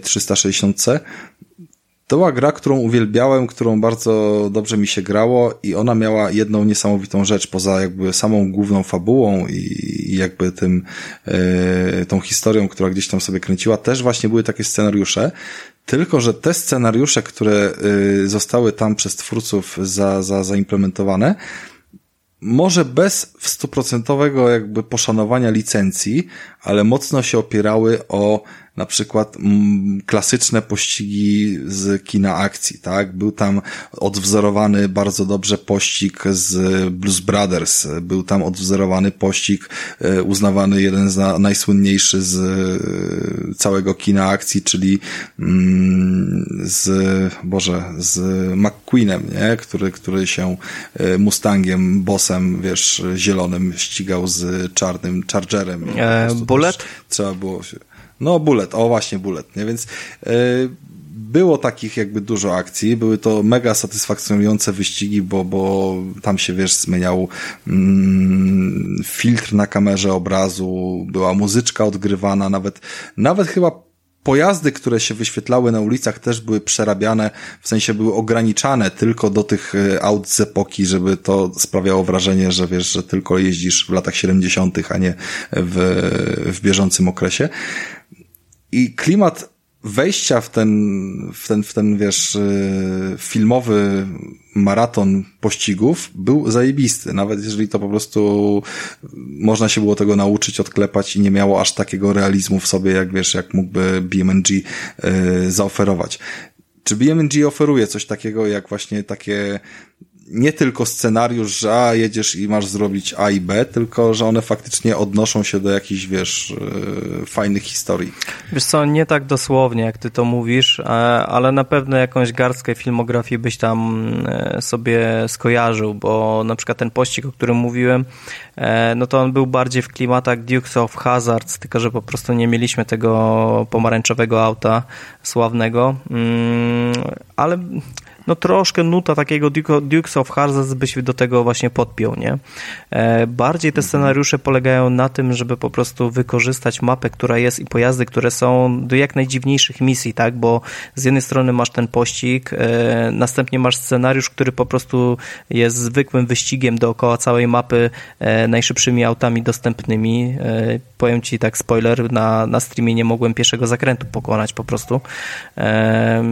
360C. E, to była gra, którą uwielbiałem, którą bardzo dobrze mi się grało i ona miała jedną niesamowitą rzecz, poza jakby samą główną fabułą i, jakby tym, yy, tą historią, która gdzieś tam sobie kręciła, też właśnie były takie scenariusze, tylko, że te scenariusze, które yy, zostały tam przez twórców za, za, zaimplementowane, może bez stuprocentowego jakby poszanowania licencji, ale mocno się opierały o na przykład mm, klasyczne pościgi z kina akcji, tak? Był tam odwzorowany bardzo dobrze pościg z Blues Brothers, był tam odwzorowany pościg e, uznawany jeden z na, najsłynniejszy z e, całego kina akcji, czyli mm, z, Boże, z McQueenem, nie? Który, który się e, Mustangiem, bossem, wiesz, zielonym ścigał z czarnym Chargerem. E, bullet? Trzeba było się no, Bullet, o właśnie Bullet, nie? Więc yy, było takich jakby dużo akcji, były to mega satysfakcjonujące wyścigi, bo, bo tam się, wiesz, zmieniał mm, filtr na kamerze obrazu, była muzyczka odgrywana, nawet, nawet chyba pojazdy, które się wyświetlały na ulicach też były przerabiane, w sensie były ograniczane tylko do tych e, aut z epoki, żeby to sprawiało wrażenie, że wiesz, że tylko jeździsz w latach 70., a nie w, w bieżącym okresie. I klimat wejścia w ten, w ten, w ten, wiesz, y, filmowy maraton pościgów był zajebisty. Nawet jeżeli to po prostu można się było tego nauczyć, odklepać i nie miało aż takiego realizmu w sobie, jak wiesz, jak mógłby BMG yy, zaoferować. Czy BMG oferuje coś takiego, jak właśnie takie nie tylko scenariusz, że a, jedziesz i masz zrobić A i B, tylko że one faktycznie odnoszą się do jakichś, wiesz, yy, fajnych historii. Wiesz co, nie tak dosłownie, jak ty to mówisz, e, ale na pewno jakąś garstkę filmografii byś tam e, sobie skojarzył, bo na przykład ten pościg, o którym mówiłem, e, no to on był bardziej w klimatach Dukes of Hazards, tylko że po prostu nie mieliśmy tego pomarańczowego auta sławnego, mm, ale no troszkę nuta takiego Dukes of Hazzard byś do tego właśnie podpiął, nie? E, bardziej te mhm. scenariusze polegają na tym, żeby po prostu wykorzystać mapę, która jest i pojazdy, które są do jak najdziwniejszych misji, tak? Bo z jednej strony masz ten pościg, e, następnie masz scenariusz, który po prostu jest zwykłym wyścigiem dookoła całej mapy e, najszybszymi autami dostępnymi. Powiem ci tak, spoiler, na, na streamie nie mogłem pierwszego zakrętu pokonać po prostu. E,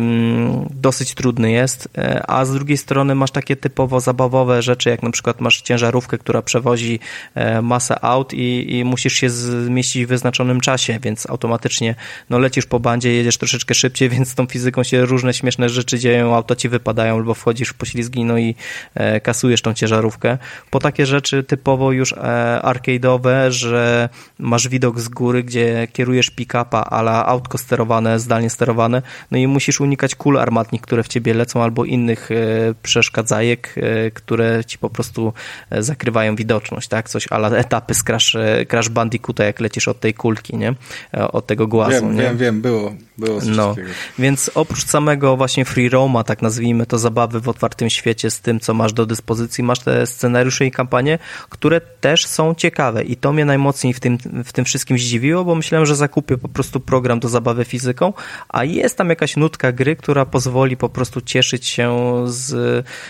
dosyć trudny jest, e, a z drugiej strony masz takie typowo zabawowe rzeczy, jak na przykład masz ciężarówkę, która przewozi e, masę aut i, i musisz się zmieścić w wyznaczonym czasie, więc automatycznie no, lecisz po bandzie, jedziesz troszeczkę szybciej, więc z tą fizyką się różne śmieszne rzeczy dzieją, auta ci wypadają albo wchodzisz w poślizgi, no i e, kasujesz tą ciężarówkę. Po takie rzeczy typowo już e, arcade'owe, że masz widok z góry, gdzie kierujesz pick-upa, ale autko sterowane, zdalnie sterowane, no i musisz unikać kul armatnych, które w ciebie lecą, albo innych e, przeszkadzajek, e, które ci po prostu e, zakrywają widoczność, tak? Coś ala etapy z Crash, Crash Bandicoota, jak lecisz od tej kulki, nie? Od tego głazu, wiem, nie? Wiem, wiem, było, było no. Więc oprócz samego właśnie free roama, tak nazwijmy to zabawy w otwartym świecie z tym, co masz do dyspozycji, masz te scenariusze i kampanie, które też są ciekawe i to mnie najmocniej w tym, w tym wszystkim zdziwiło, bo myślałem, że zakupię po prostu program do zabawy fizyką, a jest tam jakaś nutka gry, która pozwoli po prostu cieszyć się z...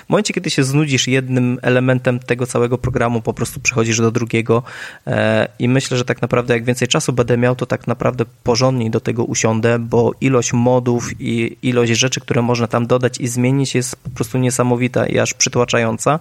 W momencie, kiedy się znudzisz jednym elementem tego całego programu, po prostu przechodzisz do drugiego e, i myślę, że tak naprawdę jak więcej czasu będę miał, to tak naprawdę porządniej do tego usiądę, bo ilość modów i ilość rzeczy, które można tam dodać i zmienić jest po prostu niesamowita i aż przytłaczająca,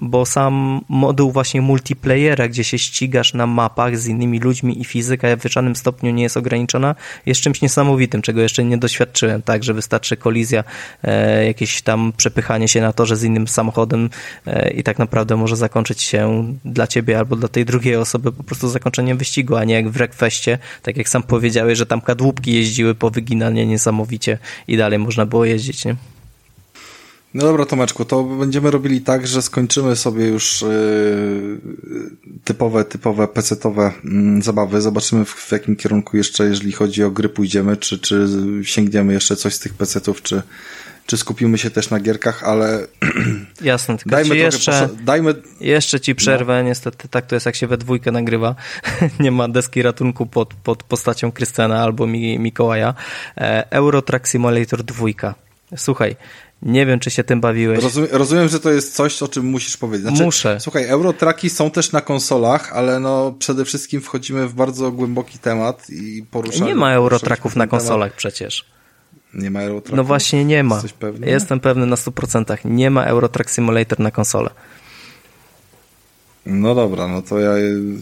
bo sam moduł właśnie multiplayera, gdzie się ścigasz na mapach z innymi ludźmi i fizyka w żadnym stopniu nie jest ograniczona, jest czymś niesamowitym, czego jeszcze nie doświadczyłem, tak, że wystarczy kolizja, e, jakieś tam przepychanie się na torze z innym samochodem e, i tak naprawdę może zakończyć się dla ciebie albo dla tej drugiej osoby po prostu zakończeniem wyścigu, a nie jak w Wreckfestie, tak jak sam powiedziałeś, że tam kadłubki jeździły po wyginanie niesamowicie i dalej można było jeździć, nie? No dobra, Tomeczku, to będziemy robili tak, że skończymy sobie już yy, typowe, typowe PC-towe yy, zabawy. Zobaczymy w, w, jakim kierunku jeszcze, jeżeli chodzi o gry, pójdziemy, czy, czy sięgniemy jeszcze coś z tych PC-ów, czy, czy skupimy się też na gierkach, ale Jasne, tylko dajmy jeszcze, dajmy... jeszcze ci przerwę, no. niestety tak to jest jak się we dwójkę nagrywa, nie ma deski ratunku pod, pod postacią Krystiana albo Mikołaja. E, Euro Truck Simulator 2. Słuchaj, nie wiem, czy się tym bawiłeś. Rozumiem, rozumiem, że to jest coś, o czym musisz powiedzieć. Znaczy, Muszę. Słuchaj, Eurotraki są też na konsolach, ale no przede wszystkim wchodzimy w bardzo głęboki temat i poruszamy... Nie ma Eurotraków na konsolach temat. przecież. Nie ma Eurotraków? No właśnie nie ma. Jestem pewny na 100%. Nie ma Eurotrack Simulator na konsolę. No dobra, no to ja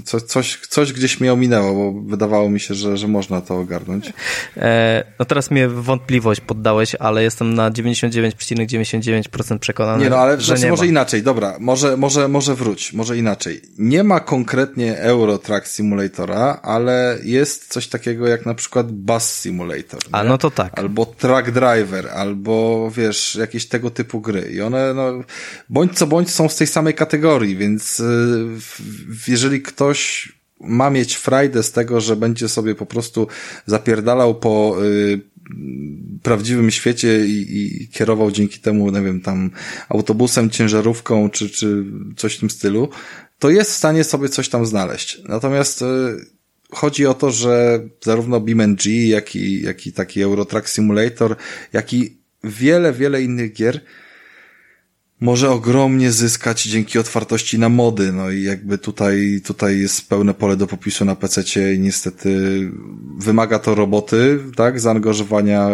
coś, coś, coś gdzieś mnie ominęło, bo wydawało mi się, że, że można to ogarnąć. E, no teraz mnie wątpliwość poddałeś, ale jestem na 99,99% przekonany, Nie no, ale że nie może ma. inaczej, dobra, może, może, może wróć, może inaczej. Nie ma konkretnie Euro Truck Simulatora, ale jest coś takiego jak na przykład Bus Simulator. A nie? no to tak. Albo Truck Driver, albo wiesz, jakieś tego typu gry. I one, no, bądź co bądź są z tej samej kategorii, więc y, jeżeli ktoś ma mieć frajdę z tego, że będzie sobie po prostu zapierdalał po y, prawdziwym świecie i, i, kierował dzięki temu, nie wiem, tam autobusem, ciężarówką czy, czy coś w tym stylu, to jest w stanie sobie coś tam znaleźć. Natomiast y, chodzi o to, że zarówno BeamNG, jak i, jak i taki Eurotrack Simulator, jak i wiele, wiele innych gier może ogromnie zyskać dzięki otwartości na mody. No i jakby tutaj, tutaj jest pełne pole do popisu na PC i niestety wymaga to roboty, tak, zaangażowania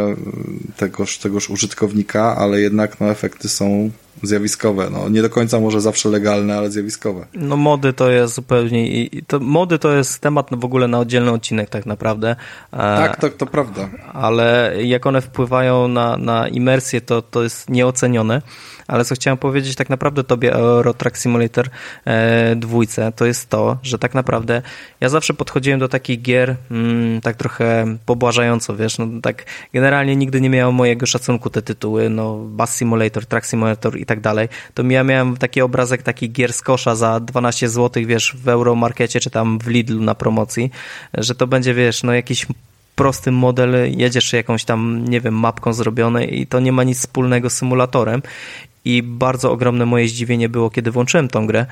tegoż, tegoż użytkownika, ale jednak no efekty są zjawiskowe. No, nie do końca może zawsze legalne, ale zjawiskowe. No mody to jest zupełnie i to, mody to jest temat w ogóle na oddzielny odcinek tak naprawdę. E, tak, to, to prawda. Ale jak one wpływają na, na imersję, to, to jest nieocenione ale co chciałem powiedzieć tak naprawdę tobie Euro Truck Simulator e, dwójce, to jest to, że tak naprawdę ja zawsze podchodziłem do takich gier mm, tak trochę pobłażająco, wiesz, no tak generalnie nigdy nie miałem mojego szacunku te tytuły, no Bus Simulator, Truck Simulator i tak dalej, to ja miałem taki obrazek takich gier z kosza za 12 zł, wiesz, w Euromarkecie czy tam w Lidlu na promocji, że to będzie, wiesz, no jakiś prosty model, jedziesz jakąś tam, nie wiem, mapką zrobione i to nie ma nic wspólnego z symulatorem i bardzo ogromne moje zdziwienie było, kiedy włączyłem tą grę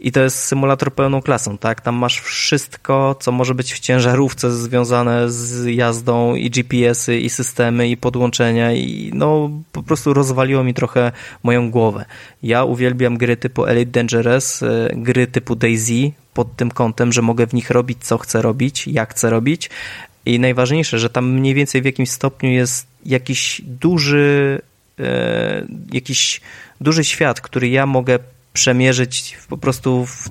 i to jest symulator pełną klasą, tak? Tam masz wszystko, co może być w ciężarówce związane z jazdą i GPS-y i systemy i podłączenia i no po prostu rozwaliło mi trochę moją głowę. Ja uwielbiam gry typu Elite Dangerous, y, gry typu DayZ pod tym kątem, że mogę w nich robić co chcę robić, jak chcę robić i najważniejsze, że tam mniej więcej w jakimś stopniu jest jakiś duży E, jakiś duży świat, który ja mogę przemierzyć po prostu w,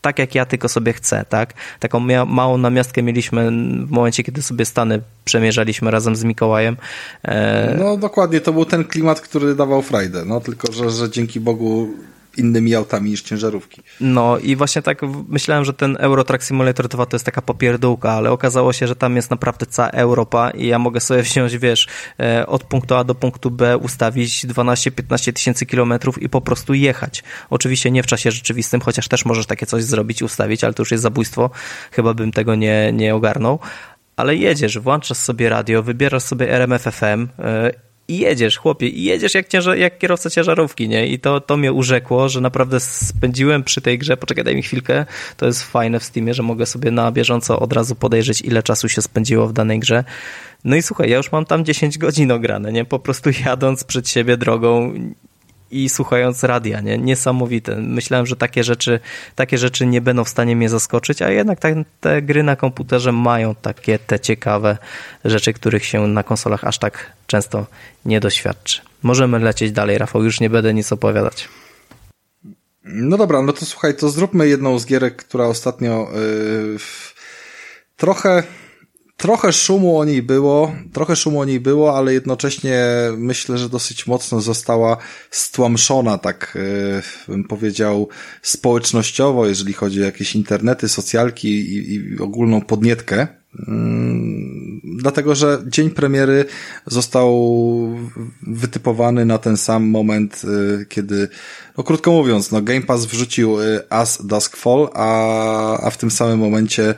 tak, jak ja tylko sobie chcę, tak? Taką małą namiastkę mieliśmy w momencie, kiedy sobie Stany przemierzaliśmy razem z Mikołajem. E... No dokładnie, to był ten klimat, który dawał frajdę, no tylko, że, że dzięki Bogu innymi autami niż ciężarówki. No i właśnie tak myślałem, że ten Euro Truck Simulator 2 to jest taka popierdółka, ale okazało się, że tam jest naprawdę cała Europa i ja mogę sobie wziąć, wiesz, e, od punktu A do punktu B ustawić 12-15 tysięcy kilometrów i po prostu jechać. Oczywiście nie w czasie rzeczywistym, chociaż też możesz takie coś zrobić, ustawić, ale to już jest zabójstwo. Chyba bym tego nie, nie ogarnął ale jedziesz, włączasz sobie radio, wybierasz sobie RMF FM i jedziesz, chłopie, i jedziesz jak, jak kierowca ciężarówki, nie? I to, to mnie urzekło, że naprawdę spędziłem przy tej grze, poczekaj, daj mi chwilkę, to jest fajne w Steamie, że mogę sobie na bieżąco od razu podejrzeć, ile czasu się spędziło w danej grze. No i słuchaj, ja już mam tam 10 godzin ograne, nie? Po prostu jadąc przed siebie drogą, i słuchając radia, nie? Niesamowite. Myślałem, że takie rzeczy, takie rzeczy nie będą w stanie mnie zaskoczyć, a jednak te, te gry na komputerze mają takie te ciekawe rzeczy, których się na konsolach aż tak często nie doświadczy. Możemy lecieć dalej, Rafał, już nie będę nic opowiadać. No dobra, no to słuchaj, to zróbmy jedną z gierek, która ostatnio yy, trochę Trochę szumu o niej było, trochę szumu o niej było, ale jednocześnie myślę, że dosyć mocno została stłamszona, tak e, bym powiedział, społecznościowo, jeżeli chodzi o jakieś internety, socjalki i, i ogólną podnietkę. Mm, dlatego, że dzień premiery został wytypowany na ten sam moment, e, kiedy no krótko mówiąc, no Game Pass wrzucił y, As Dusk Fall, a, a w tym samym momencie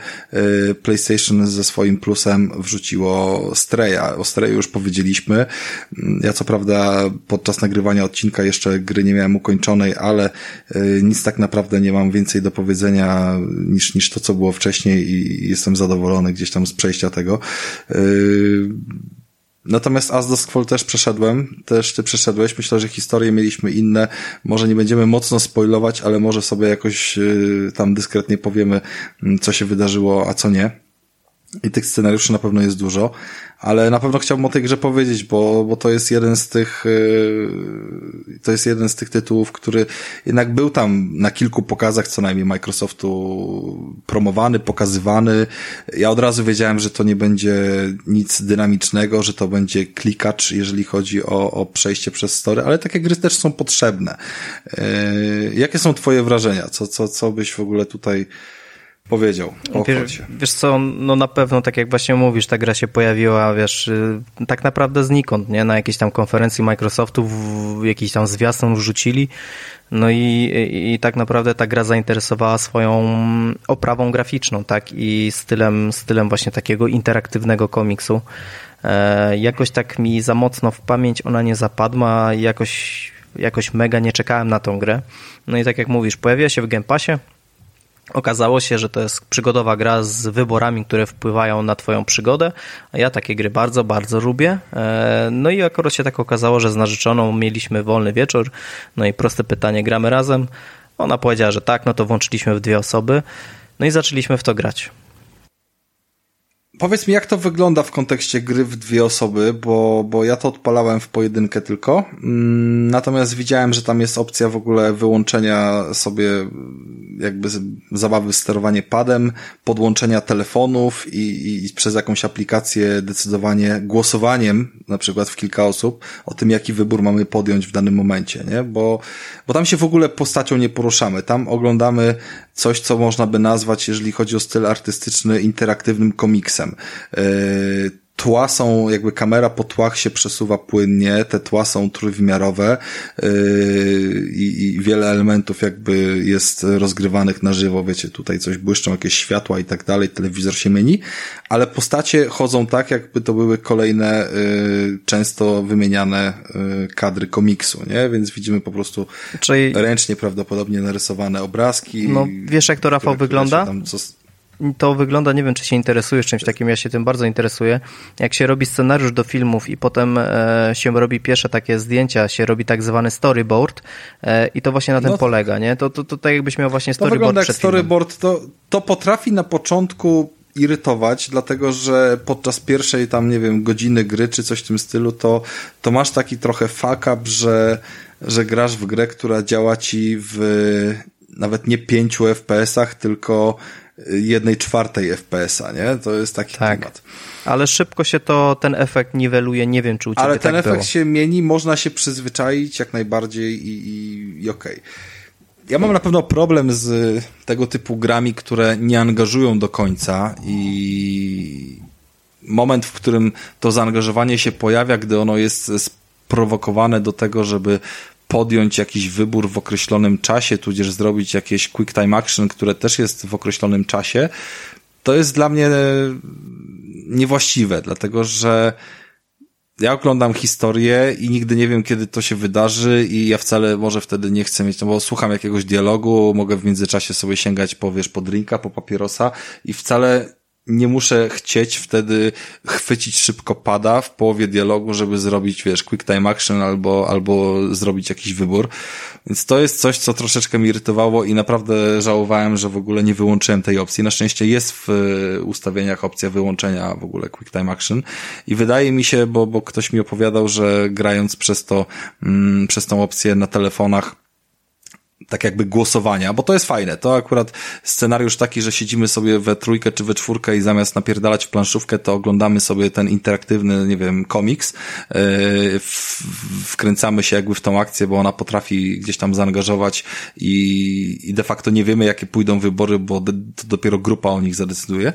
y, PlayStation ze swoim plusem wrzuciło Straya. O Stray już powiedzieliśmy. Mm, ja co prawda podczas nagrywania odcinka jeszcze gry nie miałem ukończonej, ale y, nic tak naprawdę nie mam więcej do powiedzenia niż, niż to, co było wcześniej i jestem zadowolony gdzieś tam z przejścia tego. Natomiast As Dusk Fall też przeszedłem, też ty przeszedłeś. Myślę, że historie mieliśmy inne. Może nie będziemy mocno spoilować, ale może sobie jakoś yy, tam dyskretnie powiemy, yy, co się wydarzyło, a co nie. I tych scenariuszy na pewno jest dużo ale na pewno chciałbym o tej grze powiedzieć, bo, bo to jest jeden z tych, yy, to jest jeden z tych tytułów, który jednak był tam na kilku pokazach co najmniej Microsoftu promowany, pokazywany. Ja od razu wiedziałem, że to nie będzie nic dynamicznego, że to będzie klikacz, jeżeli chodzi o, o przejście przez story, ale takie gry też są potrzebne. Yy, jakie są twoje wrażenia? Co, co, co byś w ogóle tutaj powiedział wiesz, wiesz co, no na pewno, tak jak właśnie mówisz, ta gra się pojawiła, wiesz, y, tak naprawdę znikąd, nie? Na jakiejś tam konferencji Microsoftu w jakiś tam zwiastun wrzucili, no i, i, i tak naprawdę ta gra zainteresowała swoją oprawą graficzną, tak? I stylem, stylem właśnie takiego interaktywnego komiksu. E, jakoś tak mi za mocno w pamięć ona nie zapadła, jakoś, jakoś mega nie czekałem na tą grę. No i tak jak mówisz, pojawiła się w Game Passie, Okazało się, że to jest przygodowa gra z wyborami, które wpływają na Twoją przygodę. Ja takie gry bardzo, bardzo lubię. E, no i akurat się tak okazało, że z narzeczoną mieliśmy wolny wieczór. No i proste pytanie, gramy razem? Ona powiedziała, że tak, no to włączyliśmy w dwie osoby. No i zaczęliśmy w to grać. Powiedz mi, jak to wygląda w kontekście gry w dwie osoby, bo, bo ja to odpalałem w pojedynkę tylko. Mm, natomiast widziałem, że tam jest opcja w ogóle wyłączenia sobie jakby zabawy sterowanie padem, podłączenia telefonów i, i przez jakąś aplikację decydowanie głosowaniem, na przykład w kilka osób, o tym, jaki wybór mamy podjąć w danym momencie, nie? Bo, bo tam się w ogóle postacią nie poruszamy. Tam oglądamy coś, co można by nazwać, jeżeli chodzi o styl artystyczny, interaktywnym komiksem. Yy, tła są, jakby kamera po tłach się przesuwa płynnie, te tła są trójwymiarowe yy, i, wiele elementów jakby jest rozgrywanych na żywo, wiecie, tutaj coś błyszczą, jakieś światła i tak dalej, telewizor się mieni, ale postacie chodzą tak, jakby to były kolejne yy, często wymieniane yy, kadry komiksu, nie? Więc widzimy po prostu Czyli... ręcznie prawdopodobnie narysowane obrazki. No, wiesz jak to Rafał które, wygląda? Które to wygląda, nie wiem, czy się interesujesz czymś takim, ja się tym bardzo interesuję. Jak się robi scenariusz do filmów i potem e, się robi pierwsze takie zdjęcia, się robi tak zwany storyboard e, i to właśnie na tym no, polega, nie? To, to, to tak jakbyś miał właśnie storyboard To wygląda jak storyboard, to, to potrafi na początku irytować, dlatego że podczas pierwszej tam, nie wiem, godziny gry czy coś w tym stylu, to, to masz taki trochę fuck up, że, że grasz w grę, która działa ci w nawet nie pięciu FPS-ach, tylko jednej czwartej FPS-a, nie? To jest taki tak. klimat. Ale szybko się to, ten efekt niweluje, nie wiem czy u Ciebie Ale ten tak efekt było. się mieni, można się przyzwyczaić jak najbardziej i, i, i okej. Okay. Ja mam na pewno problem z tego typu grami, które nie angażują do końca i moment, w którym to zaangażowanie się pojawia, gdy ono jest sprowokowane do tego, żeby podjąć jakiś wybór w określonym czasie, tudzież zrobić jakieś quick time action, które też jest w określonym czasie, to jest dla mnie niewłaściwe, dlatego że ja oglądam historię i nigdy nie wiem, kiedy to się wydarzy i ja wcale może wtedy nie chcę mieć, no bo słucham jakiegoś dialogu, mogę w międzyczasie sobie sięgać po, wiesz, po drinka, po papierosa i wcale nie muszę chcieć wtedy chwycić szybko pada w połowie dialogu, żeby zrobić, wiesz, quick time action albo, albo zrobić jakiś wybór. Więc to jest coś, co troszeczkę mi irytowało i naprawdę żałowałem, że w ogóle nie wyłączyłem tej opcji. Na szczęście jest w e, ustawieniach opcja wyłączenia w ogóle quick time action i wydaje mi się, bo, bo ktoś mi opowiadał, że grając przez to, mm, przez tą opcję na telefonach, tak jakby głosowania, bo to jest fajne. To akurat scenariusz taki, że siedzimy sobie we trójkę czy we czwórkę i zamiast napierdalać w planszówkę, to oglądamy sobie ten interaktywny, nie wiem, komiks, yy, wkręcamy się jakby w tą akcję, bo ona potrafi gdzieś tam zaangażować i, i de facto nie wiemy, jakie pójdą wybory, bo to dopiero grupa o nich zadecyduje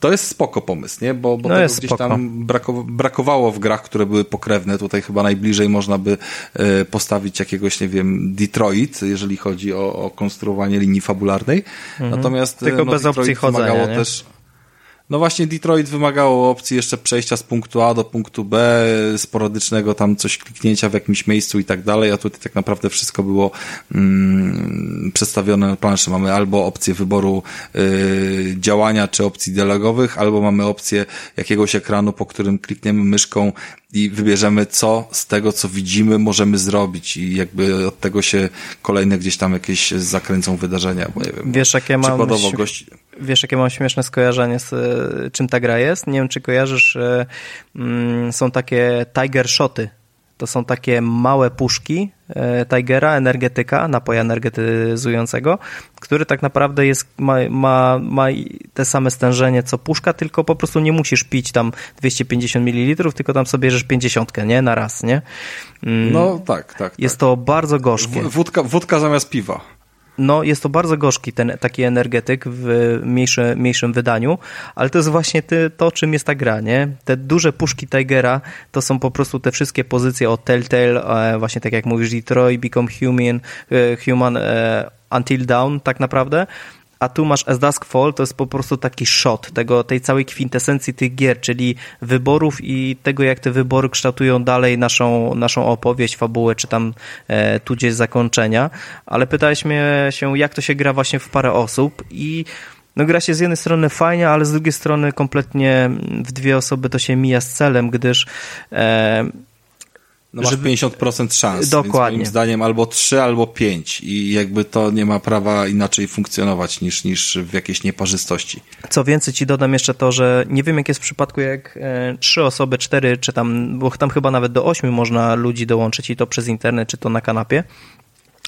to jest spoko pomysł, nie? Bo, bo no tego gdzieś spoko. tam brakowało w grach, które były pokrewne. Tutaj chyba najbliżej można by e, postawić jakiegoś, nie wiem, Detroit, jeżeli chodzi o, o konstruowanie linii fabularnej. Mhm. Natomiast Tylko no, bez Detroit opcji chodzenia, nie? też no właśnie Detroit wymagało opcji jeszcze przejścia z punktu A do punktu B, sporadycznego tam coś kliknięcia w jakimś miejscu i tak dalej, a tutaj tak naprawdę wszystko było mm, przedstawione na planszy. Mamy albo opcję wyboru y, działania czy opcji dialogowych, albo mamy opcję jakiegoś ekranu, po którym klikniemy myszką i wybierzemy, co z tego, co widzimy, możemy zrobić i jakby od tego się kolejne gdzieś tam jakieś zakręcą wydarzenia, bo nie wiem. Wiesz, jakie mam... Przykładowo gości... Wiesz, jakie mam śmieszne skojarzenie z czym ta gra jest? Nie wiem, czy kojarzysz, mm, są takie Tiger Shoty. To są takie małe puszki e, Tigera, energetyka, napoja energetyzującego, który tak naprawdę jest, ma, ma, ma te same stężenie co puszka, tylko po prostu nie musisz pić tam 250 ml, tylko tam sobie bierzesz 50, nie? Na raz, nie? Mm, no tak, tak. Jest tak. to bardzo gorzkie. Wódka, wódka zamiast piwa no jest to bardzo gorzki ten taki energetyk w mniejszy, mniejszym wydaniu, ale to jest właśnie ty, to, czym jest ta gra, nie? Te duże puszki Tigera to są po prostu te wszystkie pozycje od Telltale, e, właśnie tak jak mówisz, Detroit, Become Human, e, Human e, Until Dawn tak naprawdę, a tu masz As Dusk Fall, to jest po prostu taki shot tego, tej całej kwintesencji tych gier, czyli wyborów i tego, jak te wybory kształtują dalej naszą, naszą opowieść, fabułę, czy tam e, tudzież zakończenia. Ale pytałeś mnie się, jak to się gra właśnie w parę osób i no gra się z jednej strony fajnie, ale z drugiej strony kompletnie w dwie osoby to się mija z celem, gdyż e, no masz żeby... 50% szans. Dokładnie. moim zdaniem albo 3, albo 5 i jakby to nie ma prawa inaczej funkcjonować niż, niż w jakiejś nieparzystości. Co więcej ci dodam jeszcze to, że nie wiem jak jest w przypadku jak e, 3 osoby, 4 czy tam, bo tam chyba nawet do 8 można ludzi dołączyć i to przez internet, czy to na kanapie.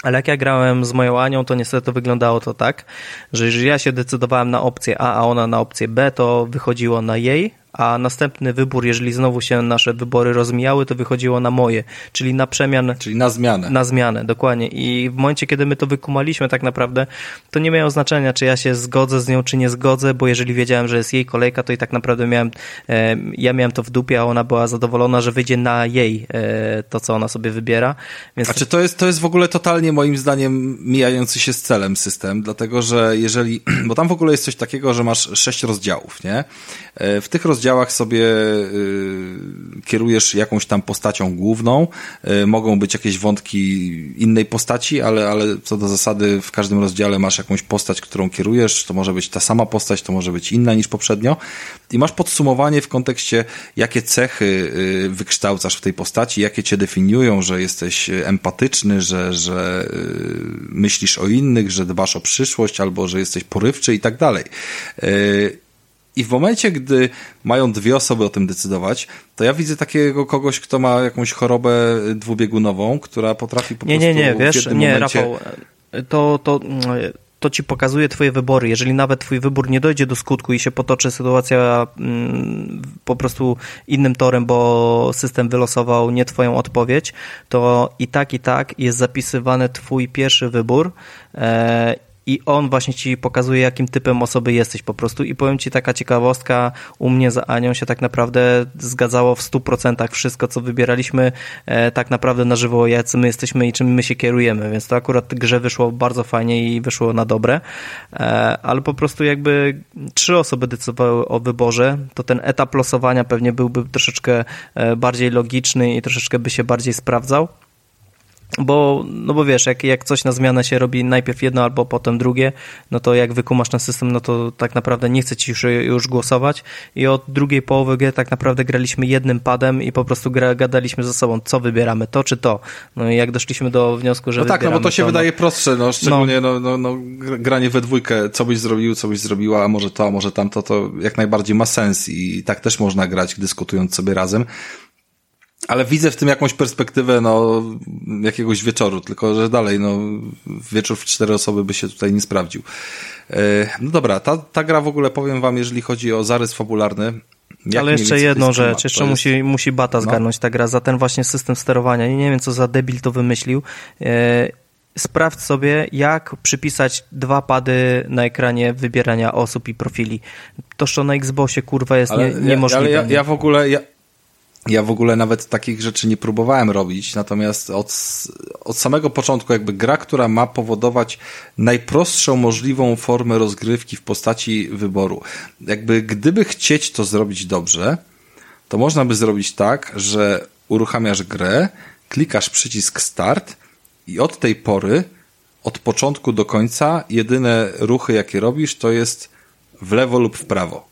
Ale jak ja grałem z moją Anią, to niestety wyglądało to tak, że jeżeli ja się decydowałem na opcję A, a ona na opcję B, to wychodziło na jej, a następny wybór, jeżeli znowu się nasze wybory rozmijały, to wychodziło na moje, czyli na przemian. Czyli na zmianę. Na zmianę, dokładnie. I w momencie, kiedy my to wykumaliśmy tak naprawdę, to nie miało znaczenia, czy ja się zgodzę z nią, czy nie zgodzę, bo jeżeli wiedziałem, że jest jej kolejka, to i tak naprawdę miałem, e, ja miałem to w dupie, a ona była zadowolona, że wyjdzie na jej e, to, co ona sobie wybiera. Więc... A czy to jest, to jest w ogóle totalnie moim zdaniem mijający się z celem system, dlatego że jeżeli, bo tam w ogóle jest coś takiego, że masz sześć rozdziałów, nie? E, w tych rozdziałach sobie y, kierujesz jakąś tam postacią główną, y, mogą być jakieś wątki innej postaci, ale, ale co do zasady w każdym rozdziale masz jakąś postać, którą kierujesz, to może być ta sama postać, to może być inna niż poprzednio. I masz podsumowanie w kontekście, jakie cechy y, wykształcasz w tej postaci, jakie cię definiują, że jesteś empatyczny, że, że myślisz o innych, że dbasz o przyszłość, albo że jesteś porywczy i tak dalej. I w momencie, gdy mają dwie osoby o tym decydować, to ja widzę takiego kogoś, kto ma jakąś chorobę dwubiegunową, która potrafi po nie, prostu Nie, nie, w wiesz, nie, momencie... Rafał, to, to, to ci pokazuje twoje wybory. Jeżeli nawet twój wybór nie dojdzie do skutku i się potoczy sytuacja mm, po prostu innym torem, bo system wylosował nie twoją odpowiedź, to i tak, i tak jest zapisywany twój pierwszy wybór e, i on właśnie ci pokazuje, jakim typem osoby jesteś po prostu. I powiem ci taka ciekawostka, u mnie za Anią się tak naprawdę zgadzało w 100% wszystko, co wybieraliśmy, e, tak naprawdę na żywo, jacy my jesteśmy i czym my się kierujemy, więc to akurat grze wyszło bardzo fajnie i wyszło na dobre, e, ale po prostu jakby trzy osoby decydowały o wyborze, to ten etap losowania pewnie byłby troszeczkę e, bardziej logiczny i troszeczkę by się bardziej sprawdzał. Bo, no bo wiesz, jak, jak coś na zmianę się robi najpierw jedno albo potem drugie, no to jak wykumasz na system, no to tak naprawdę nie chce ci już, już głosować i od drugiej połowy gry tak naprawdę graliśmy jednym padem i po prostu gra, gadaliśmy ze sobą, co wybieramy, to czy to. No i jak doszliśmy do wniosku, że No tak, no bo to się to, wydaje prostsze, no szczególnie no. No, no, no, granie we dwójkę, co byś zrobił, co byś zrobiła, a może to, a może tamto, to jak najbardziej ma sens i tak też można grać, dyskutując sobie razem. Ale widzę w tym jakąś perspektywę, no, jakiegoś wieczoru, tylko że dalej, no, wieczór w cztery osoby by się tutaj nie sprawdził. E, no dobra, ta, ta gra w ogóle powiem wam, jeżeli chodzi o zarys fabularny. Ale jeszcze jedną rzecz, jeszcze jest... musi, musi Bata no. zgarnąć no. ta gra za ten właśnie system sterowania. I nie wiem, co za debil to wymyślił. E, sprawdź sobie, jak przypisać dwa pady na ekranie wybierania osób i profili. To, co na Xboxie, kurwa, jest ale, nie, niemożliwe. Ale ja, ja w ogóle, ja, ja w ogóle nawet takich rzeczy nie próbowałem robić, natomiast od, od samego początku jakby gra, która ma powodować najprostszą możliwą formę rozgrywki w postaci wyboru. Jakby gdyby chcieć to zrobić dobrze, to można by zrobić tak, że uruchamiasz grę, klikasz przycisk start i od tej pory, od początku do końca, jedyne ruchy jakie robisz to jest w lewo lub w prawo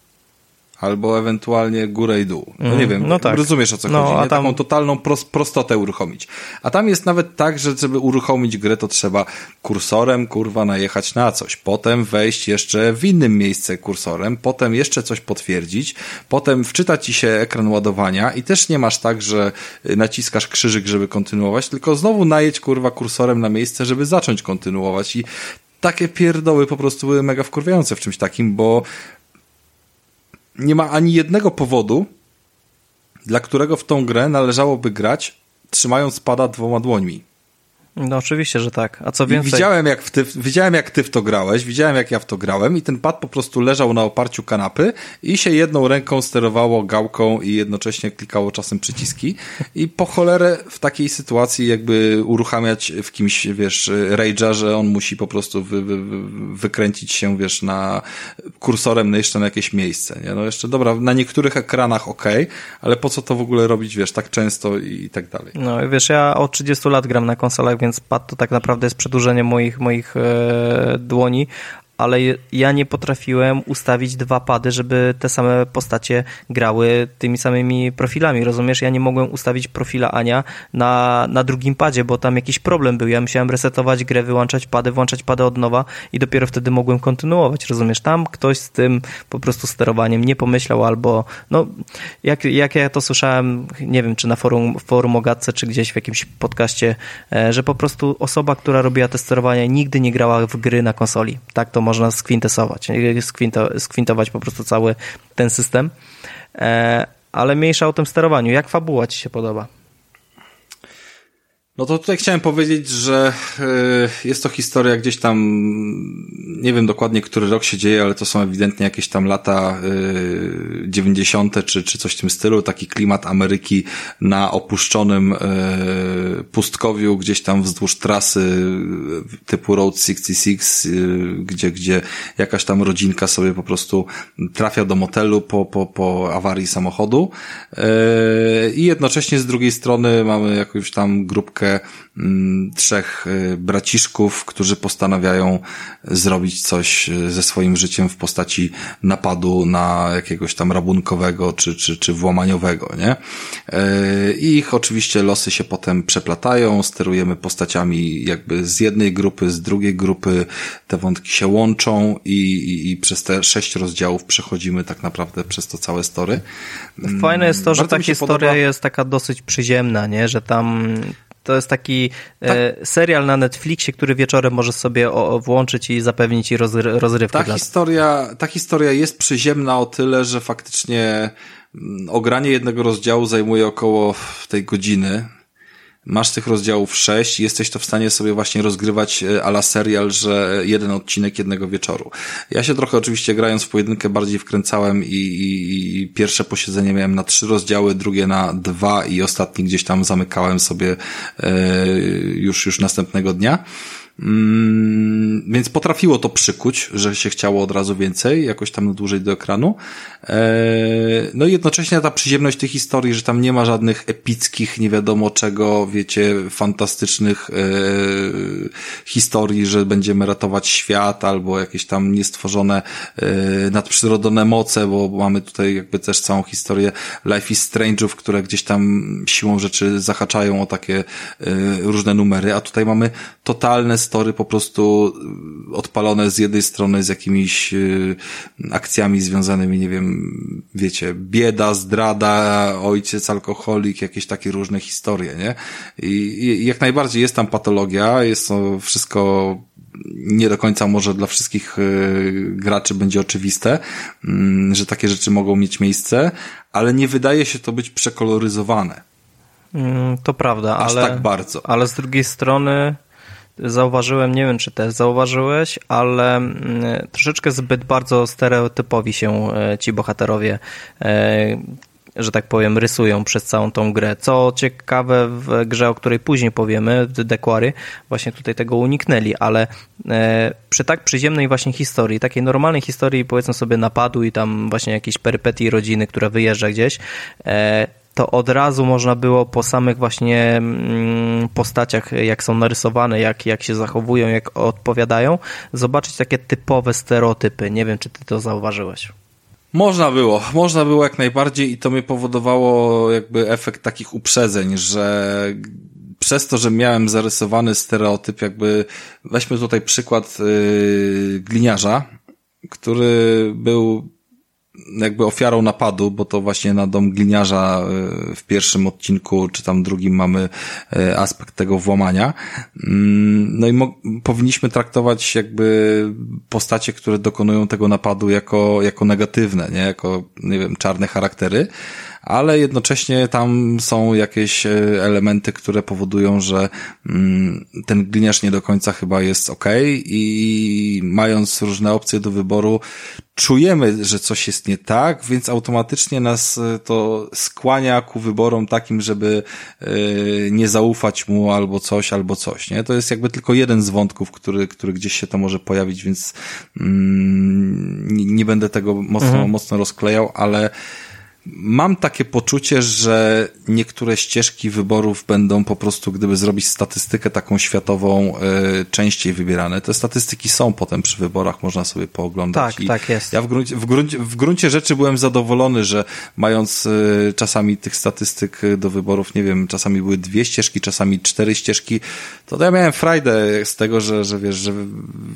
albo ewentualnie górę i dół. No nie mhm. wiem, no tak. rozumiesz o co no, chodzi, nie? Tam... Taką totalną prostotę uruchomić. A tam jest nawet tak, że żeby uruchomić grę, to trzeba kursorem, kurwa, najechać na coś, potem wejść jeszcze w innym miejsce kursorem, potem jeszcze coś potwierdzić, potem wczytać ci się ekran ładowania i też nie masz tak, że naciskasz krzyżyk, żeby kontynuować, tylko znowu najedź, kurwa, kursorem na miejsce, żeby zacząć kontynuować i takie pierdoły po prostu były mega wkurwiające w czymś takim, bo nie ma ani jednego powodu, dla którego w tą grę należałoby grać trzymając pada dwoma dłońmi. No oczywiście, że tak. A co więcej... Widziałem jak, ty, widziałem, jak ty w to grałeś, widziałem, jak ja w to grałem i ten pad po prostu leżał na oparciu kanapy i się jedną ręką sterowało gałką i jednocześnie klikało czasem przyciski. I po cholerę w takiej sytuacji jakby uruchamiać w kimś, wiesz, rage'a, że on musi po prostu wy, wy, wykręcić się, wiesz, na kursorem na jeszcze na jakieś miejsce. Nie? No jeszcze, dobra, na niektórych ekranach ok, ale po co to w ogóle robić, wiesz, tak często i tak dalej. No wiesz, ja od 30 lat gram na konsolach, więc pad to tak naprawdę jest przedłużenie moich, moich e, dłoni, ale ja nie potrafiłem ustawić dwa pady, żeby te same postacie grały tymi samymi profilami, rozumiesz? Ja nie mogłem ustawić profila Ania na, na drugim padzie, bo tam jakiś problem był. Ja musiałem resetować grę, wyłączać pady, włączać pady od nowa i dopiero wtedy mogłem kontynuować, rozumiesz? Tam ktoś z tym po prostu sterowaniem nie pomyślał albo, no, jak, jak ja to słyszałem, nie wiem, czy na forum, forum czy gdzieś w jakimś podcaście, e, że po prostu osoba, która robiła te sterowania nigdy nie grała w gry na konsoli. Tak to można skwintesować, skwinto, skwintować po prostu cały ten system. E, ale mniejsza o tym sterowaniu. Jak fabuła ci się podoba? No to tutaj chciałem powiedzieć, że y, jest to historia gdzieś tam, nie wiem dokładnie, który rok się dzieje, ale to są ewidentnie jakieś tam lata 90. Y, czy, czy coś w tym stylu, taki klimat Ameryki na opuszczonym y, pustkowiu, gdzieś tam wzdłuż trasy typu Road 66, gdzie, gdzie jakaś tam rodzinka sobie po prostu trafia do motelu po, po, po awarii samochodu i jednocześnie z drugiej strony mamy jakąś tam grupkę Mm, trzech y, braciszków, którzy postanawiają zrobić coś y, ze swoim życiem w postaci napadu na jakiegoś tam rabunkowego czy, czy, czy włamaniowego, nie? Y, I ich oczywiście losy się potem przeplatają, sterujemy postaciami jakby z jednej grupy, z drugiej grupy, te wątki się łączą i, i, i przez te sześć rozdziałów przechodzimy tak naprawdę przez to całe story. Fajne jest to, że ta historia podoba... jest taka dosyć przyziemna, nie? Że tam to jest taki e, tak. e, serial na Netflixie, który wieczorem możesz sobie o, włączyć i zapewnić rozry, rozrywkę. Ta, dla... historia, ta historia jest przyziemna o tyle, że faktycznie mm, ogranie jednego rozdziału zajmuje około tej godziny, masz tych rozdziałów sześć jesteś to w stanie sobie właśnie rozgrywać e, ala serial, że jeden odcinek jednego wieczoru. Ja się trochę oczywiście grając w pojedynkę bardziej wkręcałem i, i, i pierwsze posiedzenie miałem na trzy rozdziały, drugie na dwa i ostatni gdzieś tam zamykałem sobie e, już, już następnego dnia. Mm, więc potrafiło to przykuć, że się chciało od razu więcej, jakoś tam dłużej do ekranu. E, no i jednocześnie ta przyziemność tej historii, że tam nie ma żadnych epickich, nie wiadomo czego, wiecie, fantastycznych e, historii, że będziemy ratować świat albo jakieś tam niestworzone e, nadprzyrodzone moce, bo mamy tutaj jakby też całą historię Life is Strange'ów, które gdzieś tam siłą rzeczy zahaczają o takie różne numery, a tutaj mamy totalne story po prostu odpalone z jednej strony z jakimiś y, akcjami związanymi, nie wiem, wiecie, bieda, zdrada, ojciec, alkoholik, jakieś takie różne historie, nie? I, i jak najbardziej jest tam patologia, jest to wszystko nie do końca może dla wszystkich y, graczy będzie oczywiste, mm, że takie rzeczy mogą mieć miejsce, ale nie wydaje się to być przekoloryzowane. Mm, to prawda, Aż ale, tak bardzo. ale z drugiej strony zauważyłem, nie wiem czy też zauważyłeś, ale mm, troszeczkę zbyt bardzo stereotypowi się e, ci bohaterowie e, że tak powiem, rysują przez całą tą grę. Co ciekawe w grze, o której później powiemy, w The Quarry, właśnie tutaj tego uniknęli, ale e, przy tak przyziemnej właśnie historii, takiej normalnej historii, powiedzmy sobie napadu i tam właśnie jakiejś perypetii rodziny, która wyjeżdża gdzieś, to od razu można było po samych właśnie mm, postaciach, jak są narysowane, jak, jak się zachowują, jak odpowiadają, zobaczyć takie typowe stereotypy. Nie wiem, czy ty to zauważyłeś. Można było, można było jak najbardziej i to mnie powodowało jakby efekt takich uprzedzeń, że przez to, że miałem zarysowany stereotyp, jakby weźmy tutaj przykład yy, gliniarza, który był jakby ofiarą napadu, bo to właśnie na dom gliniarza e, w pierwszym odcinku, czy tam drugim mamy e, aspekt tego włamania. Mm, no i powinniśmy traktować jakby postacie, które dokonują tego napadu jako, jako negatywne, nie? Jako, nie wiem, czarne charaktery ale jednocześnie tam są jakieś e, elementy, które powodują, że mm, ten gliniarz nie do końca chyba jest ok i mając różne opcje do wyboru, czujemy, że coś jest nie tak, więc automatycznie nas e, to skłania ku wyborom takim, żeby e, nie zaufać mu albo coś, albo coś, nie? To jest jakby tylko jeden z wątków, który, który gdzieś się to może pojawić, więc mm, nie będę tego mocno, mhm. mocno rozklejał, ale Mam takie poczucie, że niektóre ścieżki wyborów będą po prostu, gdyby zrobić statystykę taką światową, y, częściej wybierane. Te statystyki są potem przy wyborach, można sobie pooglądać. Tak, I tak jest. Ja w gruncie, w, gruncie, w gruncie rzeczy byłem zadowolony, że mając y, czasami tych statystyk do wyborów, nie wiem, czasami były dwie ścieżki, czasami cztery ścieżki, to ja miałem frajdę z tego, że, że wiesz, że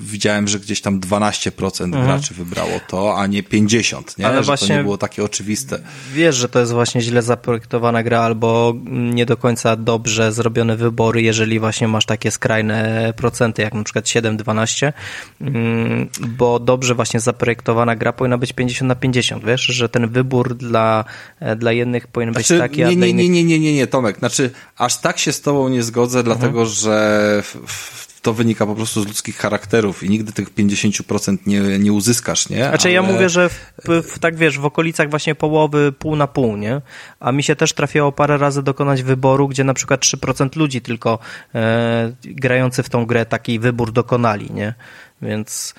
widziałem, że gdzieś tam 12% mhm. graczy wybrało to, a nie 50, nie? Ale że właśnie... to nie było takie oczywiste wiesz, że to jest właśnie źle zaprojektowana gra albo nie do końca dobrze zrobione wybory, jeżeli właśnie masz takie skrajne procenty, jak na przykład 7-12, mm, bo dobrze właśnie zaprojektowana gra powinna być 50 na 50, wiesz, że ten wybór dla, dla jednych powinien być znaczy, taki, a nie, dla nie, innych... nie, nie, nie, nie, nie, Tomek, znaczy aż tak się z tobą nie zgodzę, dlatego Mhm. że w, w, to wynika po prostu z ludzkich charakterów i nigdy tych 50% nie, nie uzyskasz, nie? Znaczy ja Ale- mówię, że w, w, tak wiesz, w okolicach właśnie połowy, pół na pół, nie? A mi się też trafiało parę razy dokonać wyboru, gdzie na przykład 3% ludzi tylko e, grający w tą grę taki wybór dokonali, nie? Więc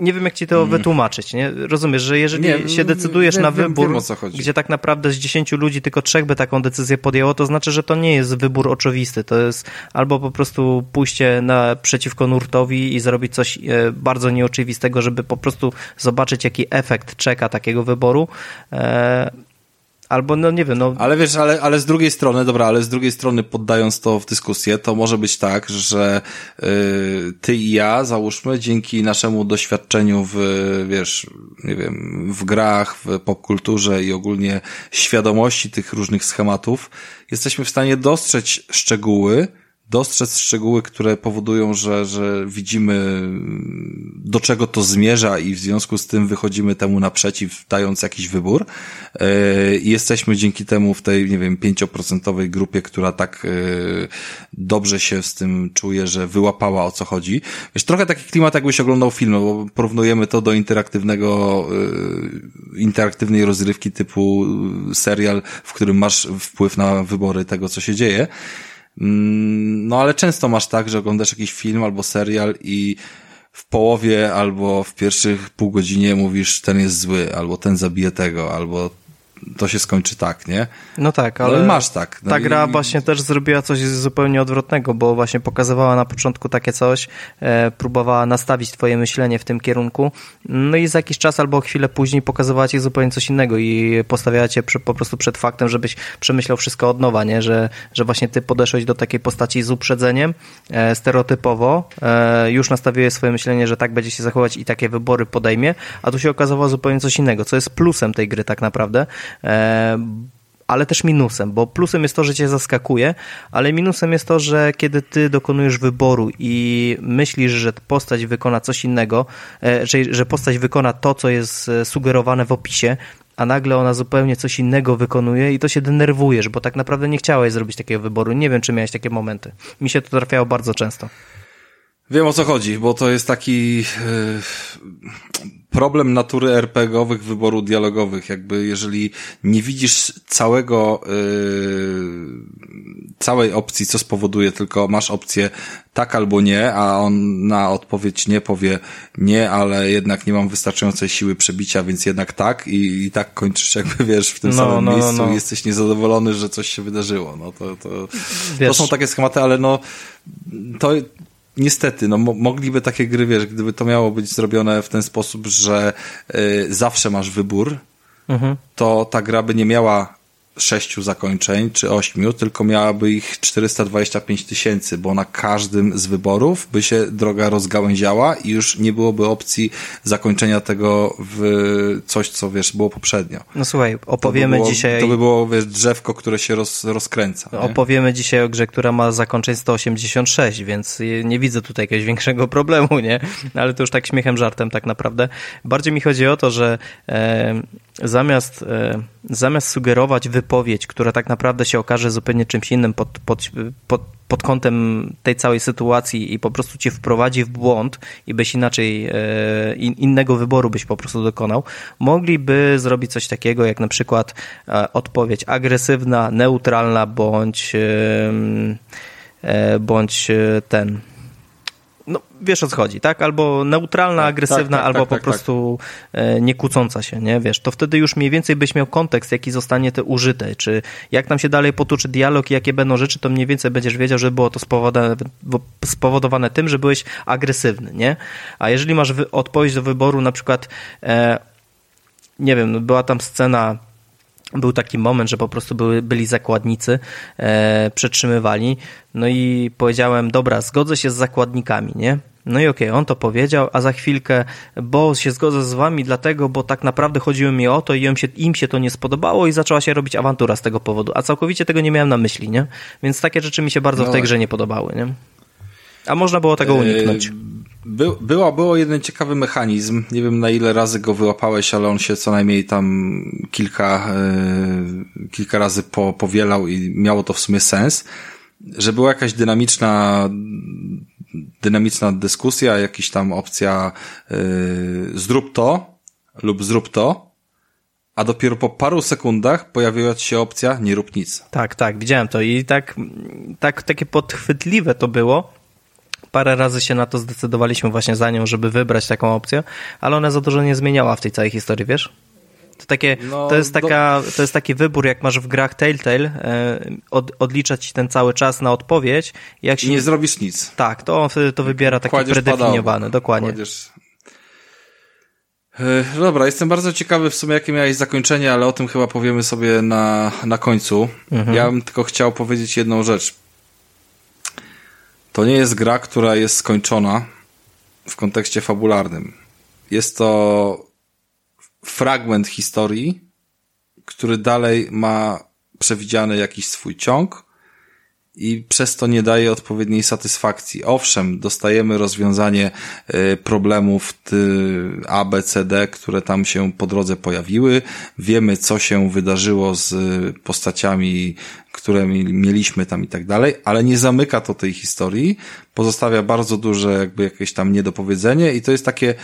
nie wiem, jak ci to wytłumaczyć, nie? Rozumiesz, że jeżeli Mm. Nie, się decydujesz wiem- na wiem- wybór, wiem, gdzie tak naprawdę z 10 ludzi tylko trzech by taką decyzję podjęło, to znaczy, że to nie jest wybór oczywisty. To jest albo po prostu pójście na, przeciwko nurtowi i zrobić coś e, bardzo nieoczywistego, żeby po prostu zobaczyć, jaki efekt czeka takiego wyboru. Albo, no nie wiem, no. Ale wiesz, ale, ale z drugiej strony, dobra, ale z drugiej strony poddając to w dyskusję, to może być tak, że y, ty i ja, załóżmy, dzięki naszemu doświadczeniu w, wiesz, nie wiem, w grach, w popkulturze i ogólnie świadomości tych różnych schematów, jesteśmy w stanie dostrzec szczegóły, dostrzec szczegóły, które powodują, że, że widzimy, do czego to zmierza i w związku z tym wychodzimy temu naprzeciw, dając jakiś wybór. Yy, I jesteśmy dzięki temu w tej, nie wiem, pięcioprocentowej grupie, która tak yy, dobrze się z tym czuje, że wyłapała o co chodzi. Wiesz, trochę taki klimat, jakbyś oglądał film, bo porównujemy to do interaktywnego, yy, interaktywnej rozrywki typu serial, w którym masz wpływ na wybory tego, co się dzieje. Mm, No ale często masz tak, że oglądasz jakiś film albo serial i w połowie albo w pierwszych pół godzinie mówisz ten jest zły, albo ten zabije tego, albo to się skończy tak, nie? No tak, Ale ale masz tak. No ta i- gra właśnie też zrobiła coś zupełnie odwrotnego, bo właśnie pokazywała na początku takie coś, e, próbowała nastawić twoje myślenie w tym kierunku, no i za jakiś czas albo chwilę później pokazywała ci zupełnie coś innego i postawiała cię przy, po prostu przed faktem, żebyś przemyślał wszystko od nowa, nie? Że, że właśnie ty podeszłeś do takiej postaci z uprzedzeniem, e, stereotypowo, e, już nastawiłeś swoje myślenie, że tak będzie się zachować i takie wybory podejmie, a tu się okazało zupełnie coś innego, co jest plusem tej gry tak naprawdę, ale też minusem, bo plusem jest to, że cię zaskakuje, ale minusem jest to, że kiedy ty dokonujesz wyboru i myślisz, że postać wykona coś innego, e, że, że postać wykona to, co jest e, sugerowane w opisie, a nagle ona zupełnie coś innego wykonuje i to się denerwujesz, bo tak naprawdę nie chciałeś zrobić takiego wyboru. Nie wiem, czy miałeś takie momenty. Mi się to trafiało bardzo często. Wiem o co chodzi, bo to jest taki yy, problem natury RPG-owych wyborów dialogowych. Jakby jeżeli nie widzisz całego, yy, całej opcji, co spowoduje, tylko masz opcję tak albo nie, a on na odpowiedź nie powie nie, ale jednak nie mam wystarczającej siły przebicia, więc jednak tak i, i tak kończysz jakby, wiesz, w tym No, samym no, miejscu no. i jesteś niezadowolony, że coś się wydarzyło. No to, to, to są takie schematy, ale no to niestety, no mo mogliby takie gry, wiesz, gdyby to miało być zrobione w ten sposób, że y, zawsze masz wybór, Mhm. to ta gra by nie miała sześciu zakończeń czy ośmiu, tylko miałaby ich 425 tysięcy, bo na każdym z wyborów by się droga rozgałęziała i już nie byłoby opcji zakończenia tego w coś, co wiesz, było poprzednio. No słuchaj, To by opowiemy było, dzisiaj... To by było, wiesz, drzewko, które się roz, rozkręca. nie? Opowiemy dzisiaj o grze, która ma zakończeń 186, więc nie widzę tutaj jakiegoś większego problemu, nie? Ale to już tak śmiechem, żartem tak naprawdę. Bardziej mi chodzi o to, że e, zamiast, e, zamiast sugerować wypowiedź, która tak naprawdę się okaże zupełnie czymś innym pod, pod, pod, pod kątem tej całej sytuacji i po prostu cię wprowadzi w błąd i byś inaczej, e, in, innego wyboru byś po prostu dokonał, mogliby zrobić coś takiego, jak na przykład e, odpowiedź agresywna, neutralna bądź, bądź ten. No, wiesz o co chodzi, tak? Albo neutralna, Tak, agresywna, tak, tak, albo tak, po tak, prostu e, nie kłócąca się, nie? Wiesz, to wtedy już mniej więcej byś miał kontekst, jaki zostanie te użyte, czy jak tam się dalej potoczy dialog i jakie będą rzeczy, to mniej więcej będziesz wiedział, że było to spowodowane, spowodowane tym, że byłeś agresywny, nie? A jeżeli masz odpowiedź do wyboru, na przykład, e, nie wiem, no była tam scena był taki moment, że po prostu były, byli zakładnicy, e, przetrzymywali, no i powiedziałem, dobra, zgodzę się z zakładnikami, nie? No i okej, okay, on to powiedział, a za chwilkę, bo się zgodzę z wami, dlatego, bo tak naprawdę chodziło mi o to i im się, im się to nie spodobało i zaczęła się robić awantura z tego powodu, a całkowicie tego nie miałem na myśli, nie? Więc takie rzeczy mi się bardzo no w tej grze nie podobały, nie? A można było tego uniknąć. By, było, było jeden ciekawy mechanizm. Nie wiem na ile razy go wyłapałeś, ale on się co najmniej tam kilka, yy, kilka razy po, powielał i miało to w sumie sens, że była jakaś dynamiczna dynamiczna dyskusja, jakaś tam opcja yy, zrób to lub zrób to, a dopiero po paru sekundach pojawiła się opcja nie rób nic. Tak, tak, widziałem to i tak, tak takie podchwytliwe to było, parę razy się na to zdecydowaliśmy właśnie za nią, żeby wybrać taką opcję, ale ona za dużo nie zmieniała w tej całej historii, wiesz? To, takie, no, to, jest taka, do... to jest taki wybór, jak masz w grach Telltale, e, od, odliczać ten cały czas na odpowiedź. Jak się... Nie zrobisz nic. Tak, to to wybiera taki Kładziesz predefiniowany, dokładnie. Kładziesz... E, dobra, jestem bardzo ciekawy w sumie, jakie miałeś zakończenie, ale o tym chyba powiemy sobie na, na końcu. Mhm. Ja bym tylko chciał powiedzieć jedną rzecz. To nie jest gra, która jest skończona w kontekście fabularnym. Jest to fragment historii, który dalej ma przewidziany jakiś swój ciąg i przez to nie daje odpowiedniej satysfakcji. Owszem, dostajemy rozwiązanie y, problemów A, B, C, D, które tam się po drodze pojawiły. Wiemy, co się wydarzyło z postaciami, które mieliśmy tam i tak dalej, ale nie zamyka to tej historii. Pozostawia bardzo duże jakby jakieś tam niedopowiedzenie i to jest takie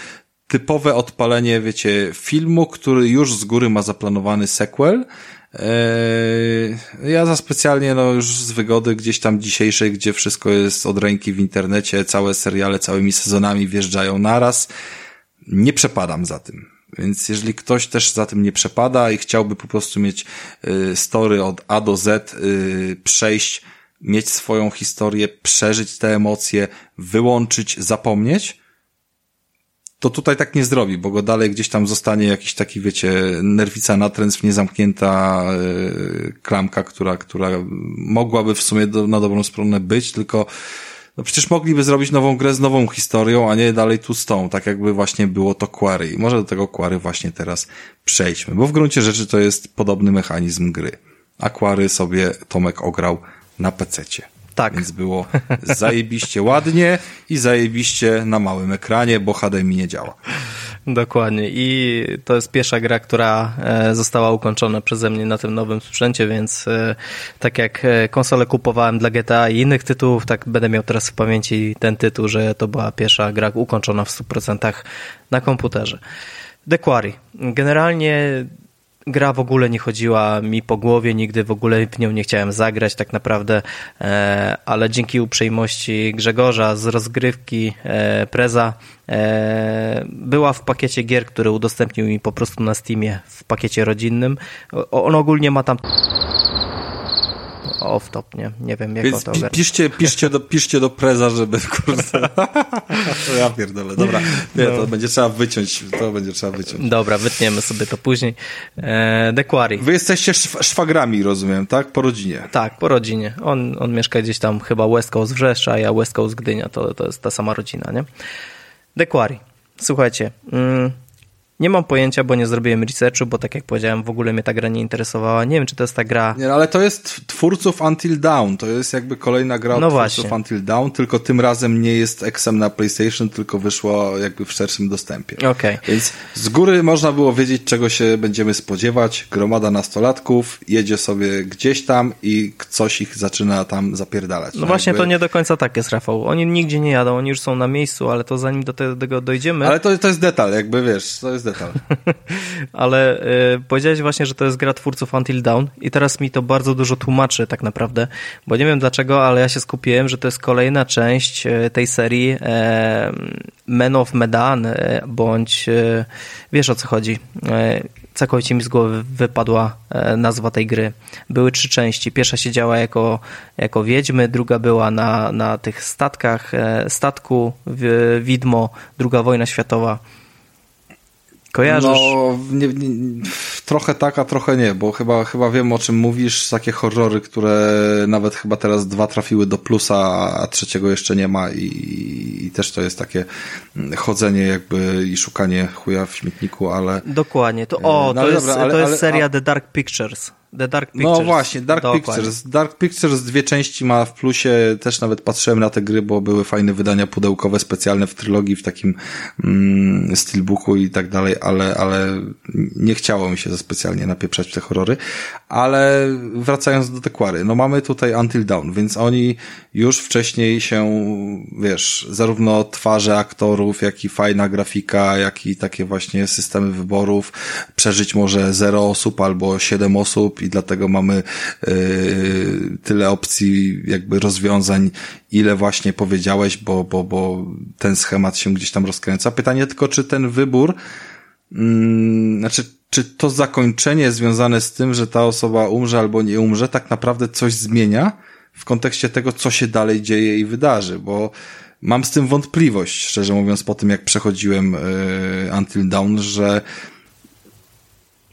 typowe odpalenie, wiecie, filmu, który już z góry ma zaplanowany sequel, ja za specjalnie, no już z wygody gdzieś tam dzisiejszej, gdzie wszystko jest od ręki w internecie, całe seriale całymi sezonami wjeżdżają naraz, nie przepadam za tym. Więc jeżeli ktoś też za tym nie przepada i chciałby po prostu mieć y, story od A do Z, y, przejść, mieć swoją historię, przeżyć te emocje, wyłączyć, zapomnieć, to tutaj tak nie zrobi, bo go dalej gdzieś tam zostanie jakiś taki, wiecie, nerwica natręstw, niezamknięta yy, klamka, która, która mogłaby w sumie do, na dobrą stronę być, tylko no przecież mogliby zrobić nową grę z nową historią, a nie dalej tu z tą, tak jakby właśnie było to Quarry. I może do tego Quarry właśnie teraz przejdźmy, bo w gruncie rzeczy to jest podobny mechanizm gry. A Quarry sobie Tomek ograł na pececie. Tak. Więc było zajebiście ładnie i zajebiście na małym ekranie, bo HDMI nie działa. Dokładnie. I to jest pierwsza gra, która e, została ukończona przeze mnie na tym nowym sprzęcie, więc e, tak jak e, konsolę kupowałem dla GTA i innych tytułów, tak będę miał teraz w pamięci ten tytuł, że to była pierwsza gra ukończona w 100% na komputerze. The Quarry. Generalnie gra w ogóle nie chodziła mi po głowie, nigdy w ogóle w nią nie chciałem zagrać tak naprawdę, e, ale dzięki uprzejmości Grzegorza z rozgrywki e, Preza e, była w pakiecie gier, który udostępnił mi po prostu na Steamie w pakiecie rodzinnym. On ogólnie ma tam off-top, nie? Nie wiem, jak Więc to pi piszcie, piszcie, do, piszcie do preza, żeby kurde... ja pierdolę, dobra. Nie, no. to będzie trzeba wyciąć, to będzie trzeba wyciąć. Dobra, wytniemy sobie to później. E, The Quarry. Wy jesteście szw szwagrami, rozumiem, tak? Po rodzinie. Tak, po rodzinie. On, on mieszka gdzieś tam chyba West Coast Wrzeszcza, a ja West Coast Gdynia, to, to jest ta sama rodzina, nie? The Quarry. Słuchajcie, mm, nie mam pojęcia, bo nie zrobiłem researchu, bo tak jak powiedziałem, w ogóle mnie ta gra nie interesowała. Nie wiem, czy to jest ta gra... Nie, no, ale to jest twórców Until Dawn. To jest jakby kolejna gra no od właśnie. twórców Until Dawn, tylko tym razem nie jest XM na PlayStation, tylko wyszło jakby w szerszym dostępie. Okay. Więc z góry można było wiedzieć, czego się będziemy spodziewać. Gromada nastolatków jedzie sobie gdzieś tam i coś ich zaczyna tam zapierdalać. No, no właśnie, jakby... to nie do końca tak jest, Rafał. Oni nigdzie nie jadą, oni już są na miejscu, ale to zanim do tego dojdziemy... Ale to, to jest detal, jakby wiesz, to jest detal. Ale y, powiedziałeś właśnie, że to jest gra twórców Until Dawn i teraz mi to bardzo dużo tłumaczy tak naprawdę, bo nie wiem dlaczego, ale ja się skupiłem, że to jest kolejna część y, tej serii e, Men of Medan, e, bądź wiesz o co chodzi. Całkowicie mi z głowy wypadła nazwa tej gry. Były trzy części. Pierwsza siedziała jako, jako wiedźmy, druga była na, na tych statkach, statku widmo, druga wojna światowa. Kojarzysz? No, nie, nie, trochę tak, a trochę nie, bo chyba, chyba wiem o czym mówisz, takie horrory, które nawet chyba teraz dwa trafiły do plusa, a trzeciego jeszcze nie ma i, i też to jest takie chodzenie jakby i szukanie chuja w śmietniku, ale... Dokładnie, to o, no, to, jest, dobra, ale, to jest seria ale, The Dark Pictures. The Dark no Pictures. No właśnie, Dark Dokładnie. Pictures. Dark Pictures dwie części ma w plusie, też nawet patrzyłem na te gry, bo były fajne wydania pudełkowe, specjalne w trylogii, w takim mm, steelbooku i tak dalej, ale, ale nie chciało mi się za specjalnie napieprzać w te horrory. Ale wracając do Tekwary, no mamy tutaj Until Dawn, więc oni już wcześniej się, wiesz, zarówno twarze aktorów, jak i fajna grafika, jak i takie właśnie systemy wyborów, przeżyć może zero osób albo siedem osób, i dlatego mamy yy, tyle opcji, jakby rozwiązań, ile właśnie powiedziałeś, bo, bo, bo ten schemat się gdzieś tam rozkręca. Pytanie tylko, czy ten wybór, yy, znaczy, czy to zakończenie związane z tym, że ta osoba umrze albo nie umrze, tak naprawdę coś zmienia w kontekście tego, co się dalej dzieje i wydarzy, bo mam z tym wątpliwość, szczerze mówiąc, po tym jak przechodziłem yy, Until Dawn, że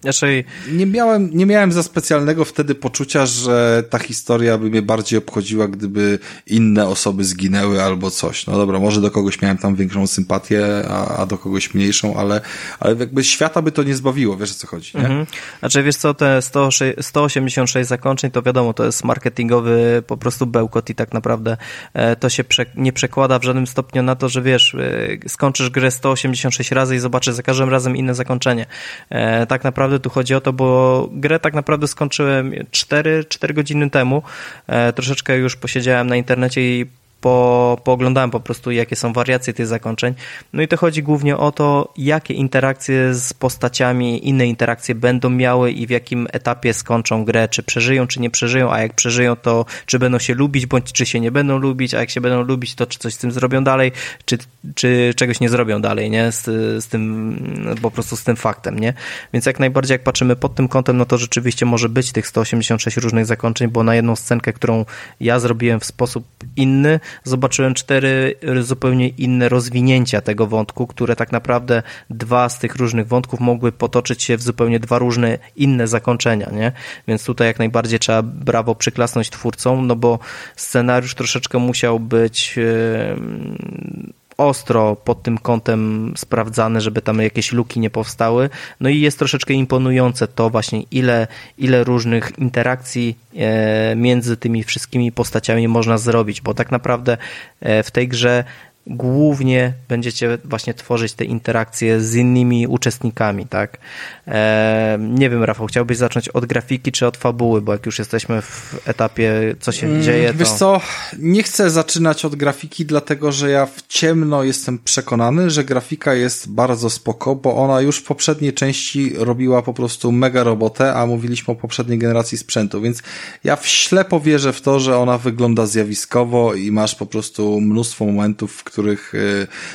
znaczy... Nie, miałem, nie miałem za specjalnego wtedy poczucia, że ta historia by mnie bardziej obchodziła, gdyby inne osoby zginęły albo coś. No dobra, może do kogoś miałem tam większą sympatię, a, a do kogoś mniejszą, ale, ale jakby świata by to nie zbawiło, wiesz o co chodzi, nie? Mhm. Znaczy wiesz co, te 100, 186 zakończeń, to wiadomo, to jest marketingowy po prostu bełkot i tak naprawdę e, to się prze, nie przekłada w żadnym stopniu na to, że wiesz, e, skończysz grę 186 razy i zobaczysz za każdym razem inne zakończenie. E, tak naprawdę naprawdę tu chodzi o to, bo grę tak naprawdę skończyłem 4, 4 godziny temu. E, troszeczkę już posiedziałem na internecie i po, pooglądałem po prostu, jakie są wariacje tych zakończeń. No i to chodzi głównie o to, jakie interakcje z postaciami, inne interakcje będą miały i w jakim etapie skończą grę, czy przeżyją, czy nie przeżyją, a jak przeżyją, to czy będą się lubić, bądź czy się nie będą lubić, a jak się będą lubić, to czy coś z tym zrobią dalej, czy, czy czegoś nie zrobią dalej, nie? Z, z tym, po prostu z tym faktem, nie? Więc jak najbardziej, jak patrzymy pod tym kątem, no to rzeczywiście może być tych 186 różnych zakończeń, bo na jedną scenkę, którą ja zrobiłem w sposób inny, zobaczyłem cztery zupełnie inne rozwinięcia tego wątku, które tak naprawdę dwa z tych różnych wątków mogły potoczyć się w zupełnie dwa różne inne zakończenia, nie? Więc tutaj jak najbardziej trzeba brawo przyklasnąć twórcom, no bo scenariusz troszeczkę musiał być ostro pod tym kątem sprawdzane, żeby tam jakieś luki nie powstały. No i jest troszeczkę imponujące to właśnie, ile, ile różnych interakcji e, między tymi wszystkimi postaciami można zrobić, bo tak naprawdę e, w tej grze głównie będziecie właśnie tworzyć te interakcje z innymi uczestnikami, tak? E, nie wiem, Rafał, chciałbyś zacząć od grafiki czy od fabuły, bo jak już jesteśmy w etapie, co się mm, dzieje, to... Wiesz co, nie chcę zaczynać od grafiki, dlatego, że ja w ciemno jestem przekonany, że grafika jest bardzo spoko, bo ona już w poprzedniej części robiła po prostu mega robotę, a mówiliśmy o poprzedniej generacji sprzętu, więc ja w ślepo wierzę w to, że ona wygląda zjawiskowo i masz po prostu mnóstwo momentów, w których e,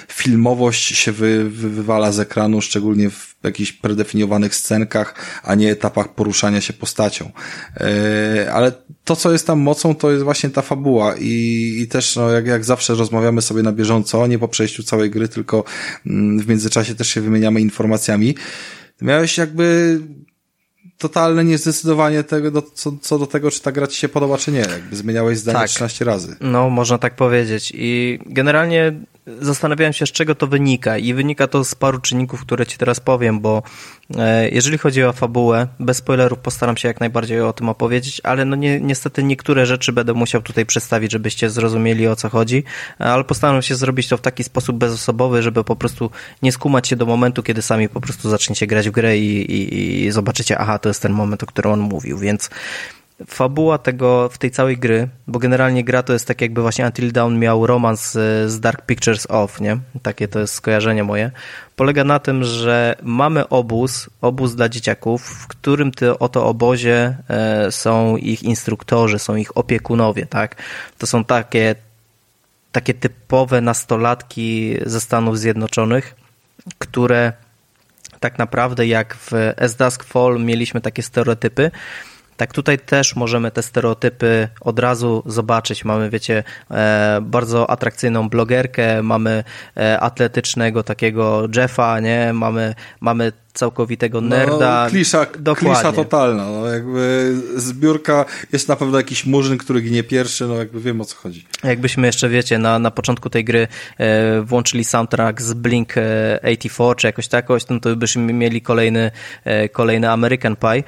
filmowość się wy, wywala z ekranu, szczególnie w jakichś predefiniowanych scenkach, a nie etapach poruszania się postacią. E, ale to, co jest tam mocą, to jest właśnie ta fabuła i, i też, no, jak, jak zawsze rozmawiamy sobie na bieżąco, nie po przejściu całej gry, tylko mm, w międzyczasie też się wymieniamy informacjami. Miałeś jakby totalne niezdecydowanie tego, do, co, co do tego, czy ta gra ci się podoba, czy nie. Jakby zmieniałeś zdanie tak. 13 razy. No, można tak powiedzieć. I generalnie zastanawiałem się, z czego to wynika i wynika to z paru czynników, które ci teraz powiem, bo e, jeżeli chodzi o fabułę, bez spoilerów postaram się jak najbardziej o tym opowiedzieć, ale no nie, niestety niektóre rzeczy będę musiał tutaj przedstawić, żebyście zrozumieli o co chodzi, ale postaram się zrobić to w taki sposób bezosobowy, żeby po prostu nie skumać się do momentu, kiedy sami po prostu zaczniecie grać w grę i, i, i zobaczycie, aha, to jest ten moment, o którym on mówił, więc fabuła tego, w tej całej gry, bo generalnie gra to jest tak jakby właśnie Until Dawn miał romans z Dark Pictures Off, nie? Takie to jest skojarzenie moje. Polega na tym, że mamy obóz, obóz dla dzieciaków, w którym ty, oto obozie e, są ich instruktorzy, są ich opiekunowie, tak? To są takie, takie typowe nastolatki ze Stanów Zjednoczonych, które tak naprawdę jak w S Dusk Fall mieliśmy takie stereotypy, tak tutaj też możemy te stereotypy od razu zobaczyć. Mamy, wiecie, e, bardzo atrakcyjną blogerkę, mamy e, atletycznego takiego Jeffa, nie? Mamy, mamy całkowitego nerda. No, klisza, klisza totalna. No, jakby zbiórka jest na pewno jakiś murzyn, który ginie pierwszy, no jakby wiem o co chodzi. Jakbyśmy jeszcze, wiecie, na, na początku tej gry e, włączyli soundtrack z Blink e, 84 czy jakoś takoś, no to byśmy mieli kolejny, e, kolejny American Pie.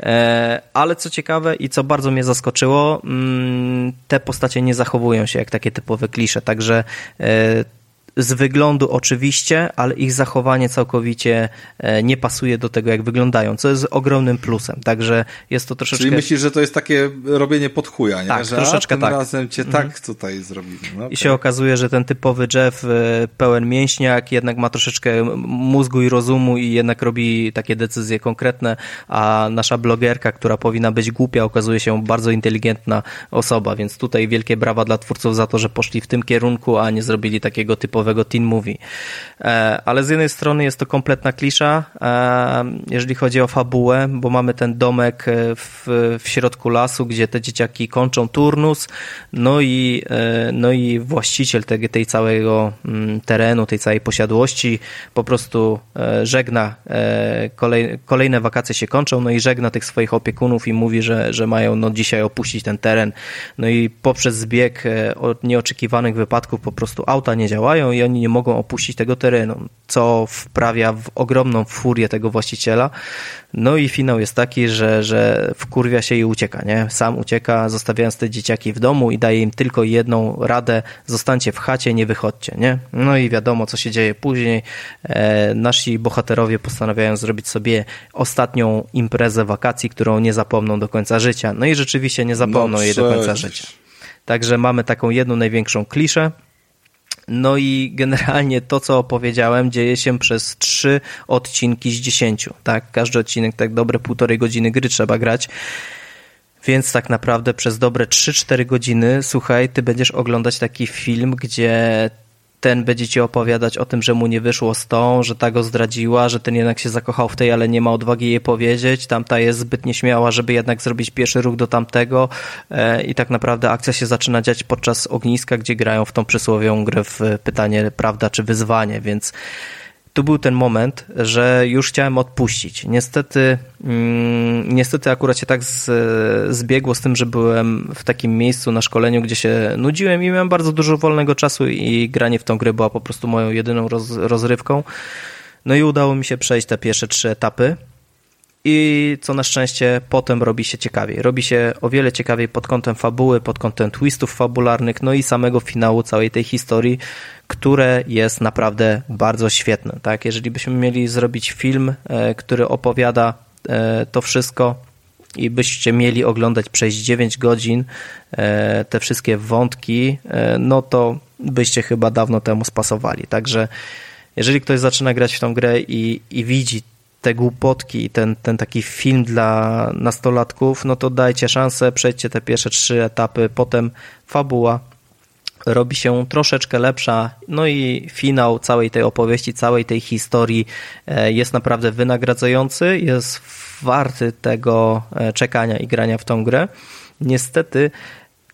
E, ale co ciekawe i co bardzo mnie zaskoczyło, mm, te postacie nie zachowują się jak takie typowe klisze, także e, z wyglądu oczywiście, ale ich zachowanie całkowicie e, nie pasuje do tego, jak wyglądają, co jest ogromnym plusem. Także jest to troszeczkę... Czyli myślisz, że to jest takie robienie pod chuja, nie? Tak, że troszeczkę a, tym tak. razem cię mhm. tak tutaj zrobili. No, I się okazuje, że ten typowy Jeff, e, pełen mięśniak, jednak ma troszeczkę mózgu i rozumu i jednak robi takie decyzje konkretne, a nasza blogerka, która powinna być głupia, okazuje się bardzo inteligentna osoba, więc tutaj wielkie brawa dla twórców za to, że poszli w tym kierunku, a nie zrobili takiego typowego typowego teen movie. E, ale z jednej strony jest to kompletna klisza, e, jeżeli chodzi o fabułę, bo mamy ten domek e, w, w środku lasu, gdzie te dzieciaki kończą turnus, no i, no i właściciel tej, tej całego mm, terenu, tej całej posiadłości po prostu żegna, kolej, kolejne wakacje się kończą, no i żegna tych swoich opiekunów i mówi, że, że mają no dzisiaj opuścić ten teren. No i poprzez zbieg nieoczekiwanych wypadków po prostu auta nie działają i oni nie mogą opuścić tego terenu, co wprawia w ogromną furię tego właściciela. No i finał jest taki, że, że wkurwia się i ucieka, nie? Sam ucieka, zostawiając te dzieciaki w domu i daje im tylko jedną radę, zostańcie w chacie, nie wychodźcie, nie? No i wiadomo, co się dzieje później. E, nasi bohaterowie postanawiają zrobić sobie ostatnią imprezę wakacji, którą nie zapomną do końca życia. No i rzeczywiście nie zapomną no jej do końca życia. Także mamy taką jedną największą kliszę, no i generalnie to, co opowiedziałem, dzieje się przez trzy odcinki z dziesięciu. Tak, każdy odcinek tak dobre półtorej godziny gry trzeba grać. Więc tak naprawdę przez dobre 3-4 godziny, słuchaj, ty będziesz oglądać taki film, gdzie ten będzie ci opowiadać o tym, że mu nie wyszło z tą, że ta go zdradziła, że ten jednak się zakochał w tej, ale nie ma odwagi jej powiedzieć, tamta jest zbyt nieśmiała, żeby jednak zrobić pierwszy ruch do tamtego. E, i tak naprawdę akcja się zaczyna dziać podczas ogniska, gdzie grają w tą przysłowiową grę w pytanie prawda czy wyzwanie, więc tu był ten moment, że już chciałem odpuścić. Niestety, mm, niestety akurat się tak z, zbiegło z tym, że byłem w takim miejscu na szkoleniu, gdzie się nudziłem i miałem bardzo dużo wolnego czasu i granie w tą grę była po prostu moją jedyną roz, rozrywką. No i udało mi się przejść te pierwsze trzy etapy. I co na szczęście potem robi się ciekawiej. Robi się o wiele ciekawiej pod kątem fabuły, pod kątem twistów fabularnych, no i samego finału całej tej historii, które jest naprawdę bardzo świetne. Tak? Jeżeli byśmy mieli zrobić film, e, który opowiada e, to wszystko i byście mieli oglądać przez 9 godzin e, te wszystkie wątki, no to byście chyba dawno temu spasowali. Także jeżeli ktoś zaczyna grać w tą grę i, i widzi te głupotki ten, ten taki film dla nastolatków, no to dajcie szansę, przejdźcie te pierwsze trzy etapy, potem fabuła robi się troszeczkę lepsza, no i finał całej tej opowieści, całej tej historii e, jest naprawdę wynagradzający, jest warty tego e, czekania i grania w tą grę. Niestety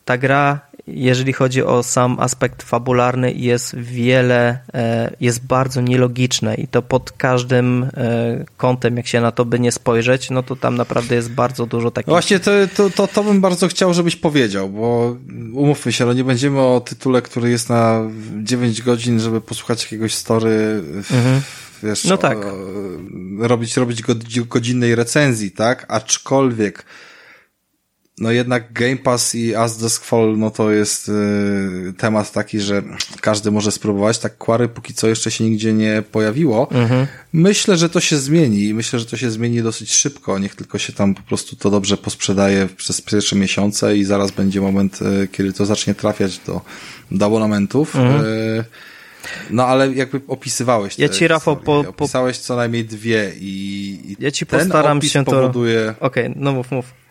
ta gra jeżeli chodzi o sam aspekt fabularny, jest wiele, e, jest bardzo nielogiczne i to pod każdym e, kątem, jak się na to by nie spojrzeć, no to tam naprawdę jest bardzo dużo takich... Właśnie to, to, to, to bym bardzo chciał, żebyś powiedział, bo umówmy się, no nie będziemy o tytule, który jest na 9 godzin, żeby posłuchać jakiegoś story, mhm. wiesz, no tak. O, robić, robić godzinnej recenzji, tak? Aczkolwiek no jednak Game Pass i As Dusk Fall, no to jest y, temat taki, że każdy może spróbować. Tak Quary póki co jeszcze się nigdzie nie pojawiło. Mhm. Myślę, że to się zmieni i myślę, że to się zmieni dosyć szybko. Niech tylko się tam po prostu to dobrze posprzedaje przez pierwsze miesiące i zaraz będzie moment, y, kiedy to zacznie trafiać do, do abonamentów. Mhm. Y, no ale jakby opisywałeś Ja ci, Rafał, po, po... Opisałeś co najmniej dwie i, i ja ci postaram się powoduje... to... Okej, okay, no mów, mów.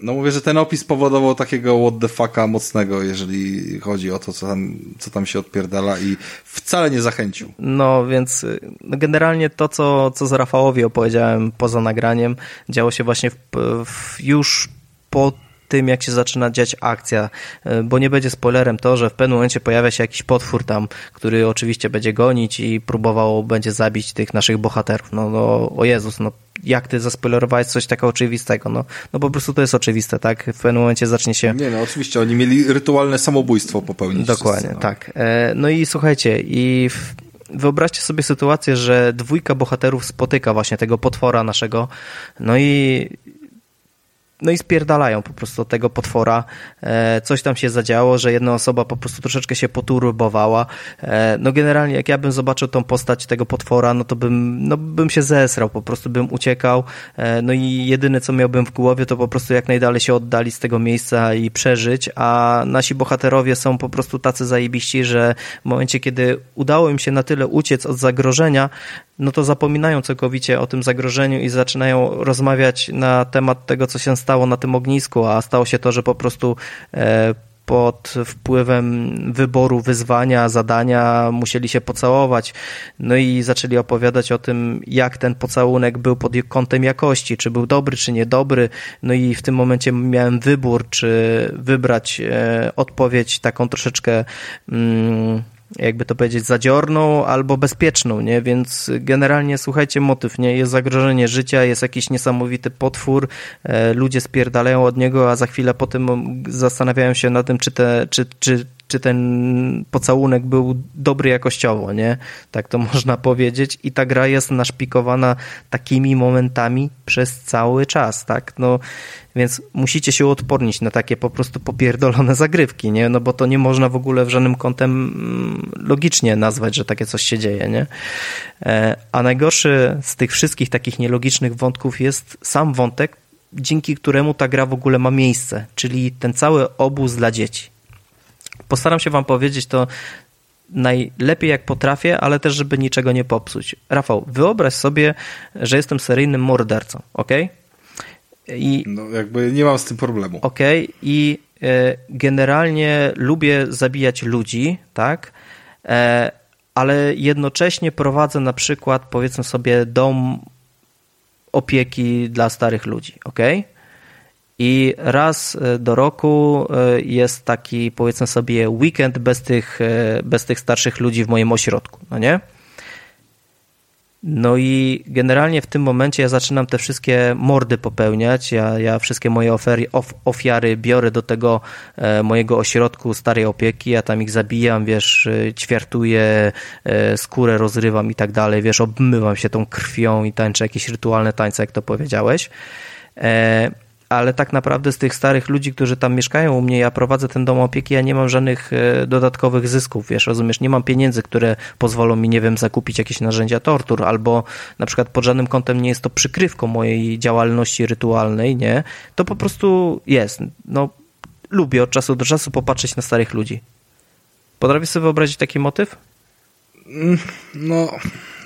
No mówię, że ten opis powodował takiego what the fucka mocnego, jeżeli chodzi o to, co tam, co tam się odpierdala i wcale nie zachęcił. No więc no generalnie to, co, co z Rafałowi opowiedziałem poza nagraniem, działo się właśnie w, w, już po tym, jak się zaczyna dziać akcja, e, bo nie będzie spoilerem to, że w pewnym momencie pojawia się jakiś potwór tam, który oczywiście będzie gonić i próbował będzie zabić tych naszych bohaterów. No, no o Jezus, no jak ty zaspoilerowałeś coś tak oczywistego? No, no po prostu to jest oczywiste, tak? W pewnym momencie zacznie się... Nie, no oczywiście, oni mieli rytualne samobójstwo popełnić. Dokładnie, wszyscy, no. tak. E, no i słuchajcie, i w wyobraźcie sobie sytuację, że dwójka bohaterów spotyka właśnie tego potwora naszego, no i no i spierdalają po prostu tego potwora. E, coś tam się zadziało, że jedna osoba po prostu troszeczkę się poturbowała. E, no generalnie jak ja bym zobaczył tą postać tego potwora, no to bym, no bym się zesrał, po prostu bym uciekał. E, no i jedyne co miałbym w głowie to po prostu jak najdalej się oddalić z tego miejsca i przeżyć, a nasi bohaterowie są po prostu tacy zajebiści, że w momencie kiedy udało im się na tyle uciec od zagrożenia, no to zapominają całkowicie o tym zagrożeniu i zaczynają rozmawiać na temat tego, co się stało na tym ognisku, a stało się to, że po prostu e, pod wpływem wyboru wyzwania, zadania musieli się pocałować. No i zaczęli opowiadać o tym, jak ten pocałunek był pod kątem jakości, czy był dobry, czy niedobry. No i w tym momencie miałem wybór, czy wybrać e, odpowiedź taką troszeczkę. Mm, jakby to powiedzieć, zadziorną albo bezpieczną, nie? Więc generalnie, słuchajcie, motyw, nie? Jest zagrożenie życia, jest jakiś niesamowity potwór, e, ludzie spierdalają od niego, a za chwilę potem zastanawiają się nad tym, czy, te, czy, czy, czy ten pocałunek był dobry jakościowo, nie? Tak to można powiedzieć. I ta gra jest naszpikowana takimi momentami przez cały czas, tak? No, więc musicie się odpornić na takie po prostu popierdolone zagrywki, nie? No bo to nie można w ogóle w żadnym kątem mm, logicznie nazwać, że takie coś się dzieje, nie? E, a najgorszy z tych wszystkich takich nielogicznych wątków jest sam wątek, dzięki któremu ta gra w ogóle ma miejsce, czyli ten cały obóz dla dzieci. Postaram się wam powiedzieć to najlepiej jak potrafię, ale też, żeby niczego nie popsuć. Rafał, wyobraź sobie, że jestem seryjnym mordercą, ok? I, no jakby nie mam z tym problemu. Ok, i e, generalnie lubię zabijać ludzi, tak? E, ale jednocześnie prowadzę na przykład, powiedzmy sobie, dom opieki dla starych ludzi, ok? I raz e, do roku e, jest taki, powiedzmy sobie, weekend bez tych, e, bez tych starszych ludzi w moim ośrodku, no nie? No i generalnie w tym momencie ja zaczynam te wszystkie mordy popełniać. Ja, ja wszystkie moje ofiary, of, ofiary biorę do tego e, mojego ośrodku starej opieki, ja tam ich zabijam, wiesz, ćwiartuję, e, skórę rozrywam i tak dalej, wiesz, obmywam się tą krwią i tańczę jakieś rytualne tańce, jak to powiedziałeś. E, ale tak naprawdę z tych starych ludzi, którzy tam mieszkają u mnie, ja prowadzę ten dom opieki, ja nie mam żadnych e, dodatkowych zysków, wiesz, rozumiesz, nie mam pieniędzy, które pozwolą mi, nie wiem, zakupić jakieś narzędzia tortur, albo na przykład pod żadnym kątem nie jest to przykrywką mojej działalności rytualnej, nie, to po prostu jest, no, lubię od czasu do czasu popatrzeć na starych ludzi. Potrafisz sobie wyobrazić taki motyw? Mm, no,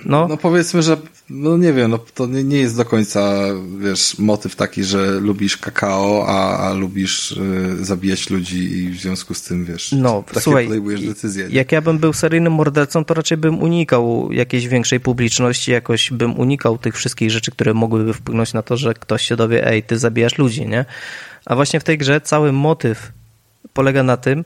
no. no powiedzmy, że no nie wiem, no to nie, nie jest do końca, wiesz, motyw taki, że lubisz kakao, a, a lubisz y, zabijać ludzi i w związku z tym, wiesz, no, takie słuchaj, podejmujesz decyzje. Nie? Jak ja bym był seryjnym mordercą, to raczej bym unikał jakiejś większej publiczności, jakoś bym unikał tych wszystkich rzeczy, które mogłyby wpłynąć na to, że ktoś się dowie, ej, ty zabijasz ludzi, nie? A właśnie w tej grze cały motyw polega na tym,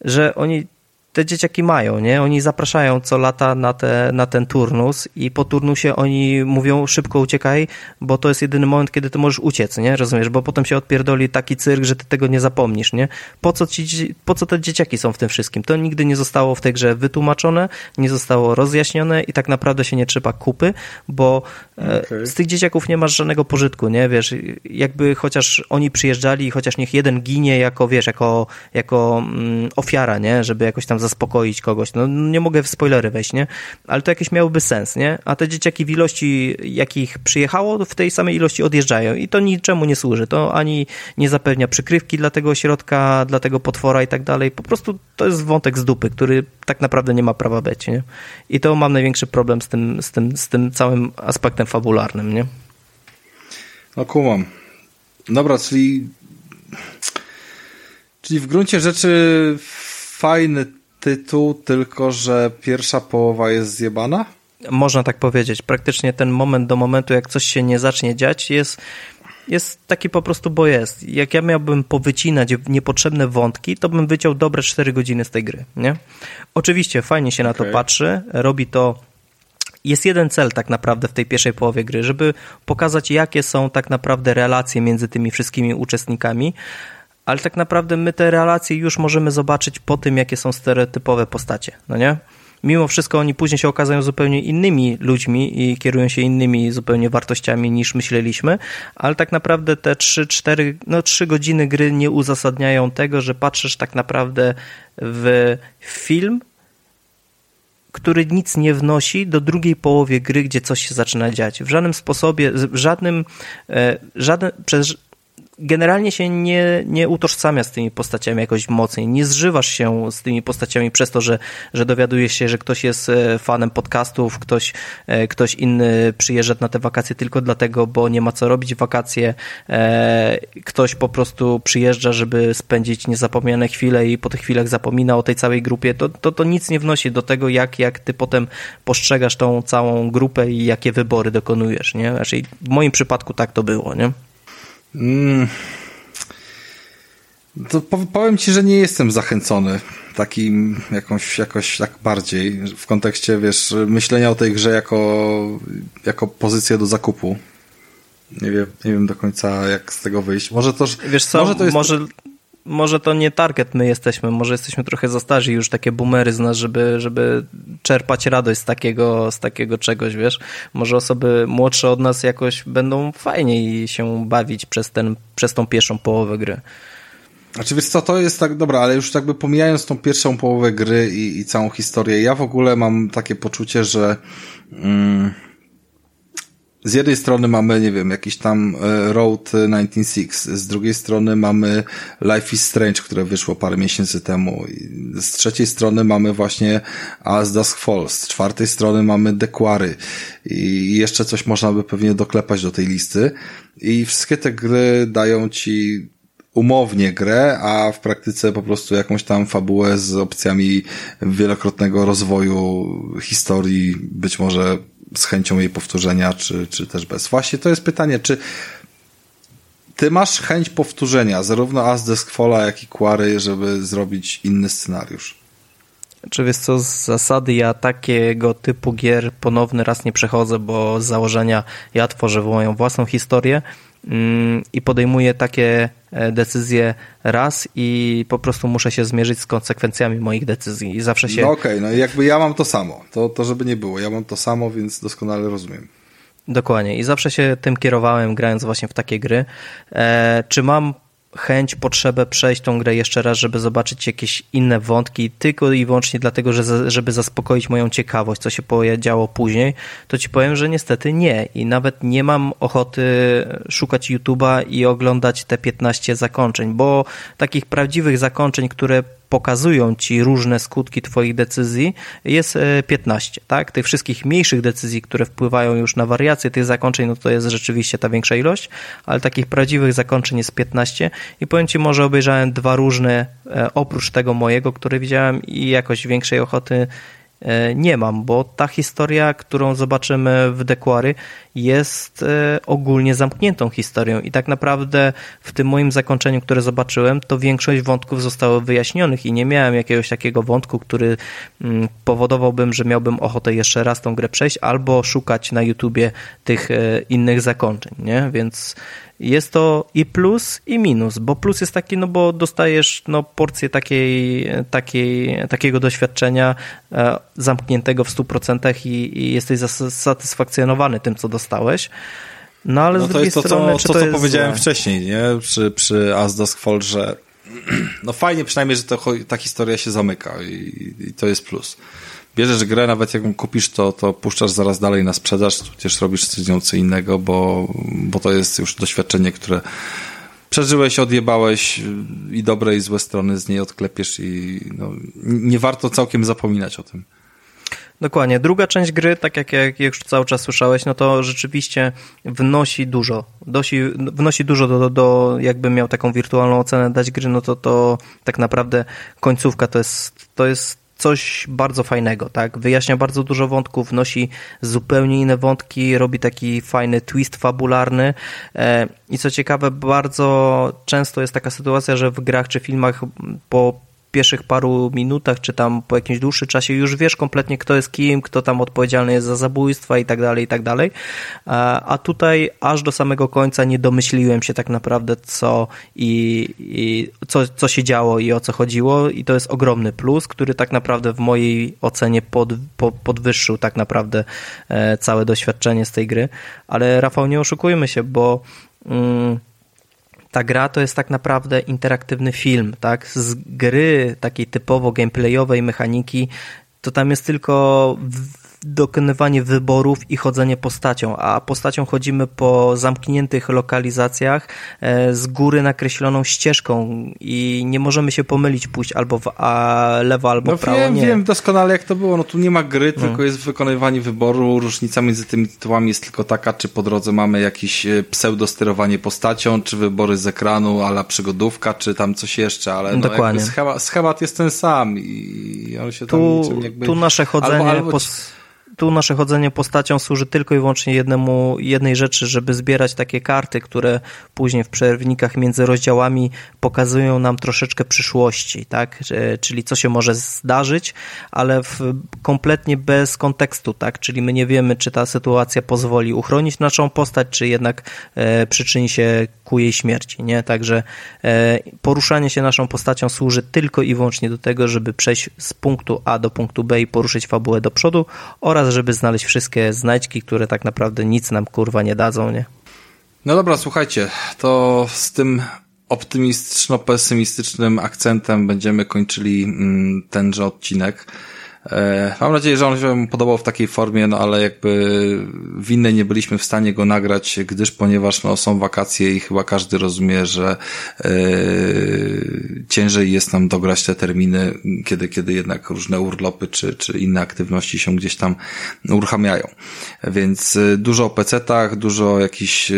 że oni te dzieciaki mają, nie? Oni zapraszają co lata na, te, na ten turnus i po turnusie oni mówią szybko uciekaj, bo to jest jedyny moment, kiedy ty możesz uciec, nie? Rozumiesz? Bo potem się odpierdoli taki cyrk, że ty tego nie zapomnisz, nie? Po co, ci, po co te dzieciaki są w tym wszystkim? To nigdy nie zostało w tej grze wytłumaczone, nie zostało rozjaśnione i tak naprawdę się nie trzeba kupy, bo e, okay. z tych dzieciaków nie masz żadnego pożytku, nie? Wiesz, jakby chociaż oni przyjeżdżali, chociaż niech jeden ginie jako, wiesz, jako, jako mm, ofiara, nie? Żeby jakoś tam zaspokoić kogoś. No nie mogę w spoilery wejść, nie? Ale to jakieś miałoby sens, nie? A te dzieciaki w ilości, jakich przyjechało, w tej samej ilości odjeżdżają i to niczemu nie służy. To ani nie zapewnia przykrywki dla tego środka, dla tego potwora i tak dalej. Po prostu to jest wątek z dupy, który tak naprawdę nie ma prawa być, nie? I to mam największy problem z tym, z tym, z tym całym aspektem fabularnym, nie? No kumam. Dobra, czyli czyli w gruncie rzeczy fajny tytuł, tylko że pierwsza połowa jest zjebana? Można tak powiedzieć. Praktycznie ten moment do momentu, jak coś się nie zacznie dziać, jest jest taki po prostu, bo jest. Jak ja miałbym powycinać niepotrzebne wątki, to bym wyciął dobre 4 godziny z tej gry, nie? Oczywiście fajnie się na okay. to patrzy, robi to jest jeden cel tak naprawdę w tej pierwszej połowie gry, żeby pokazać, jakie są tak naprawdę relacje między tymi wszystkimi uczestnikami, ale tak naprawdę my te relacje już możemy zobaczyć po tym, jakie są stereotypowe postacie, no nie? Mimo wszystko oni później się okazują zupełnie innymi ludźmi i kierują się innymi zupełnie wartościami niż myśleliśmy, ale tak naprawdę te 3-4, no 3 godziny gry nie uzasadniają tego, że patrzysz tak naprawdę w film, który nic nie wnosi do drugiej połowie gry, gdzie coś się zaczyna dziać. W żadnym sposobie, w żadnym, e, żaden, przez generalnie się nie, nie utożsamia z tymi postaciami jakoś mocniej, nie zżywasz się z tymi postaciami przez to, że, że dowiadujesz się, że ktoś jest e, fanem podcastów, ktoś, e, ktoś inny przyjeżdża na te wakacje tylko dlatego, bo nie ma co robić wakacje, e, ktoś po prostu przyjeżdża, żeby spędzić niezapomniane chwile i po tych chwilach zapomina o tej całej grupie, to, to, to nic nie wnosi do tego, jak, jak ty potem postrzegasz tą całą grupę i jakie wybory dokonujesz, nie? Znaczy, w moim przypadku tak to było, nie? Mm. To powiem ci, że nie jestem zachęcony takim jakąś, jakoś tak bardziej w kontekście, wiesz, myślenia o tej grze jako, jako pozycję do zakupu. Nie wiem, nie wiem do końca jak z tego wyjść. Może to, wiesz co, może to jest... Może może to nie target my jesteśmy, może jesteśmy trochę za starzy już takie boomery z nas, żeby, żeby czerpać radość z takiego, z takiego czegoś, wiesz. Może osoby młodsze od nas jakoś będą fajniej się bawić przez, ten, przez tą pierwszą połowę gry. Znaczy wiesz co, to jest tak, dobra, ale już jakby pomijając tą pierwszą połowę gry i, i całą historię, ja w ogóle mam takie poczucie, że... Mm, z jednej strony mamy, nie wiem, jakiś tam e, Road 196, z drugiej strony mamy Life is Strange, które wyszło parę miesięcy temu, z trzeciej strony mamy właśnie As Dusk Falls, z czwartej strony mamy Dequary i jeszcze coś można by pewnie doklepać do tej listy. I wszystkie te gry dają ci umownie grę, a w praktyce po prostu jakąś tam fabułę z opcjami wielokrotnego rozwoju historii, być może z chęcią jej powtórzenia, czy, czy też bez. Właśnie to jest pytanie, czy ty masz chęć powtórzenia zarówno As Deskfola, jak i Quarry, żeby zrobić inny scenariusz? Czy wiesz co, z zasady ja takiego typu gier ponowny raz nie przechodzę, bo z założenia ja tworzę moją własną historię, i podejmuję takie e, decyzje raz i po prostu muszę się zmierzyć z konsekwencjami moich decyzji i zawsze się... No okej, okay, no jakby ja mam to samo, to, to żeby nie było, ja mam to samo, więc doskonale rozumiem. Dokładnie i zawsze się tym kierowałem grając właśnie w takie gry. E, czy mam chęć, potrzebę przejść tą grę jeszcze raz, żeby zobaczyć jakieś inne wątki, tylko i wyłącznie dlatego, że żeby zaspokoić moją ciekawość, co się działo później, to ci powiem, że niestety nie. I nawet nie mam ochoty szukać YouTube'a i oglądać te 15 zakończeń, bo takich prawdziwych zakończeń, które pokazują ci różne skutki twoich decyzji, jest 15, e, tak? Tych wszystkich mniejszych decyzji, które wpływają już na wariacje tych zakończeń, no to jest rzeczywiście ta większa ilość, ale takich prawdziwych zakończeń jest 15 i powiem ci, może obejrzałem dwa różne, e, oprócz tego mojego, które widziałem i jakoś większej ochoty nie mam, bo ta historia, którą zobaczymy w Dekwary jest e, ogólnie zamkniętą historią i tak naprawdę w tym moim zakończeniu, które zobaczyłem, to większość wątków zostało wyjaśnionych i nie miałem jakiegoś takiego wątku, który mm, powodowałbym, że miałbym ochotę jeszcze raz tą grę przejść albo szukać na YouTubie tych e, innych zakończeń, nie? Więc jest to i plus, i minus, bo plus jest taki, no bo dostajesz no, porcję takiej, takiej, takiego doświadczenia e, zamkniętego w 100% i, i jesteś zasatysfakcjonowany tym, co dostałeś. No ale no, z drugiej jest to, strony, co, to, to co powiedziałem złe? wcześniej, nie? Przy, przy As Dusk Fall, że no fajnie przynajmniej, że to, ta historia się zamyka i, i to jest plus bierzesz grę, nawet jak ją kupisz, to, to puszczasz zaraz dalej na sprzedaż, tudzież robisz coś co innego, bo, bo to jest już doświadczenie, które przeżyłeś, odjebałeś i dobre i złe strony z niej odklepiesz i no, nie warto całkiem zapominać o tym. Dokładnie. Druga część gry, tak jak, jak już cały czas słyszałeś, no to rzeczywiście wnosi dużo. Dosi, wnosi dużo do, do, do, jakbym miał taką wirtualną ocenę dać gry, no to to tak naprawdę końcówka to jest, to jest coś bardzo fajnego, tak? Wyjaśnia bardzo dużo wątków, wnosi zupełnie inne wątki, robi taki fajny twist fabularny e, i co ciekawe, bardzo często jest taka sytuacja, że w grach czy filmach po pierwszych paru minutach, czy tam po jakimś dłuższym czasie już wiesz kompletnie, kto jest kim, kto tam odpowiedzialny jest za zabójstwa i tak dalej, i tak dalej. A tutaj aż do samego końca nie domyśliłem się tak naprawdę, co i, i co, co się działo i o co chodziło i to jest ogromny plus, który tak naprawdę w mojej ocenie pod, po, podwyższył tak naprawdę e, całe doświadczenie z tej gry. Ale Rafał, nie oszukujmy się, bo... Mm, ta gra to jest tak naprawdę interaktywny film, tak? Z gry takiej typowo gameplayowej mechaniki, to tam jest tylko dokonywanie wyborów i chodzenie postacią, a postacią chodzimy po zamkniętych lokalizacjach e, z góry nakreśloną ścieżką i nie możemy się pomylić, pójść albo w a, lewo, albo no w prawo. Wiem, nie. wiem doskonale jak to było. No tu nie ma gry, no. tylko jest wykonywanie wyboru. Różnica między tymi tytułami jest tylko taka, czy po drodze mamy jakieś e, pseudo-sterowanie postacią, czy wybory z ekranu, ala przygodówka, czy tam coś jeszcze, ale no Dokładnie. Schemat, schemat jest ten sam i on się tu, tam jakby... Tu nasze chodzenie... Albo, albo... Po tu nasze chodzenie postacią służy tylko i wyłącznie jednemu, jednej rzeczy, żeby zbierać takie karty, które później w przerwnikach między rozdziałami pokazują nam troszeczkę przyszłości, tak? Czyli co się może zdarzyć, ale w, kompletnie bez kontekstu, tak? Czyli my nie wiemy, czy ta sytuacja pozwoli uchronić naszą postać, czy jednak e, przyczyni się ku jej śmierci, nie? Także e, poruszanie się naszą postacią służy tylko i wyłącznie do tego, żeby przejść z punktu A do punktu B i poruszyć fabułę do przodu oraz żeby znaleźć wszystkie znajdźki, które tak naprawdę nic nam kurwa nie dadzą, nie? No dobra, słuchajcie, to z tym optymistyczno-pesymistycznym akcentem będziemy kończyli mm, tenże odcinek. E, mam nadzieję, że on się podobał w takiej formie, no ale jakby w innej nie byliśmy w stanie go nagrać, gdyż ponieważ no, są wakacje i chyba każdy rozumie, że e, ciężej jest nam dograć te terminy, kiedy, kiedy jednak różne urlopy czy, czy inne aktywności się gdzieś tam uruchamiają. Więc e, dużo o pecetach, dużo o jakichś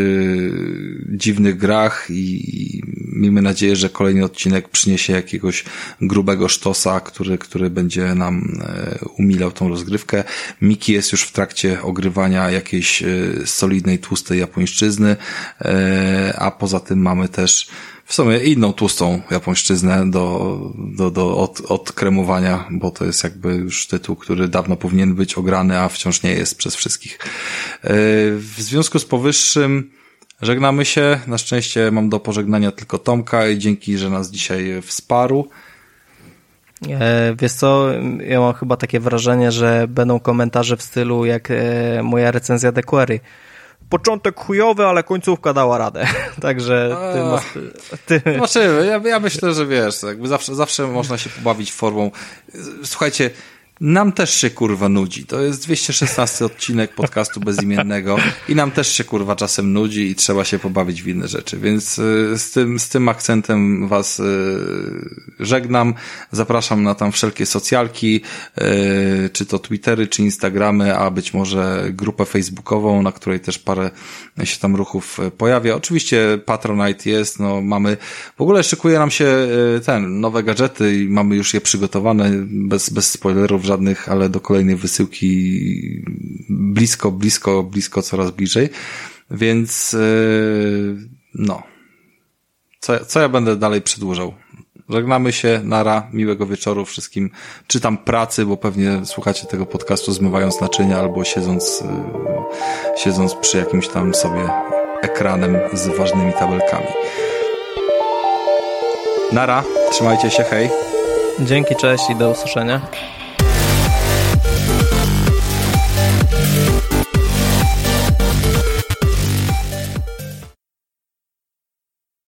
dziwnych grach i miejmy nadzieję, że kolejny odcinek przyniesie jakiegoś grubego sztosa, który, który będzie nam umilał tą rozgrywkę. Miki jest już w trakcie ogrywania jakiejś e, solidnej, tłustej japońszczyzny, e, a poza tym mamy też w sumie inną tłustą japońszczyznę do, do, do od, odkremowania, bo to jest jakby już tytuł, który dawno powinien być ograny, a wciąż nie jest przez wszystkich. E, w związku z powyższym żegnamy się. Na szczęście mam do pożegnania tylko Tomka i dzięki, że nas dzisiaj wsparł. E, wiesz co, ja mam chyba takie wrażenie, że będą komentarze w stylu jak e, moja recenzja The Query. Początek chujowy, ale końcówka dała radę. Także ty, masz, ty... Zobaczymy. Ja, ja myślę, że wiesz, jakby zawsze, zawsze można się pobawić formą. Słuchajcie, nam też się kurwa nudzi. To jest 216 odcinek podcastu bezimiennego i nam też się kurwa czasem nudzi i trzeba się pobawić w inne rzeczy. Więc y, z tym, z tym akcentem was y, żegnam. Zapraszam na tam wszelkie socjalki, y, czy to Twittery, czy Instagramy, a być może grupę facebookową, na której też parę się tam ruchów pojawia. Oczywiście Patronite jest, no mamy, w ogóle szykuje nam się ten, nowe gadżety i mamy już je przygotowane, bez, bez spoilerów żadnych, ale do kolejnej wysyłki blisko, blisko, blisko, coraz bliżej. Więc yy, no. Co, co ja będę dalej przedłużał? Żegnamy się, nara, miłego wieczoru wszystkim. Czytam pracy, bo pewnie słuchacie tego podcastu zmywając naczynia albo siedząc, yy, siedząc przy jakimś tam sobie ekranem z ważnymi tabelkami. Nara, trzymajcie się, hej. Dzięki, cześć i do usłyszenia.